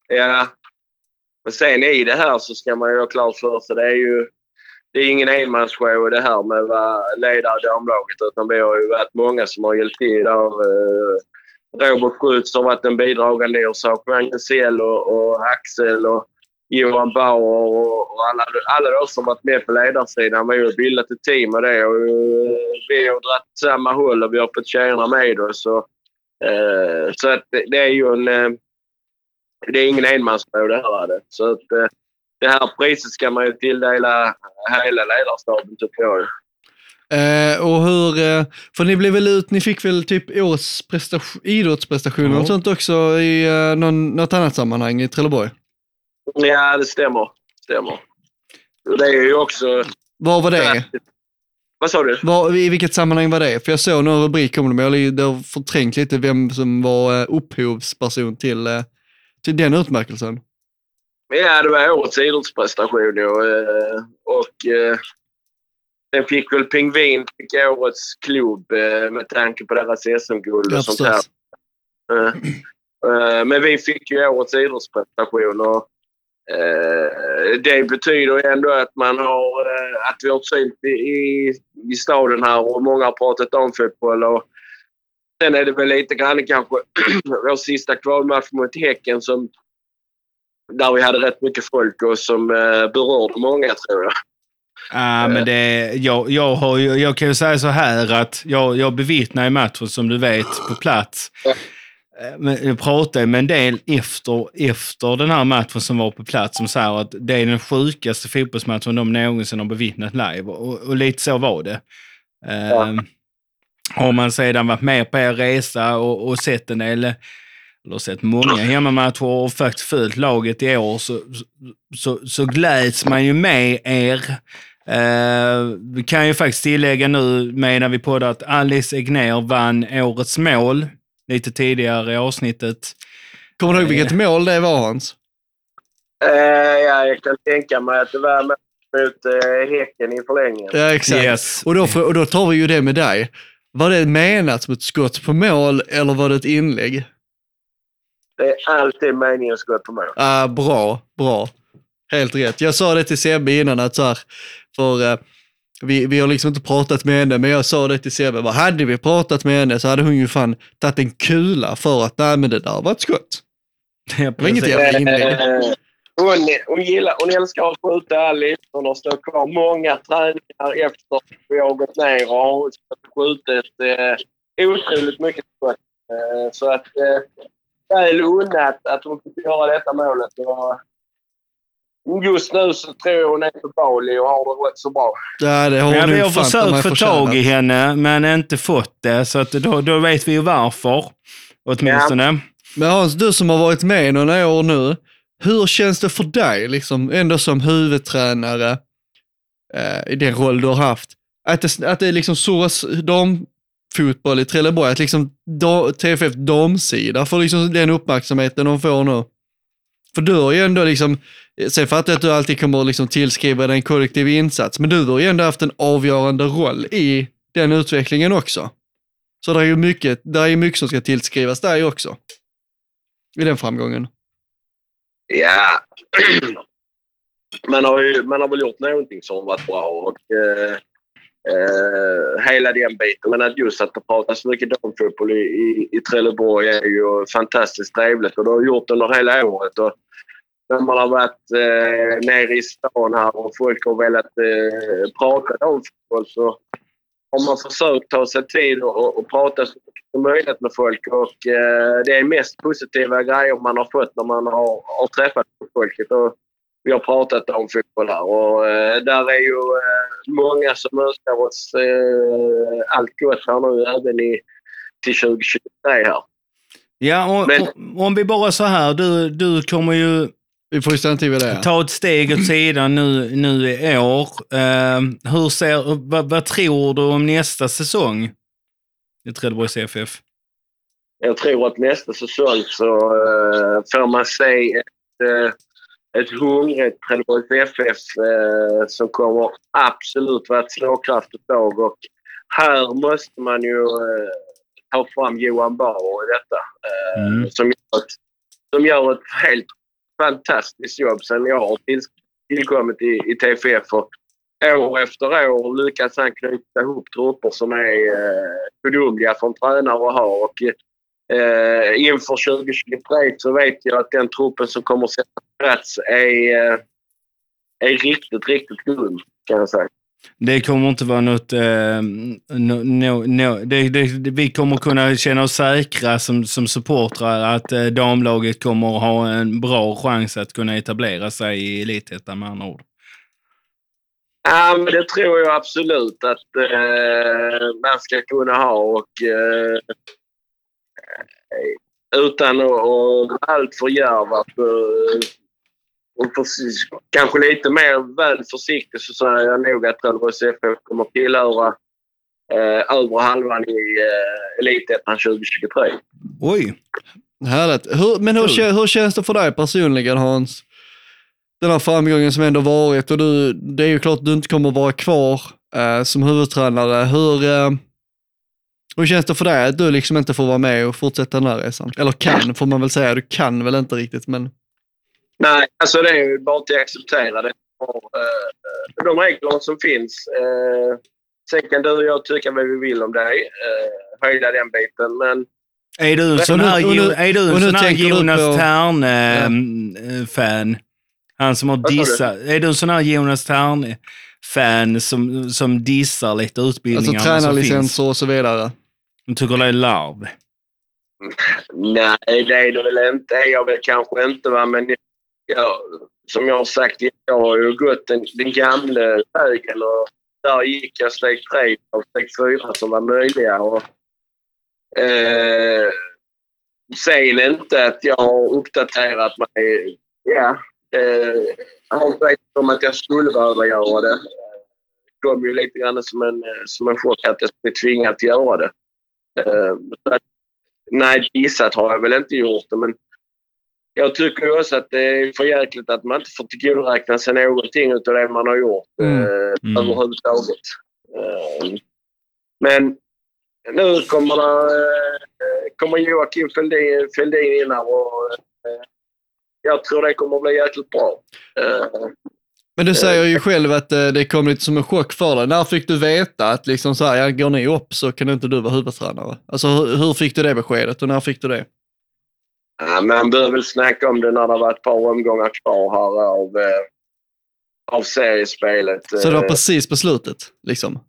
Ja. Men sen i det här så ska man ju ha klart för sig det är ju det är ingen enmansshow det här med att vara ledare i damlaget utan vi har ju varit många som har hjälpt till där. Eh, Robert Schütz har varit en bidragande orsak. Magnus och, och Axel och Johan Bauer och, alla, alla de som varit med på ledarsidan. Vi har bildat ett team och det. Och, eh, vi har dragit samma håll och vi har fått tjejerna med oss. Och, eh, så att det, det är ju en... Eh, det är ingen enmansbro det här. är det. Så att, eh, det här priset ska man ju tilldela hela ledarstaben tycker jag. Eh, och hur, för ni blev väl ut, ni fick väl typ årets prestation, idrottsprestation Ja. och sånt också i eh, någon, något annat sammanhang i Trelleborg? Ja, det stämmer. stämmer. Och Det är ju också... Vad var det? Vad sa du? Var, I vilket sammanhang var det? För jag såg någon rubrik om det, men jag har förträngt lite vem som var eh, upphovsperson till, eh, till den utmärkelsen. Ja, det var årets idrottsprestation. Ja. eh, Och eh, den fick väl Pingvin fick årets klubb med tanke på deras SM-guld Ja, och sånt här. Men vi fick ju årets idrottsprestation och det betyder ju ändå att man har eh, att vi har synts i, i, staden här och många har pratat om fotboll och sen är det väl lite grann kanske vår sista kvalmatch mot Häcken som där vi hade rätt mycket folk och som eh, berörde många tror jag. Ja, men det, jag, jag, har ju, jag kan ju säga så här att jag, jag bevittnar i matchen som du vet på plats. Jag pratade med en del efter, efter den här matchen som var på plats som sa att det är den sjukaste fotbollsmatchen de någonsin har bevittnat live. Och, och lite så var det. Ja. Eh, har man sedan varit med på er resa och, och sett en del, eller sett många hemmamatcher och faktiskt följt laget i år så, så, så gläds man ju med er. Eh, vi kan ju faktiskt tillägga nu medan vi poddar att Alice Egner vann årets mål lite tidigare i avsnittet. Kommer du ihåg vilket mål det var Hans? Eh, ja, jag kan tänka mig att det var mot eh, Häcken i förlängningen. Ja, exakt. Yes. Och, då, och då tar vi ju det med dig. Var det menat som ett skott på mål eller var det ett inlägg? Det är alltid meningen att gå på mål. Ah, bra, bra. Helt rätt. Jag sa det till Sebbe innan att så här, för eh, vi, vi har liksom inte pratat med henne, men jag sa det till Sebbe, vad hade vi pratat med henne så hade hon ju fan tagit en kula för att, nej men det där var ett skott. Det var inget jävla inlägg. Eh, hon, hon, gillar, hon älskar att skjuta Alice. Hon har stått kvar många träningar efter vi har gått ner och har skjutit eh, otroligt mycket skott. Eh, så att eh, väl unnat att hon fick göra detta målet. Och, just nu så tror jag hon är på Bali och har det rätt så bra. Ja, det har Ja, hon vi nog har försökt få tag i henne, men inte fått det. Så att då, då vet vi ju varför. Åtminstone. Men Hans, du som har varit med några år nu, hur känns det för dig, liksom, ändå som huvudtränare eh, i den roll du har haft? Att det, att det är liksom surras damfotboll i Trelleborg, att liksom da, TFF damsida får liksom den uppmärksamheten de får nu. För du har ju ändå liksom, sen fattar jag att du alltid kommer liksom tillskriva dig en kollektiv insats, men du har ju ändå haft en avgörande roll i den utvecklingen också. Så det är ju mycket, det är mycket som ska tillskrivas dig också. I den framgången. Ja. man, har ju, man har väl gjort någonting som har varit bra och eh, eh, hela den biten. Men att just att det pratas så mycket damfotboll i, i, i Trelleborg är ju fantastiskt trevligt och det har gjort under hela året. Och när man har varit eh, nere i stan här och folk har velat eh, prata damfotboll så har man försökt ta sig tid och, och, och prata så mycket som möjligt med folk. Och, eh, det är mest positiva grejer man har fått när man har, har träffat folket. Och vi har pratat om fotboll här och eh, där är ju eh, många som önskar oss eh, allt gott här nu även i, till 2023 här. Ja, och, Men- och, om vi bara så här, du, du kommer ju Vi får stanna till vid det. ta ett steg åt sidan nu, nu i år. Eh, hur ser, vad, vad tror du om nästa säsong i Trelleborgs FF? Jag tror att nästa säsong så eh, får man se ett, eh, ett hungrigt Trelleborgs FF eh, som kommer absolut vara ett slagkraftigt lag. Och här måste man ju eh, ta fram Johan Bauer i detta. Eh, Mm. som, gör ett, som gör ett helt fantastiskt jobb sen jag har till, tillkommit i, i TFF. Och år efter år lyckas han knyta ihop trupper som är eh, gudomliga för en tränare att ha. Och, eh, inför 2023 så vet jag att den truppen som kommer att sätta plats är, eh, är riktigt, riktigt grym kan jag säga. Det kommer inte vara något... Eh, no, no, no. Det, det, vi kommer kunna känna oss säkra som, som supportrar att eh, damlaget kommer att ha en bra chans att kunna etablera sig i Elitettan med andra ord. Ja, men det tror jag absolut att eh, man ska kunna ha. Och, eh, utan att vara alltför djärv eh, och för, kanske lite mer väl försiktig så säger jag nog att Trelleborgs FF kommer tillhöra eh, övre halvan i eh, Elitettan 2023. Oj! Härligt. Hur, men hur, hur känns det för dig personligen Hans? Den här framgången som ändå varit och du, det är ju klart att du inte kommer vara kvar eh, som huvudtränare. Hur, eh, hur känns det för dig att du liksom inte får vara med och fortsätta den här resan? Eller kan, får man väl säga. Du kan väl inte riktigt, men Nej, alltså det är ju bara att acceptera det. Och, eh, de reglerna som finns. Eh, sen kan du och jag tycka vad vi vill om dig. Eh, höjda den biten. Men Är du en sån här, nu- är du en sån här Jonas på- Tern-fan? Han som har dissat. Är du en sån här Jonas Tern-fan som, som dissar lite alltså utbildningar som finns? tränarlicenser och så vidare. De tycker det är larv. nej, det är det väl inte. Det är jag väl kanske inte. Va? Men jag, som jag har sagt, jag har ju gått den, den gamla vägen. Och där gick jag steg tre och steg fyra som var möjliga. Och, eh, sen inte att jag har uppdaterat mig. Ja, eh, jag har inte vetat om att jag skulle behöva göra det. Det kom ju lite grann som en, eh, som en chock att jag skulle tvingad att göra det. Eh, nej, gissat har jag väl inte gjort det, men jag tycker också att det är för jäkligt att man inte får tillgodoräkna sig någonting av det man har gjort Mm. eh, Mm. överhuvudtaget. Eh, men nu kommer, det, kommer Joakim Fälldin, Fälldin in här och jag tror det kommer bli jäkligt bra. Eh, Men du säger ju själv att eh, det kom lite som en chock för dig. När fick du veta att liksom så här, ja, går ni upp så kan inte du vara huvudtränare? Alltså hur, hur fick du det beskedet och när fick du det? Ja, man bör väl snacka om det när det var ett par omgångar kvar här av, eh, av seriespelet. Så det var Eh, precis på slutet, liksom?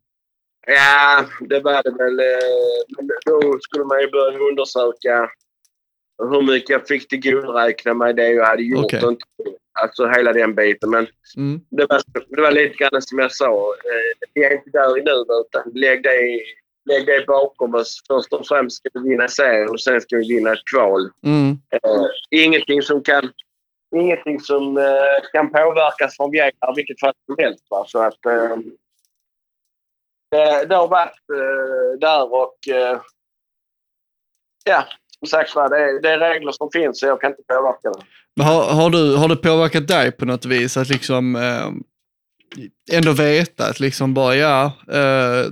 Ja, det var det väl. eh, Men då skulle man ju börja undersöka hur mycket jag fick tillgodoräkna mig det jag hade gjort. Inte- Alltså hela den biten. Men Mm. det var, det var lite grann som jag sa. eh, Vi är inte där nu utan lägg det, lägg det bakom oss. Först och främst ska vi vinna serien och sen ska vi vinna ett kval. Mm. Eh, ingenting som kan ingenting som eh, kan påverkas från Jägar vilket fall som helst. Va? Så att, eh, det, det har varit där och ja, som sagt var, det, är- det är regler som finns så jag kan inte påverka det. Men har, har, du, har det påverkat dig på något vis att liksom eh, ändå veta att liksom bara ja, eh,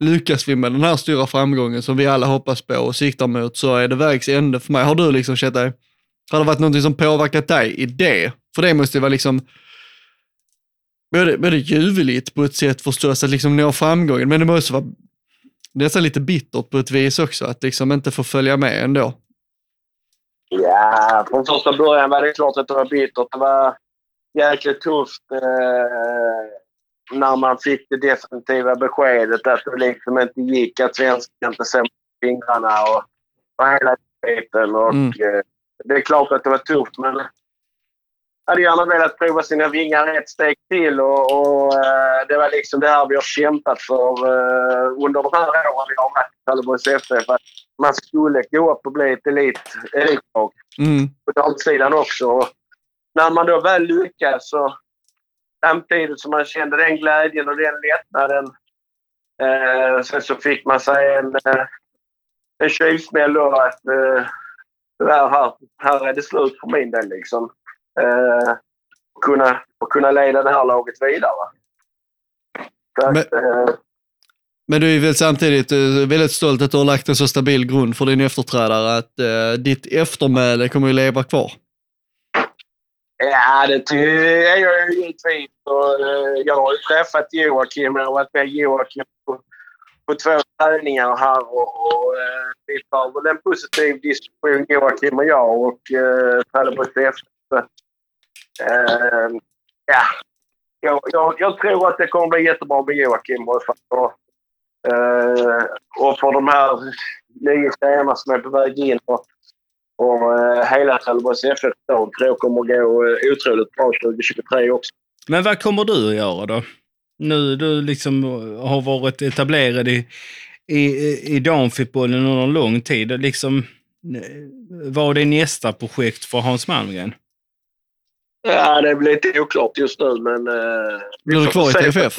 lyckas vi med den här stora framgången som vi alla hoppas på och siktar mot så är det vägs ände för mig. Har du liksom känt dig, har det varit någonting som påverkat dig i det? För det måste ju vara liksom både, både ljuvligt på ett sätt förstås att liksom nå framgången, men det måste vara nästan lite bittert på ett vis också att liksom inte få följa med ändå. Ja, från första början var det klart att det var bittert. Det var jäkligt tufft eh, när man fick det definitiva beskedet att det liksom inte gick, att svenskan inte ser fingrarna och, och hela biten. Och, Mm. eh, det är klart att det var tufft, men hade gärna velat prova sina vingar ett steg till och, och eh, det var liksom det här vi har kämpat för eh, under de här åren vi har varit i Trelleborgs FF. Att man skulle gå upp och bli ett elit, elitlag Mm. på damsidan också. Och när man då väl lyckas så samtidigt som man kände den glädjen och den lättnaden eh, sen så fick man sig en, eh, en kylsmäll då att eh, tyvärr här, här är det slut för min del liksom. Eh, kunna, och kunna leda det här laget vidare. Att, Men- eh, Men du är väl samtidigt eh, väldigt stolt att du har lagt en så stabil grund för din efterträdare att eh, ditt eftermäle kommer ju leva kvar. Ja, det är jag ju givetvis. Och, eh, jag har ju träffat Joakim. Jag har varit med Joakim på, på två träningar här och, och eh, vi tar väl en positiv diskussion Joakim och jag och eh, Trelleborgs FF. Eh, ja, jag, jag, jag tror att det kommer bli jättebra med Joakim. Och, uh, och för de här nya tjejerna som är på väg in och, och uh, hela Trelleborgs FF tror jag kommer gå eh, otroligt bra 2023 också. Men vad kommer du att göra då? Nu du liksom har varit etablerad i, i, i damfotbollen under en lång tid. Liksom, vad är nästa projekt för Hans Malmgren? Ja, det är lite oklart just nu, men... Eh, Blir du kvar i. TFF?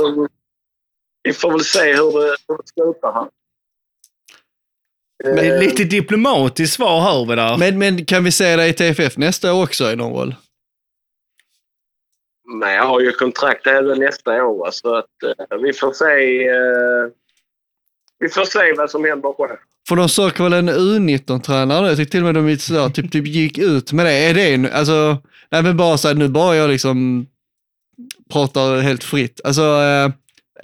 Vi får väl se hur det, hur det slutar här. Är Eh, lite diplomatiskt svar hör vi där. Men, men kan vi se dig i TFF nästa år också i någon roll? Men jag har ju kontrakt även nästa år, så att eh, vi får se... Eh, vi får se vad som händer själv. För de söker väl en U19-tränare? Jag tyckte till och med de så, typ, typ gick ut med det. Är det en, alltså, nej men bara så här, nu bara jag liksom pratar helt fritt. Alltså, eh,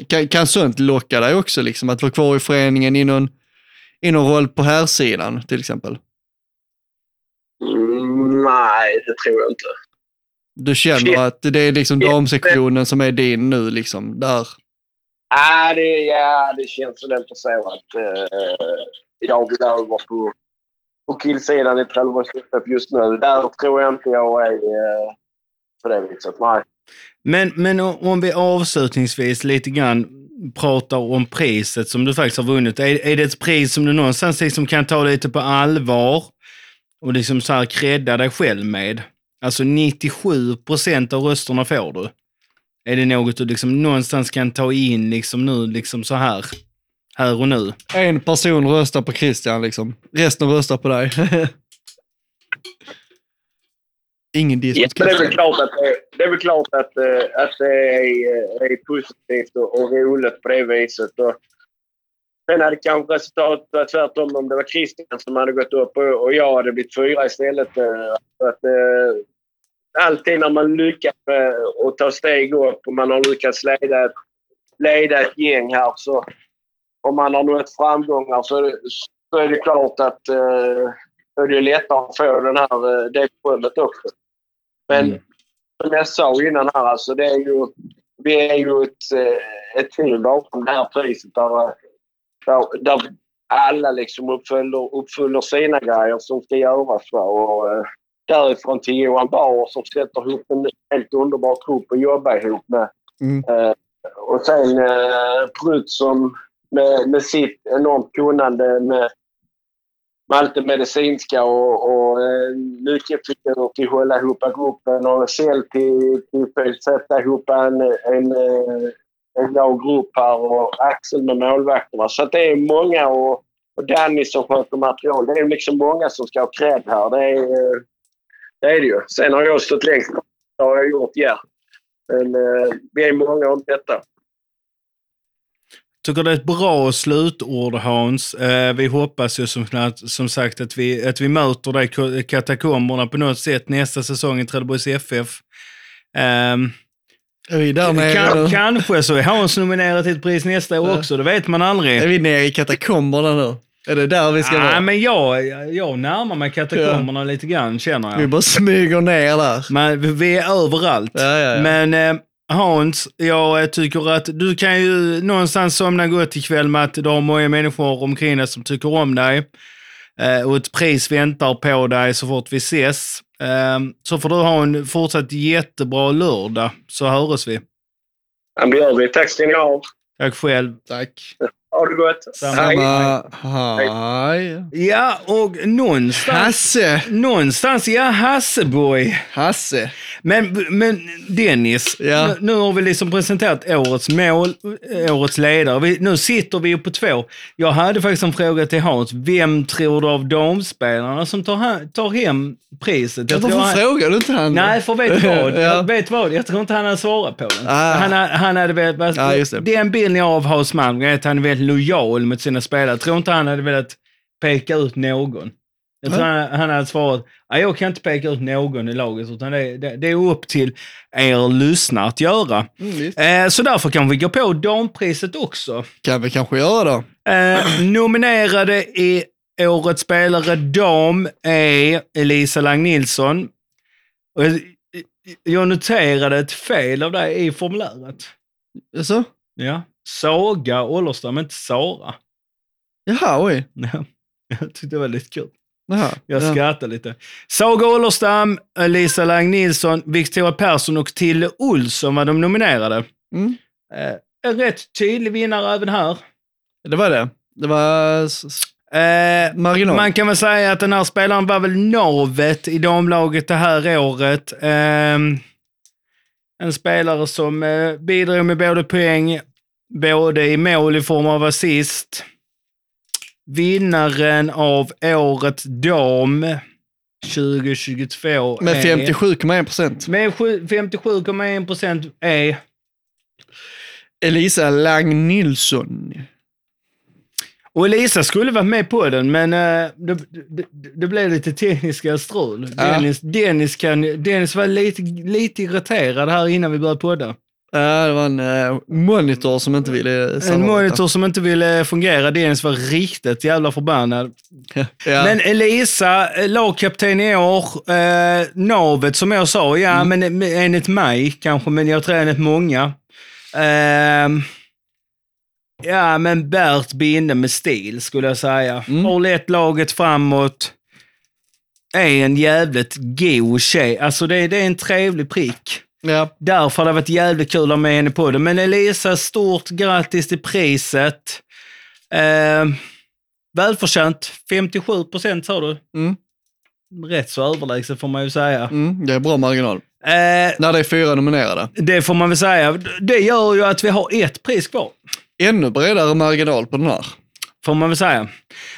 kan, kan sånt locka dig också liksom? Att vara kvar i föreningen i någon, i någon roll på här sidan till exempel? Mm, nej, det tror jag inte. Du känner att det är liksom damsektionen som är din nu liksom, där? Ah, det, ja, det känns väl inte så att eh, jag vill över på, på killsidan i Trelleborgs just nu. Där tror jag inte jag är eh, på det viset. Nej. Men, men om vi avslutningsvis lite grann pratar om priset som du faktiskt har vunnit. Är, är det ett pris som du någonstans liksom kan ta lite på allvar och liksom så här credda dig själv med? Alltså 97 procent av rösterna får du. Är det något du liksom någonstans kan ta in liksom nu, liksom så här, här och nu? En person röstar på Christian liksom. Resten röstar på dig. Ingen diss mot det är väl klart att det, det, är, väl klart att, eh, att det är, eh, är positivt och, och roligt på det viset. Och sen hade kanske resultatet varit tvärtom om det var Christian som hade gått upp och, och jag hade blivit fyra istället. eh, Att, eh, alltid när man lyckas att ta steg upp och man har lyckats leda leda ett gäng här så om man har nått framgångar så, är det- så är det klart att eh, är det lättare att få den här, eh, det berömmet också. Men Mm. som jag sa innan här, alltså, det är ju, vi är ju ett, eh, ett team bakom det här priset där, eh, där, där alla liksom uppfyller, uppfyller sina grejer som ska göras. Va? Och, eh, därifrån till Johan Bauer som sätter ihop en helt underbar trupp att jobba ihop med. Mm. Eh, och sen eh, Prutt som med, med sitt enormt kunnande med, med allt det medicinska och, och eh, nyckelfigurer till att hålla ihop gruppen och Kjell till, till att sätta ihop en, en, eh, en bra grupp här och Axel med målvakterna. Så det är många och, och Danny som sköter material. Det är liksom många som ska ha cred här. Det är, eh, det är det ju. Sen har jag stått längst. Det har jag gjort, ja. Men eh, vi är många om detta tycker det är ett bra slutord Hans. Eh, vi hoppas ju som, som sagt att vi, att vi möter dig katakomberna på något sätt nästa säsong i Trelleborgs FF. Um, Är vi där nere kan, kanske så är Hans nominerad till ett pris nästa år också, det vet man Är aldrig. vi nere i katakomberna nu? Är det där vi ska Nej, vara? men jag, jag närmar mig katakomberna lite grann känner Vi jag. bara smyger ner där. Men vi- vi är överallt. Ja, ja, ja. Men eh, Hans, jag tycker att du kan ju någonstans somna gott ikväll med att du har många människor omkring dig som tycker om dig. Eh, och ett pris väntar på dig så fort vi ses. Eh, så får du ha en fortsatt jättebra lördag, så hörs vi. Det gör vi. Tack ska ni ha. Tack själv. Tack. Ha det gott. Samma. Hej. Ja, och någonstans... Hasse. Någonstans, ja, Hasseboy. Hasse. Men, men Dennis, Ja. nu, nu har vi liksom presenterat årets mål, eh, årets ledare. Vi, nu sitter vi ju på två. Jag hade faktiskt en fråga till Hans. Vem tror du av damspelarna som tar, tar hem priset? Jag Varför han- frågar du inte han? Nej, för vet du vad? Ja. Jag vet vad? Jag tror inte han hade svarat på den. Ah. Han, ha- han hade velat... Ja. Den bilden jag har av Hans Malmgren är att han är väldigt lojal mot sina spelare. Jag tror inte han hade velat peka ut någon. Jag tror han, han hade svarat, "Nej, jag kan inte peka ut någon i laget, utan det, det, det är upp till er lyssnare att göra. Mm. Eh, så därför kan vi gå på dampriset också. Kan vi kanske göra då. Eh, nominerade i Årets spelare dam är Elisa Lang Nilsson. Och jag, jag noterade ett fel av dig i formuläret. Så? Ja. Saga Ollerstam, inte Sara. Jaha, oj. Ja. Jag tyckte det var lite kul. Jaha. Jag ja. skrattar lite. Saga Ollerstam, Lisa Lang Nilsson, Victoria Persson och Tille Olsson var de nominerade. Mm. Eh, en rätt tydlig vinnare även här. Det var det. Det var Eh, marginal. man kan väl säga att den här spelaren var väl navet i damlaget det här året. Ehm, en spelare som eh, bidrog med både poäng, både i mål i form av assist. Vinnaren av Årets dam 2022 Med är- 57,1 procent. Med sju- 57,1 procent är... Elisa Lang Nilsson. Och Elisa skulle varit med på den, men eh, det, det, det blev lite tekniska strul. Ja. Dennis, Dennis, kan, Dennis var lite, lite irriterad här innan vi började podda. Ja, det var en eh, monitor som inte ville En samarbeta. monitor som inte ville fungera. Dennis var riktigt jävla förbannad. Ja. Men Elisa, eh, lagkapten i år, eh, navet som jag sa, ja Mm. men enligt mig kanske, men jag tror enligt många. Ehm, ja, men Bert Binde med stil skulle jag säga. Mm. Har lett laget framåt. Är en jävligt god tjej. Alltså det, det är en trevlig prick. Ja. Därför har det varit jävligt kul att ha med henne på det. Men Elisa, stort grattis till priset. Eh, välförtjänt. 57 procent sa du. Mm. Rätt så överlägset får man ju säga. Mm, det är bra marginal. Eh, När det är fyra nominerade. det får man väl säga. Det gör ju att vi har ett pris kvar. Ännu bredare marginal på den här. Får man väl säga.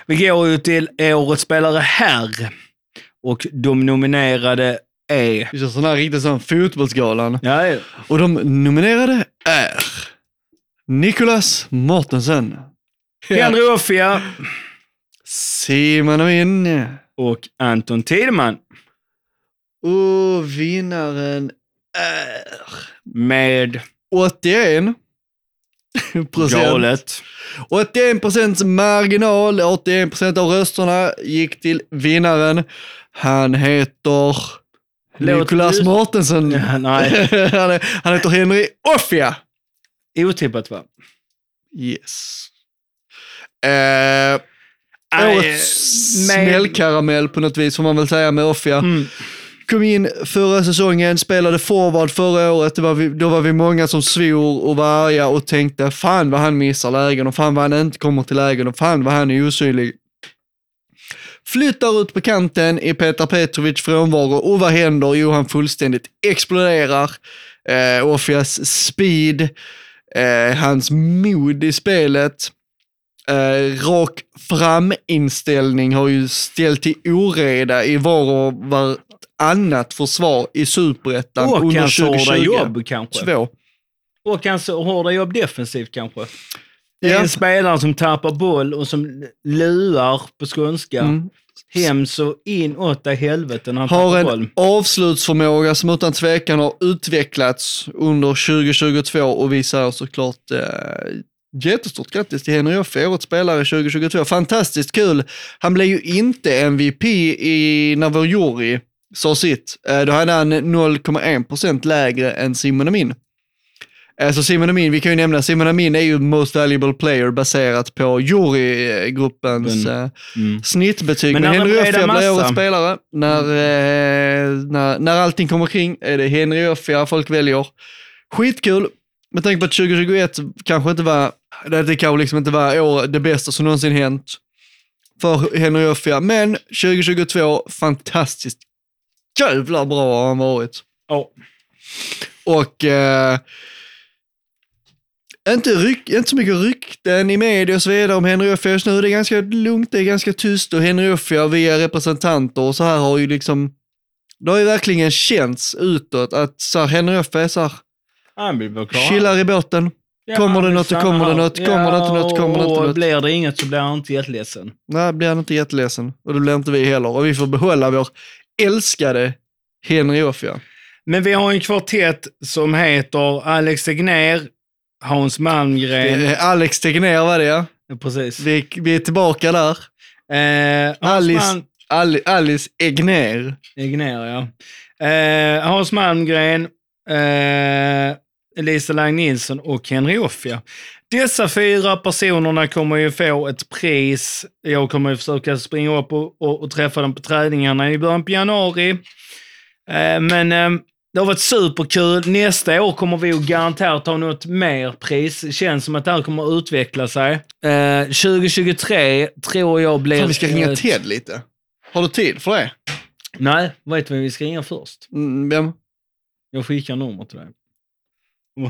Vi går ju till Årets spelare här. Och de nominerade är... Det känns sån här riktigt sån fotbollsgalan. Ja, ja. Och de nominerade är Nicolas Mortensen, Henry Offia Simon Winn och Anton Tideman. och vinnaren är Med 81 procent. galet. 81 procents marginal, 81 procent av rösterna gick till vinnaren. Han heter Nicolas Mortensen. Ja, nej. han, är, han heter Henry Offia. Otippat va? Yes. Eh, årets med- smällkaramell på något vis får man väl säga med Offia. Mm. Kom in förra säsongen, spelade forward förra året. Det var vi, då var vi många som svor och var arga och tänkte fan vad han missar lägen och fan vad han inte kommer till lägen och fan vad han är osynlig. Flyttar ut på kanten i Petar Petrovic frånvaro och vad händer? Jo, han fullständigt exploderar. Eh, Offias speed, eh, hans mod i spelet, eh, rak fram-inställning har ju ställt till oreda i var och varannat försvar i superettan Och under hans hårda 2020. jobb kanske. Två. Och hans hårda jobb defensivt kanske. Det är en spelare som tappar boll och som luar på skånska. Mm. Hem så inåt i helvete när han Har tappar boll. en avslutsförmåga som utan tvekan har utvecklats under 2022 och vi säger såklart eh, jättestort grattis till Henry Offe, årets spelare 2022. Fantastiskt kul. Han blev ju inte MVP i, när vår jury sa sitt. Eh, då hade han 0,1% lägre än Simon Amin. Eh, Så Simon Amin, vi kan ju nämna, Simon Amin är ju most valuable player baserat på jurygruppens eh, Mm. snittbetyg. Men Men, Henry Offia blir årets spelare. När, eh, när, när allting kommer kring är det Henry Offia folk väljer. Skitkul. Med tanke på att 2021 kanske inte var, det, kanske liksom inte var år, det bästa som någonsin hänt för Henry Offia. Men 2022, fantastiskt jävla bra har han varit. Ja. Och eh, inte, ryck, inte så mycket rykten i media och så vidare om Henry Offia just nu. Det är ganska lugnt, det är ganska tyst och Henry Offia via representanter och så här har ju liksom, det har ju verkligen känts utåt att så här, Henry Offia är så här, Han blir klar. chillar i båten. Kommer det något så kommer det något, kommer det inte något, kommer det inte och något. blir det inget så blir han inte jätteledsen. Nej, blir han inte jätteledsen. Och det blir inte vi heller. Och vi får behålla vår älskade Henry Offia. Men vi har en kvartett som heter Alex Tegnér, Hans Malmgren. Alex Tegnér var det ja. Precis. Vi, vi är tillbaka där. Eh, Alice, Malm- Ali, Alice Egner. Tegnér, ja. Eh, Hans Malmgren, eh, Elisa Lang Nilsson och Henry Offia. Dessa fyra personerna kommer ju få ett pris. Jag kommer ju försöka springa upp och, och, och träffa dem på träningarna i början på januari. Eh, men eh, det har varit superkul. Nästa år kommer vi ju garanterat ha något mer pris. Det känns som att det här kommer att utveckla sig. Eh, 2023 tror jag blir... Fan, vi ska ringa ett- Ted lite. Har du tid för det? Nej, vet du vem vi ska ringa först? Mm, vem? Jag skickar nummer till dig.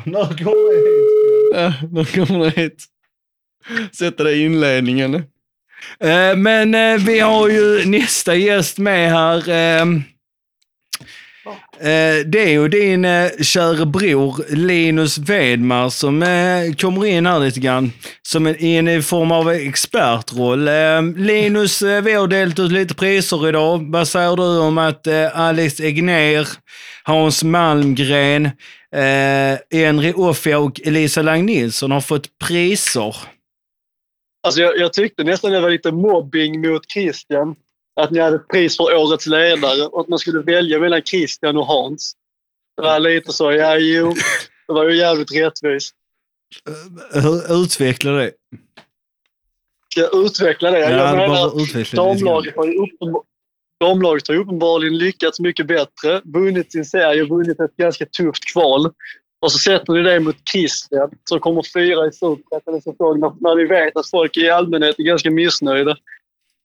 När kommer det hit? Ja, då kommer det hit. Sätta det i inledningen. Eh, men eh, vi har ju nästa gäst med här. Eh, det är ju din eh, kära bror Linus Vedmar som eh, kommer in här lite grann som en, i en form av expertroll. Eh, Linus, eh, vi har delat ut lite priser idag. Vad säger du om att eh, Alex Egner, Hans Malmgren, eh, Henry Offia och Elisa Lang Nilsson har fått priser? Alltså jag, jag tyckte nästan det var lite mobbing mot Christian. Att ni hade ett pris för årets ledare och att man skulle välja mellan Christian och Hans. Det var lite så, ja jo. Det var ju jävligt rättvist. Hur utvecklar det? Ska jag utveckla det? Ja, jag menar, utveckla grann. damlaget har, ju damlaget har ju uppenbarligen lyckats mycket bättre. Vunnit sin serie, vunnit ett ganska tufft kval. Och så sätter ni det mot Christian som kommer fyra i Superettan i när, när ni vet att folk i allmänhet är ganska missnöjda.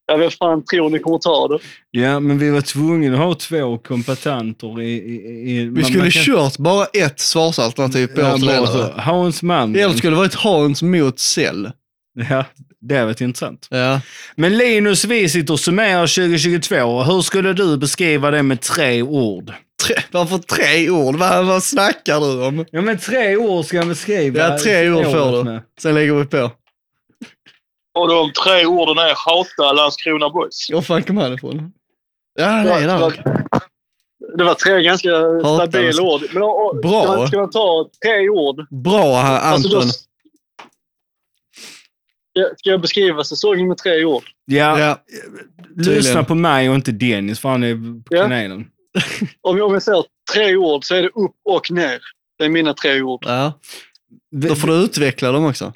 Ja, vem fan tror ni kommer ta det? Ja, men vi var tvungna att ha två kompetanter i... i, i Vi skulle kört bara ett svarsalternativ på ja, årets bara så. ledare. Hans Malm. Eller skulle det varit Hans mot Cell. Ja, det har varit intressant. Ja. Men Linus, vi sitter och summerar 2022. Hur skulle du beskriva det med tre ord? Tre, varför tre ord? Vad, vad snackar du om? Ja, men tre ord ska jag beskriva. Ja, tre ord får du. med. Sen lägger vi på. Och de tre orden är hata Landskrona Boys. Var fan kom han ifrån? Ja, det är där. var, det var tre ganska Hatar stabila Landskrona. ord. Men, och, Bra. Ska man, ska man ta tre ord? Bra Alltså, då, Anton. ska, jag beskriva säsongen med tre ord? Ja, Ja, lyssna tydligen. på mig och inte Dennis, för han är på Ja. kanalen. Om, om jag säger tre ord så är det upp och ner. Det är mina tre ord. ja. Då får du utveckla dem också.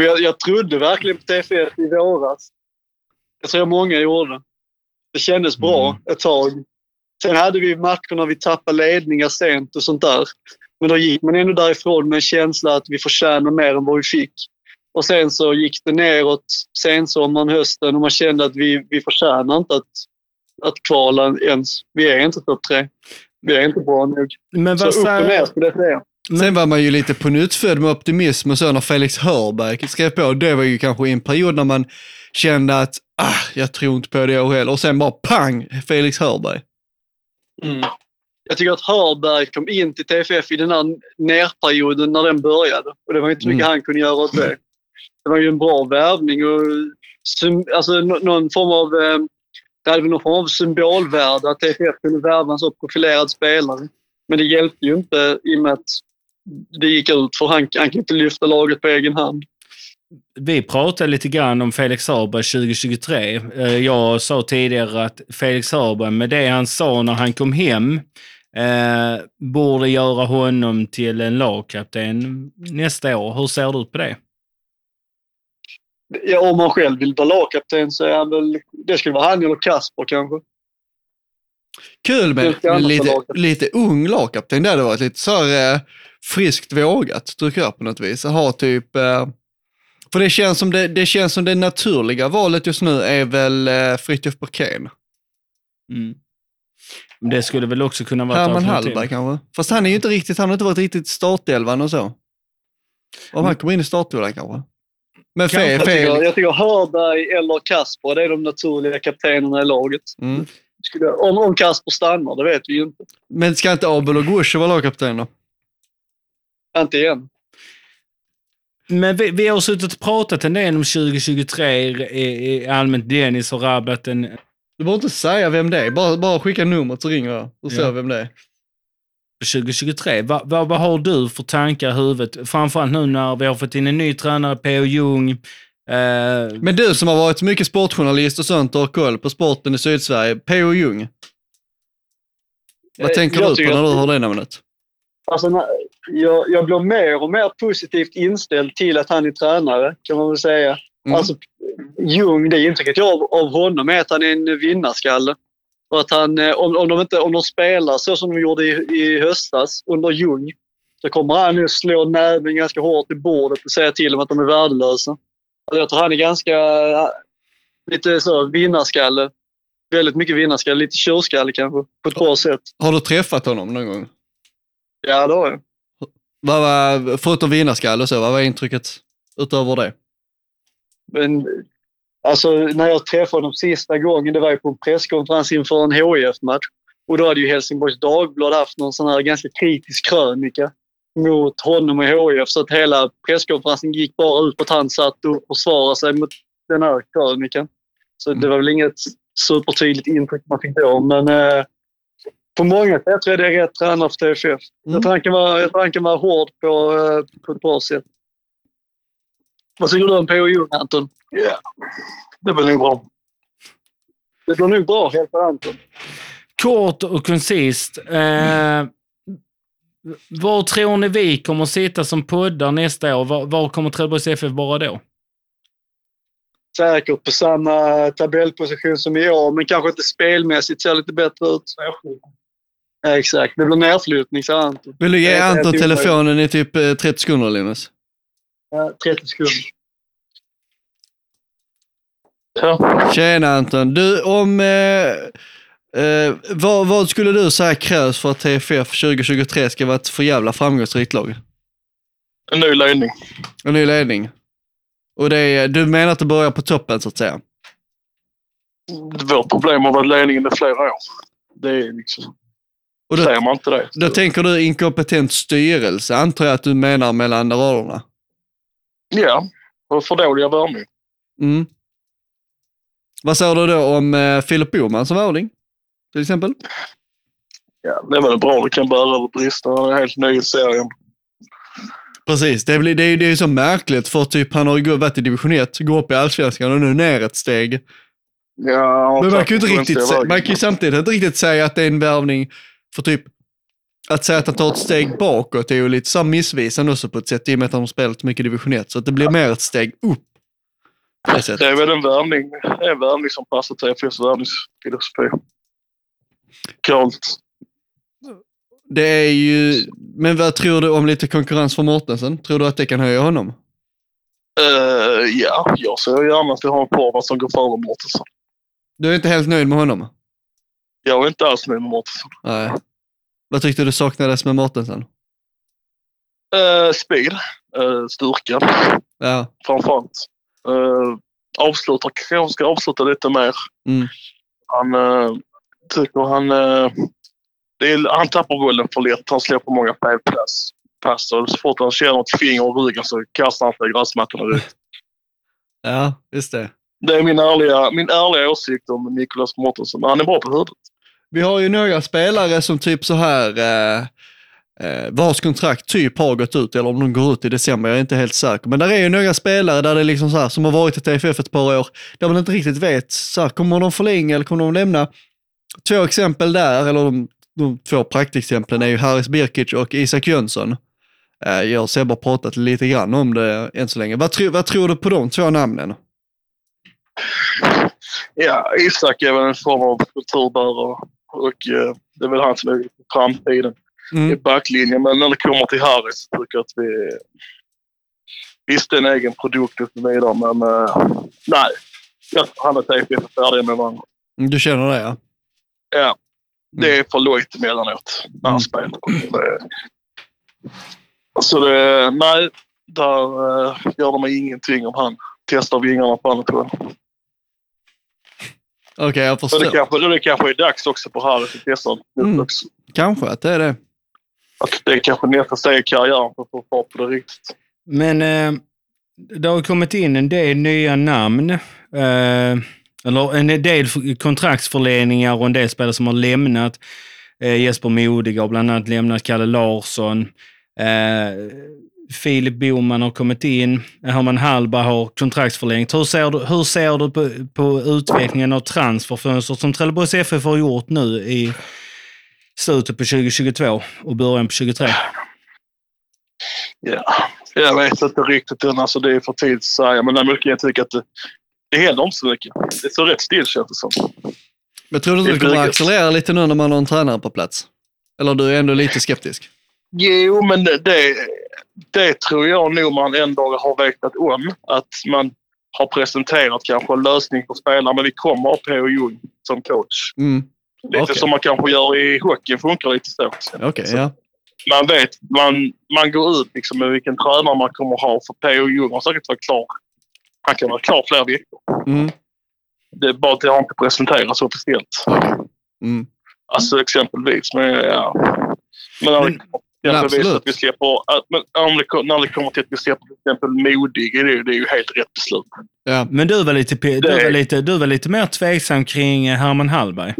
Jag, jag trodde verkligen på TFF i våras. Jag tror många gjorde. Det kändes bra Mm. ett tag. Sen hade vi matcher när vi tappade ledningar sent och sånt där. Men då gick man ändå därifrån med en känsla att vi förtjänar mer än vad vi fick. Och sen så gick det neråt sensommaren, hösten och man kände att vi, vi förtjänar inte att, att kvala ens. Vi är inte topp tre. Vi är inte bra nog. Men Så vad upp och ner skulle jag säga. Sen var man ju lite på nyttfödd med optimism och så när Felix Hörberg skrev på. Det var ju kanske en period när man kände att ah, jag tror inte på det år heller. Och sen bara pang, Felix Hörberg. Mm. Jag tycker att Hörberg kom in till TFF i den här nerperioden när den började. Och det var inte mycket Mm. han kunde göra åt det. Det var ju en bra värvning och alltså, nå- någon form av... Eh, det hade väl någon form av symbolvärde att TFF kunde värva en så profilerad spelare. Men det hjälpte ju inte i och med att det gick ut för han, han kan inte lyfta laget på egen hand. Vi pratade lite grann om Felix Hörberg 2023. Eh, Jag sa tidigare att Felix Hörberg, med det han sa när han kom hem, eh, borde göra honom till en lagkapten nästa år. Hur ser du på det? Ja, om han själv vill vara lagkapten så är han väl... Det skulle vara han eller Kasper kanske. Kul med lite, lite ung lagkapten. Det hade varit lite så här, eh, friskt vågat, tycker jag på något vis. Att ha typ... Eh, för det känns, som det, det känns som det naturliga valet just nu är väl eh, Fritiof Berkén. Mm. Men Det skulle väl också kunna vara Herman. Hallberg kanske. Fast han är ju inte riktigt, han har inte varit riktigt startelvan och så. Om han kommer in i startelvan kanske. Men fel, Jag tycker, fel. jag tycker Hörberg eller Kasper, det är de naturliga kaptenerna i laget. Mm. Skulle, om, om Kasper stannar, det vet vi ju inte. Men ska inte Abel och Guusche vara lagkapten då? Inte igen. Men vi, vi har suttit och pratat en del om 2023 i, i allmänt. Dennis har rabblat en... Du behöver inte säga vem det är, bara, bara skicka numret så ringer jag och ser Ja. vem det är. 2023. Vad, vad, vad har du för tankar i huvudet? Framförallt nu när vi har fått in en ny tränare, P.O. Jung. Eh, Men du som har varit mycket sportjournalist och sånt och har koll på sporten i Sydsverige, P.O. Jung. Vad Eh, tänker jag du på när du hör det namnet? Alltså, jag, jag blir mer och mer positivt inställd till att han är tränare, kan man väl säga. Mm. Alltså, Jung, det intrycket jag har av honom är att han är en vinnarskalle. Och att han, eh, om, om, de inte, om de spelar så som de gjorde i, i höstas under Jung, så kommer han nu slå näven ganska hårt i bordet och säga till dem att de är värdelösa. Alltså, jag tror han är ganska, eh, lite så, vinnarskalle. Väldigt mycket vinnarskalle, lite tjurskalle kanske, på ett bra sätt. Har du träffat honom någon gång? Ja, det har jag. Vad var, förutom vinnarskalle och så, vad var intrycket utöver det? Men alltså, när jag träffade honom sista gången, det var ju på en presskonferens inför en HIF-match. Och då hade ju Helsingborgs Dagblad haft någon sån här ganska kritisk krönika mot honom och HIF. Så att hela presskonferensen gick bara ut på att han satt och försvarade sig mot den här krönikan. Så det var väl inget supertydligt intryck man fick då. Men eh, på många sätt tror jag det är rätt tränare för TFF. Mm. Jag tror han kan vara, jag tror han kan vara hård på, eh, på ett bra sätt. Vad tycker du om P.O. Jung, Anton? Ja, det blir nog bra. Det blir nog bra, helt Anton. kort och koncist. Eh, var tror ni vi kommer sitta som poddar nästa år? Var, var kommer Trelleborgs FF vara då? Säkert på samma tabellposition som i år, men kanske inte spelmässigt ser lite bättre ut. Ja, exakt. Det blir nerflyttning, sa Anton. Vill du ge Anton telefonen i typ eh, 30 sekunder, Linus? Ja, 30 sekunder. Ja. Tjena Anton. Du, om... Eh, eh, vad, vad skulle du säga krävs för att TFF 2023 ska vara ett för jävla framgångsrikt lag? En ny ledning. En ny ledning. Och det är, du menar att det börjar på toppen så att säga? Vårt problem har varit ledningen i flera år. Det är liksom... Och då, Säger man inte det. då tänker du inkompetent styrelse, antar jag att du menar mellan raderna? Ja, och för dåliga värvningar. Mm. Vad säger du då om eh, Filip Boman som värvning? Till exempel? Ja, det är väl bra. Det kan bära eller brista. Han är helt ny i serien. Precis, det, blir, det, är, det är ju så märkligt för typ han har varit i division 1, går upp i allsvenskan och nu ner ett steg. Ja, Men man kan ju inte riktigt, man kan ju samtidigt inte riktigt säga att det är en värvning för typ att säga att han tar ett steg bakåt är ju lite så missvisande också på ett sätt i och med att han har spelat mycket division 1. Så att det blir mer ett steg upp. Det Det är väl en värvning, en värvning som passar till FFs värvningsfilosofi. Kallt. Det är ju, men vad tror du om lite konkurrens från Mortensen? Tror du att det kan höja honom? Uh, ja, jag ser gärna att vi har en forward som går före Mårtensson. Du är inte helt nöjd med honom? Jag är inte alls nöjd med Mårtensson. Nej. Vad tyckte du saknades med Mortensen? Uh, speed, uh, styrka Ja, framförallt. Uh, avslutar, kanske ska avsluta lite mer. Mm. Han uh, tycker han... Uh, det är, han tappar bollen för lätt. Han släpper många felpass. Pass. Och så fort han känner något finger i ryggen så kastar han sig i gräsmattorna direkt. ja, just det. Det är min ärliga, min ärliga åsikt om Nicolas Mårtensson. Han är bra på huvudet. Vi har ju några spelare som typ så här, eh, eh, vars kontrakt typ har gått ut, eller om de går ut i december, jag är inte helt säker. Men där är ju några spelare där det är liksom så här, som har varit i TFF ett par år, där man inte riktigt vet, så här, kommer de förlänga eller kommer de lämna? Två exempel där, eller de, de två praktexemplen är ju Haris Birkic och Isak Jönsson. Eh, jag och Sebbe har pratat lite grann om det än så länge. Vad, tro, vad tror du på de två namnen? Ja, Isak är väl en form av kulturbärare och eh, det är väl han som är i framtiden i Mm. backlinjen. Men när det kommer till Harris så tycker jag att vi... Visst, det är en egen produkt och så vidare, men eh, nej. Jag han och TFF är färdiga med varandra. Du känner det ja? Ja. Det är för lojt emellanåt när han Mm. spelar. Så det, nej, där eh, gör de ingenting om han testar vingarna på tror jag. Okej, jag Så det förstår. kanske, det kanske är dags också på att testa Mm. också. Kanske att det är det. Att det är kanske nästa steg i karriären för att få fart på det riktigt. Men eh, det har kommit in en del nya namn. Eh, eller en del kontraktsförlängningar och en del spelare som har lämnat. Eh, Jesper Modig har bland annat lämnat, Kalle Larsson. Eh, Filip Boman har kommit in. Herman Hallberg har kontraktsförlängt. Hur ser du, hur ser du på, på utvecklingen av transferfönstret som Trelleborgs FF har gjort nu i slutet på 2022 och början på 2023? Ja, jag vet inte riktigt än. Alltså, det är för tidigt att säga. Men däremot kan jag tycka att det, det händer inte så mycket. Det står rätt still känns det som. Men tror du inte Det kommer blir- accelerera lite nu när man har en tränare på plats? Eller du är ändå lite skeptisk? Jo, men det, det, tror jag nog man ändå har vetat om. Att man har presenterat kanske en lösning för spelare, men vi kommer ha P.O. Jung som coach. Mm. Lite Okej. som man kanske gör i hockeyn, funkar lite så. Okej, ja. Man vet, man, man går ut liksom med vilken tränare man kommer ha. För P.O. Jung har säkert varit klar. Han kan vara klar flera veckor. Mm. Det är bara att det har inte presenterats officiellt. Mm. Alltså exempelvis. Men, ja. men Men- Men absolut. att vi släpper, att, men om det, när det kommer till att vi släpper till exempel Modig, är det, det är ju helt rätt beslut. Ja. Men du var lite, du Det- var lite, du var lite mer tveksam kring eh, Herman Hallberg.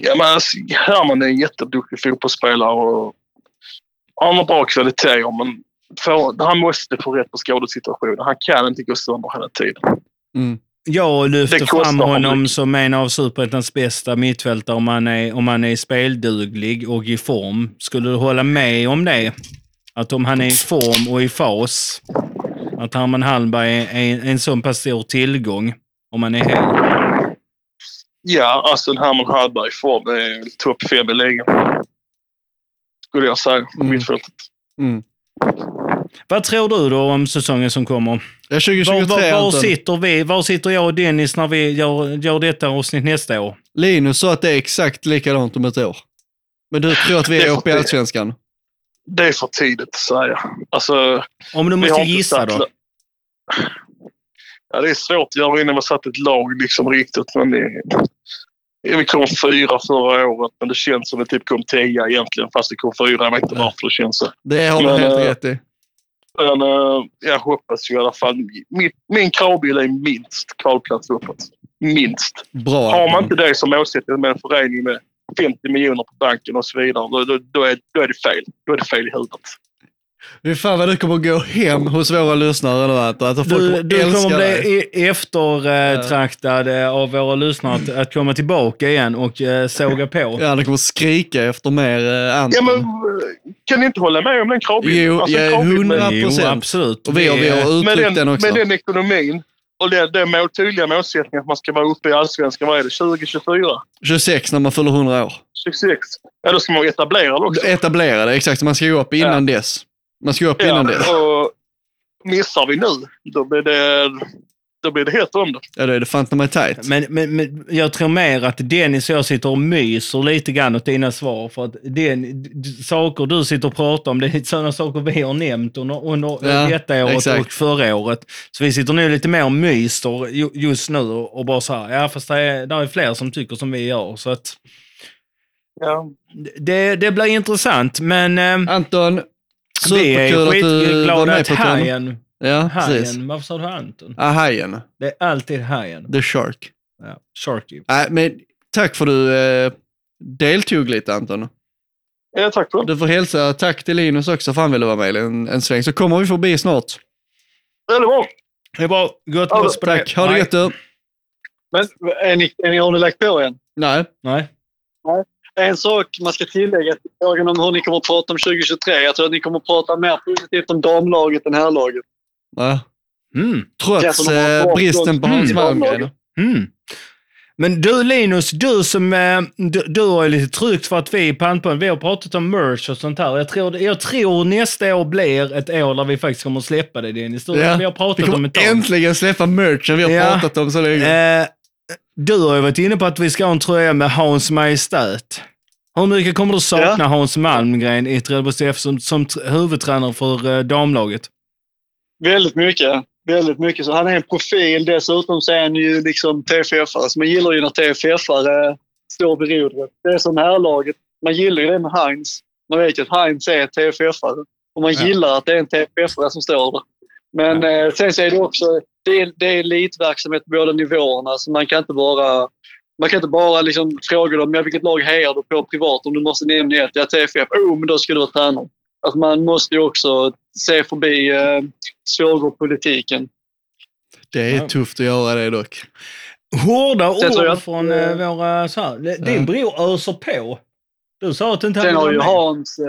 Ja, men alltså, Herman är en jätteduktig fotbollsspelare och han har bra kvaliteter men för, han måste få rätt på skadesituationen. Han kan inte gå sönder hela tiden. Mm. Jag lyfter Det kostar fram honom som en av Superettans bästa mittfältare om han, är, om han är spelduglig och i form. Skulle du hålla med om det? Att om han är i form och i fas, att Herman Hallberg är en, en så pass stor tillgång om han är hel? Ja, alltså Herman Hallberg i form är topp fem i ligan. Skulle jag säga, Mm. mittfältet. Mm. Vad tror du då om säsongen som kommer? Ja, Var, 2023 var, var, Anton. sitter vi? Var sitter jag och Dennis när vi gör, gör detta avsnitt nästa år? Linus sa att det är exakt likadant om ett år. Men du tror att vi är uppe i Allsvenskan? Det är för tidigt att säga. Alltså, Om du vi måste gissa då? Ja, det är svårt att göra innan vi har satt ett lag liksom riktigt. Men det, vi kom fyra förra året, men det känns som att vi typ kom tia egentligen. Fast det kom fyra. Jag vet inte varför det känns så. Det har du helt eh, rätt i. Men eh, jag hoppas ju i alla fall. Min, min kravbild är minst kvalplats uppåt. Minst. Bra. Har man inte det som målsättning med en förening med 50 miljoner på banken och så vidare, då, då, då, är, då är det fel. Då är det fel i huvudet. Fy fan vad du kommer gå hem hos våra lyssnare nu Anton. Att folk Du, kommer du älska kommer dig. bli eftertraktad av våra lyssnare att, att komma tillbaka igen och eh, såga på. Ja, de kommer skrika efter mer eh, Anton. Ja, men eh, kan ni inte hålla med om den kravbilden? Jo, Alltså, med- 100 Jo, procent. absolut. Och vi har, vi har Det- med uttryckt den, den också. med den ekonomin och den, den mål, tydliga målsättningen att man ska vara uppe i allsvenskan, vad är det, 2024? 26 när man fyller 100 år. 26? Ja, då ska man vara etablerad också. Etablerade, exakt. Man ska gå upp innan dess. Man ska upp innan dess. och missar vi nu, då blir det, då blir det helt om det. Ja, då är det fan mig tajt. Men, men, men jag tror mer att Dennis och jag sitter och myser lite grann åt dina svar. För att den, saker du sitter och pratar om, det är sådana saker vi har nämnt under, under Ja, detta året exakt. och förra året. Så vi sitter nu lite mer och myser ju- just nu och, bara så här, ja fast det är, det är fler som tycker som vi gör. Så att Ja. det, det blir intressant, men eh, Anton, superkul att du var med att på. Hajen, Ja, precis. Hajen, varför sa du Anton? Ah, hajen. Det är alltid Hajen. The Shark. Ja, Sharky. Nej, men tack för du eh, deltog lite Anton. ja, tack det. Du får hälsa tack till Linus också för han ville vara med en, en sväng. Så kommer vi förbi snart. Det är bra. Det är bra. Gott loss på Tack, ha det Nej. gött du. Men är ni, är ni, har ni lagt på än? Nej. Nej. En sak man ska tillägga till frågan om hur ni kommer att prata om 2023. Jag tror att ni kommer att prata mer positivt om damlaget än herrlaget. Nej. Mm. Trots eh, bristen på Mm. Hans Malmgren. Mm. Men du Linus, du som eh, du, du har ju lite tryckt för att vi i Pantpon, vi har pratat om merch och sånt här. Jag tror, jag tror nästa år blir ett år där vi faktiskt kommer att släppa det Dennis. Du, Ja, Vi har Vi pratat om kommer ett tag. äntligen släppa merchen vi har Ja. pratat om så länge. Eh, du har ju varit inne på att vi ska ha en tröja med Hans Majestät. Hur mycket kommer du sakna Hans Malmgren i Trelleborgs FF som, som tr- huvudtränare för eh, damlaget? Väldigt mycket. Väldigt mycket. Så han är en profil. Dessutom så är han ju liksom TFF-are. Så man gillar ju när TFF-are står vid rodret. Det är som herrlaget. Man gillar ju det med Heinz. Man vet ju att Heinz är TFF-are. Och man Ja. gillar att det är en TFF-are som står där. Men eh, sen så är det också det är, det är elitverksamhet på båda nivåerna. Så man kan inte bara, man kan inte bara liksom fråga dem ja, vilket lag hejar du på privat om du måste nämna ett. Ja, TFF. Oh, men då ska du vara tränare. Alltså man måste ju också se förbi eh, svågerpolitiken. Det är Ja. tufft att göra det dock. Hårda Sen ord från eh, eh, våra... Så här, din Ja. bror öser på. Du sa att du inte Sen hade har ju. Hans, eh,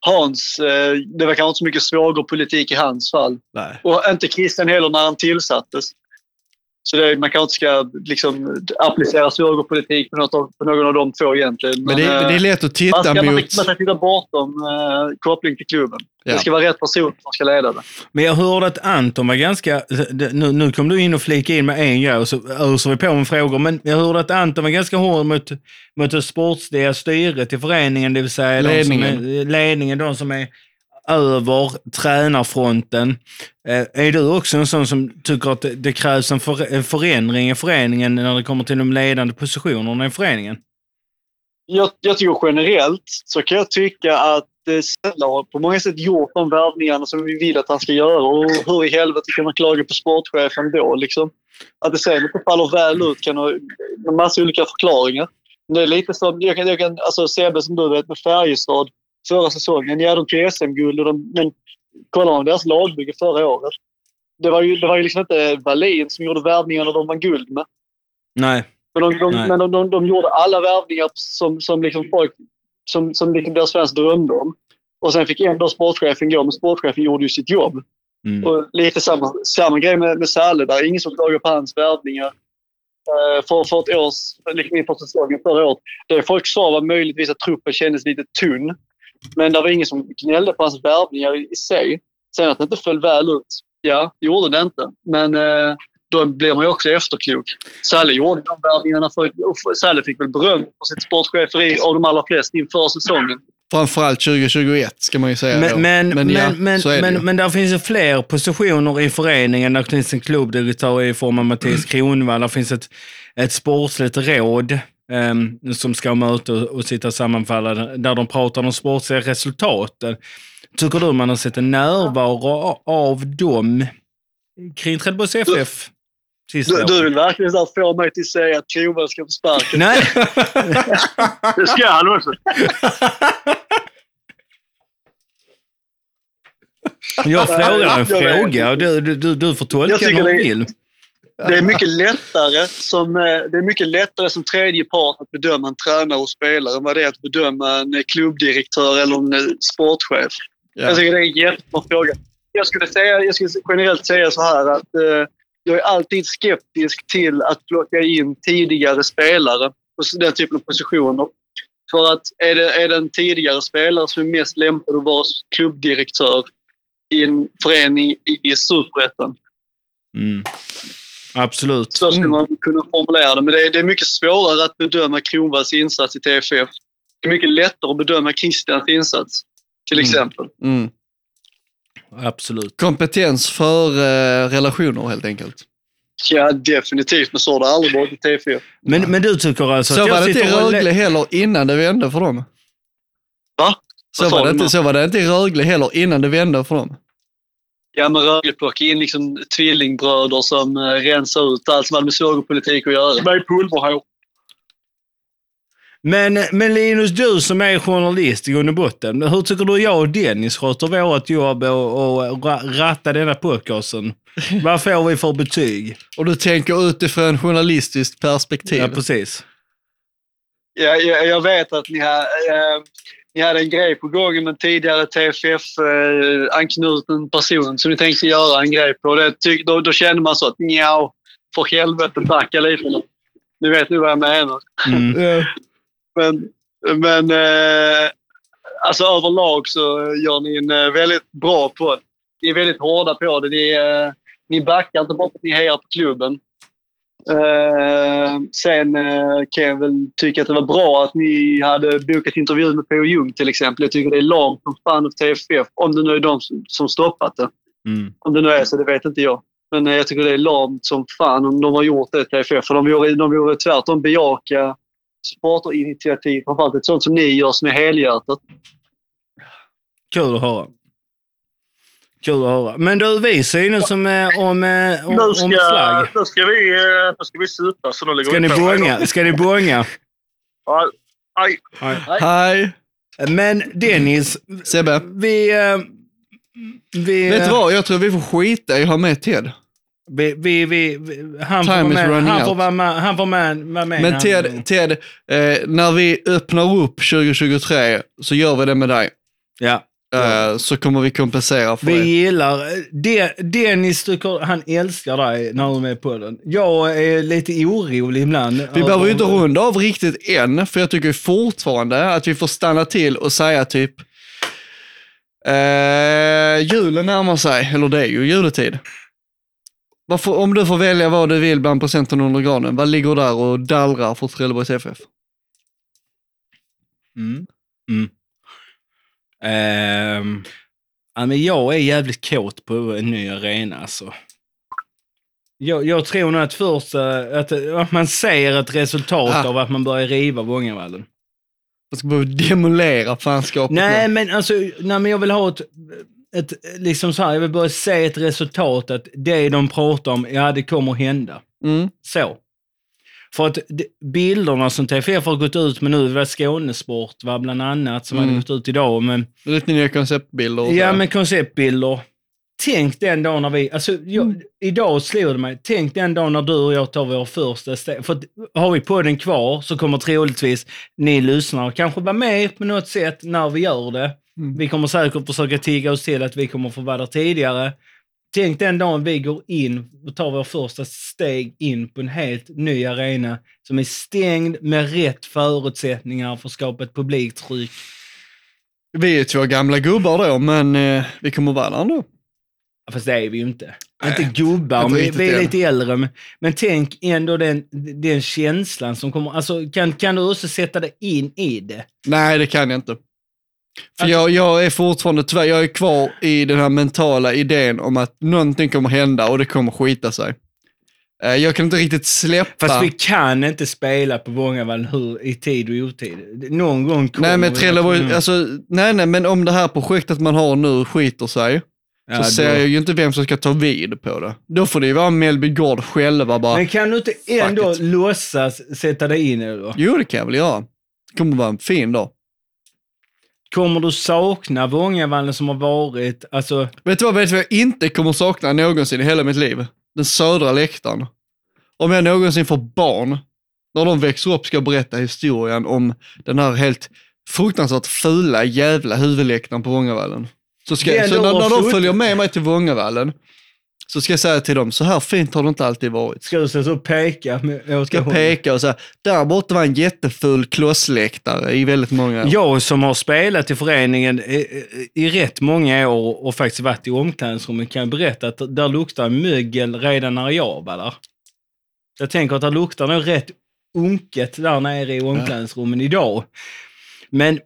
Hans eh, det verkar inte så mycket svågerpolitik i hans fall. Nej. Och inte Christian heller när han tillsattes. Så det, man kanske inte ska liksom, applicera svågerpolitik på, något av, på någon av de två egentligen. Men det, men det är lätt att man, titta ska, man, mot... man ska titta bortom eh, koppling till klubben. Ja. Det ska vara rätt person som ska leda det. Men jag hörde att Anton var ganska... Nu, nu kom du in och flika in med en grej och så öser vi på med frågor. Men jag hörde att Anton var ganska hård mot, mot det sportsliga styret i föreningen, det vill säga Ledningen. De som är, ledningen, de som är över tränarfronten. Eh, är du också en sån som tycker att det, krävs en, för, en förändring i föreningen när det kommer till de ledande positionerna i föreningen? Jag, jag tycker generellt så kan jag tycka att eh, har på många sätt gjort de värvningarna som vi vill att han ska göra. Och hur i helvete kan man klaga på sportchefen då? Liksom? Att det sen inte faller väl ut kan ha en massa olika förklaringar. Men det är lite som, jag kan, jag kan, alltså Sebbe som du vet med Färjestad förra säsongen. Ja, de tog SM-guld, de- men kollar man deras lagbygge förra året. Det var ju, det var ju liksom inte Wallin som gjorde värvningarna de vann guld med. Nej. Men de, de, Nej. men de, de, de gjorde alla värvningar som, som, liksom folk, som, som liksom deras fans drömde om. Och sen fick ändå sportchefen gå, men sportchefen gjorde ju sitt jobb. Mm. Och lite samma, samma grej med, med Salle där. Ingen som klagar på hans värvningar. Eh, för, för ett års, liksom inför säsongen förra året. Det folk sa var möjligtvis att truppen kändes lite tunn. Men det var ingen som gnällde på hans värvningar i, sig. Sen att det inte föll väl ut, ja, det gjorde det inte. Men eh, då blir man ju också efterklok. Salle gjorde de värvningarna för, och fick väl beröm för sitt sportcheferi av de allra flesta inför säsongen. Framförallt 2021 ska man ju säga då. Men, men, men, ja, men, men, men där finns ju fler positioner i föreningen. Där finns en klubbdirektör i form av Mattias Kronwall. Där finns ett, ett sportsligt råd ehm, som ska ha möte och, sitta och sammanfalla där de pratar om sportsliga resultaten. Tycker du man har sett en närvaro av dem kring Trelleborgs FF Du, du vill verkligen så här få mig till att säga att Kronwall ska få sparken. Nej, Det ska han också. jag frågar en fråga och du, du, du, får tolka hur du vill. Det är mycket lättare som, eh, det är mycket lättare som tredje part att bedöma en tränare och spelare än vad det är att bedöma en eh, klubbdirektör eller en eh, sportchef. Ja. Jag tycker det är en jättebra fråga. Jag skulle, säga, jag skulle generellt säga så här att eh, jag är alltid skeptisk till att plocka in tidigare spelare på den typen av positioner. För att är det, är det en tidigare spelare som är mest lämpad att vara klubbdirektör i en förening i, i Superettan Mm. Absolut. så skulle man kunna formulera det. Men det är, det är mycket svårare att bedöma Kronvalls insats i TFF. Det är mycket lättare att bedöma Christians insats, till Mm. exempel. Mm. Absolut. Kompetens för eh, relationer helt enkelt. Ja, definitivt. Men så har det aldrig varit i TFF. Men, men du tycker alltså Så att var jag det inte i sitter. Rögle heller innan det vände för dem. Va? Så var, det inte, så var det inte i Rögle heller innan det vände för dem. Ja, men Rögle plockade in liksom tvillingbröder som eh, rensar ut allt som hade med svågerpolitik att göra. Med pulverhår. Men, men Linus, du som är journalist i grund och botten. Hur tycker du jag och Dennis sköter vårt jobb och, och ra- ratta denna podcasten? Vad får vi för betyg? Och du tänker utifrån journalistiskt perspektiv. Ja, precis. Ja, jag, jag vet att ni, har, eh, ni hade en grej på gång med en tidigare TFF-anknuten person som ni tänkte göra en grej på. Det, tyck, då, då kände man så att nja, för helvete backa lite nu. Nu vet ni vad jag menar. Mm. Men, men eh, alltså överlag så gör ni en eh, väldigt bra podd. Ni är väldigt hårda på det. Ni, eh, ni backar inte bara för att ni hejar på klubben. Eh, sen eh, kan jag väl tycka att det var bra att ni hade bokat intervju med P.O. Jung till exempel. Jag tycker det är lamt som fan av TFF. Om det nu är de som, som stoppat det. Mm. Om det nu är så, det vet inte jag. Men eh, jag tycker det är lamt som fan om de har gjort det TFF. För de vore, de vore tvärtom bejaka supporterinitiativ. Framförallt ett sånt som ni gör som är helhjärtat. Kul att höra. Kul att höra. Men du, vi synes som eh, om, eh, om, Nu om ska, slag. nu ska vi, eh, nu ska vi supa så nu lägger Ska vi ni på. bånga? Ska ni bånga? Aj, Hej! Men Dennis, Sebbe, vi... vi vet du vad? Jag tror vi får skita i att ha med Ted. Vi, vi, vi, han, får is med, running han, får vara med, han får med, med. Men han- Ted, Ted eh, när vi öppnar upp 2023 så gör vi det med dig. Ja. Eh, så kommer vi kompensera för Vi det. gillar... De, Dennis han älskar dig när du är med på den. Jag är lite orolig ibland. Vi behöver ju inte runda av riktigt än, för jag tycker fortfarande att vi får stanna till och säga typ eh, julen närmar sig, eller det är ju juletid. Varför, om du får välja vad du vill bland presenten under granen, vad ligger där och dallrar för Trelleborgs FF? Mm. Mm. Ehm, ja, men jag är jävligt kåt på en ny arena alltså. Jag, jag tror nog att först att, att man ser ett resultat Ah. av att man börjar riva Vångavallen. Jag ska behöva demolera fanskapet Nej, nu. men alltså, nej, men jag vill ha ett, ett, liksom så här, jag vill bara se ett resultat att det de pratar om, ja det kommer hända. Mm. Så. För att de- bilderna som TFF har gått ut med nu, det var Skånesport va, bland annat, som Mm. hade gått ut idag, men Lite nya konceptbilder Ja, men konceptbilder. Tänk den dagen när vi, alltså jag, idag slog det mig, tänk den dagen när du och jag tar vår första steg. För att, har vi podden kvar så kommer troligtvis ni lyssnare kanske vara med på något sätt när vi gör det. Mm. Vi kommer säkert försöka tigga oss till att vi kommer få vara där tidigare. Tänk den dagen vi går in och tar vår första steg in på en helt ny arena som är stängd med rätt förutsättningar för att skapa ett publiktryck. Vi är två gamla gubbar då, men eh, vi kommer vara där ändå. Ja, Fast det är vi ju inte. Nej, inte gubbar, inte riktigt vi är lite äldre. Men, men tänk ändå den, den känslan som kommer. Alltså, kan, kan du också sätta dig in i det? Nej, det kan jag inte. För Att- jag, jag är fortfarande tyvärr, jag är kvar i den här mentala idén om att någonting kommer hända och det kommer skita sig. Eh, Jag kan inte riktigt släppa... Fast vi kan inte spela på Vångavallen hur, i tid och otid. Någon gång kommer Nej men vi- Trelleborg, Mm. alltså, nej nej men om det här projektet man har nu skiter sig, Ja, så ser då- jag ju inte vem som ska ta vid på det. Då får det ju vara Mellby Gård själva bara, Men kan du inte ändå låtsas sätta dig in i det då? jo det kan jag väl göra. Det kommer vara en fin dag. Kommer du sakna Vångavallen som har varit, alltså, Vet du vad, vet du vad jag inte kommer sakna någonsin i hela mitt liv? Den södra läktaren. Om jag någonsin får barn, när de växer upp ska jag berätta historien om den här helt fruktansvärt fula jävla huvudläktaren på Vångavallen. Så, ska, så när, när de följer med mig till Vångavallen, så ska jag säga till dem, så här fint har det inte alltid varit. ska du så peka med åt Ska peka och säga, där borta var en jätteful klossläktare i väldigt många år. Jag som har spelat i föreningen i, rätt många år och faktiskt varit i omklädningsrummet kan berätta att där luktar mögel redan när jag var där. Jag tänker att det luktar nog rätt unket där nere i omklädningsrummen idag. Men,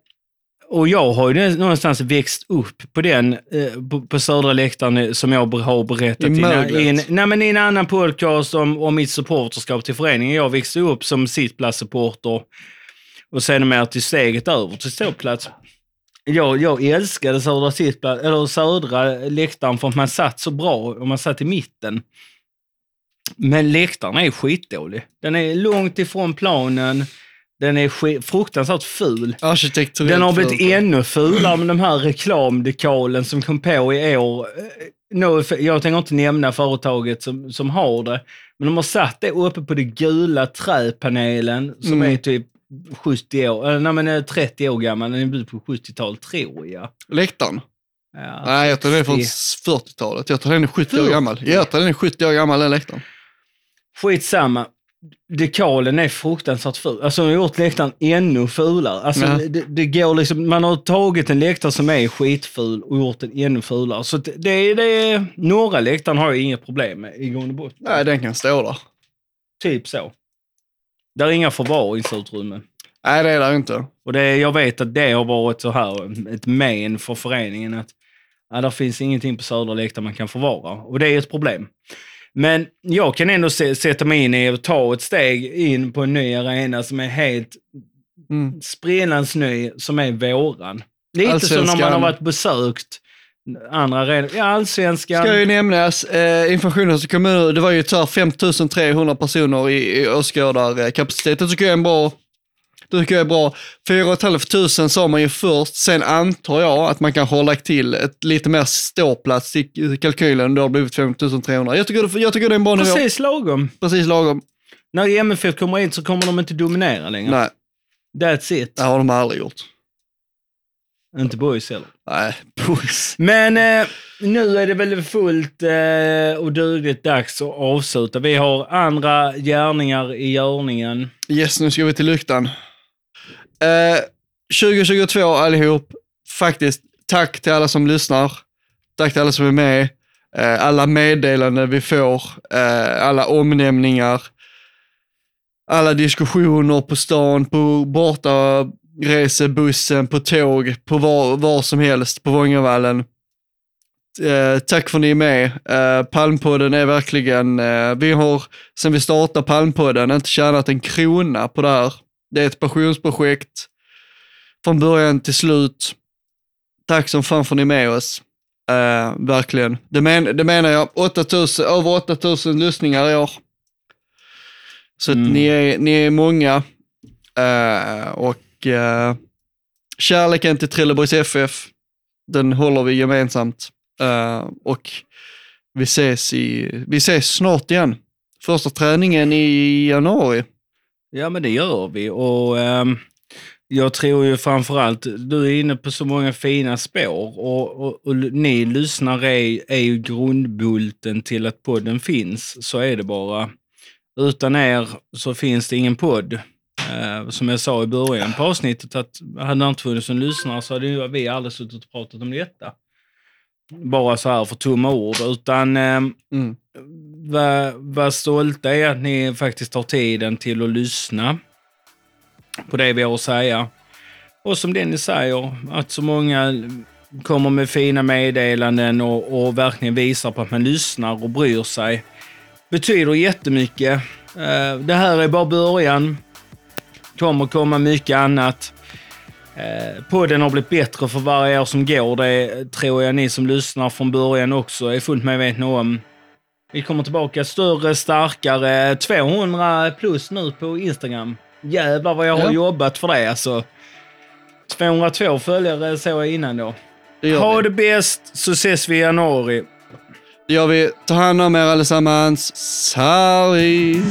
och jag har ju någonstans växt upp på den, eh, på, på södra läktaren som jag har berättat I i en, nej, men i en annan podcast om, om mitt supporterskap till föreningen. Jag växte upp som sittplatssupporter och sen mer till steget över till ståplats. Jag, jag älskade södra, sittplats, eller södra läktaren för att man satt så bra och man satt i mitten. Men läktaren är skitdålig. Den är långt ifrån planen. Den är fruktansvärt ful. Den har blivit fult. ännu fulare med de här reklamdekalen som kom på i år. Eh, No, jag tänker inte nämna företaget som, som har det, men de har satt det uppe på den gula träpanelen som Mm. är typ 70 år, eller nej, men är 30 år gammal. Den är byggd på 70-talet, tror jag. Läktaren? Ja, Nej, jag tror den är från 60. 40-talet. Jag tror den är 70 år 40? gammal. Jag tror den är 70 år gammal, den läktaren. Skitsamma. Dekalen är fruktansvärt ful. Alltså de har gjort läktaren ännu fulare. Alltså, Ja. det, det går liksom, man har tagit en läktare som är skitful och gjort den ännu fulare. Så det, det, det, några läktaren har jag inget problem med i grund och botten. Nej, den kan stå där. Typ så. Där är inga förvaringsutrymmen. Nej, det är där inte. Och det, jag vet att det har varit så här ett men för föreningen att ja, där finns ingenting på södra läktaren man kan förvara. Och det är ett problem. Men jag kan ändå se, sätta mig in i och ta ett steg in på en ny arena som är helt Mm. sprillans ny, som är våran. Lite som när man Allsvenskan. har varit besökt Andra redan, ja allsvenskan. Ska ju nämnas, eh, informationen som kom ut, det var ju tyvärr 5300 personer i, i åskådarkapacitet. Det tycker jag är en bra, tycker jag är bra. 4 500 sa man ju först, sen antar jag att man kanske har lagt till ett lite mer ståplats i kalkylen, det har blivit 5300. Jag tycker, det- jag tycker det är en bra nivå. Precis lagom. Precis lagom. När MFF kommer in så kommer de inte dominera längre. Nej, That's it. det har de aldrig gjort. Inte boys heller. Nej, puss. Men eh, nu är det väl fullt eh, och dugligt dags att avsluta. Vi har andra gärningar i görningen. Yes, nu ska vi till lyktan. Eh, 2022 allihop, faktiskt, tack till alla som lyssnar. Tack till alla som är med. Eh, alla meddelanden vi får, eh, alla omnämningar, alla diskussioner på stan, på borta resebussen, på tåg, på var, var som helst, på Vångavallen. Eh, tack för att ni är med. Eh, Palmpodden är verkligen, eh, vi har sen vi startade Palmpodden inte tjänat en krona på det här. Det är ett passionsprojekt från början till slut. Tack som fan för ni är med oss. Eh, verkligen. Det, men, det menar jag. 8000, över 8000 lyssningar i år. Så Mm. ni, är, ni är många. Eh, och eh, kärleken till Trelleborgs FF, den håller vi gemensamt. Eh, och vi ses, i, vi ses snart igen. Första träningen i januari. Ja, men det gör vi. Och um, jag tror ju framförallt, du är inne på så många fina spår och, och, och ni lyssnare är, är ju grundbulten till att podden finns. Så är det bara. Utan er så finns det ingen podd. Uh, som jag sa i början på avsnittet, att hade det inte funnits en lyssnare så hade ju vi aldrig suttit och pratat om detta. Bara så här för tomma ord. Utan ehm, Mm var, var stolta i att ni faktiskt tar tiden till att lyssna på det vi har att säga. Och som det ni säger, att så många kommer med fina meddelanden och, och verkligen visar på att man lyssnar och bryr sig. Betyder jättemycket. Eh, det här är bara början. kommer komma mycket annat. Eh, podden har blivit bättre för varje år som går. Det tror jag ni som lyssnar från början också är fullt medvetna om. Vi kommer tillbaka större, starkare. 200 plus nu på Instagram. Jävlar vad jag har Ja. jobbat för det alltså. 202 följare såg jag innan då. Det Ha vi. det bäst så ses vi i januari. Det gör vi. Ta hand om er allesammans. Sarri!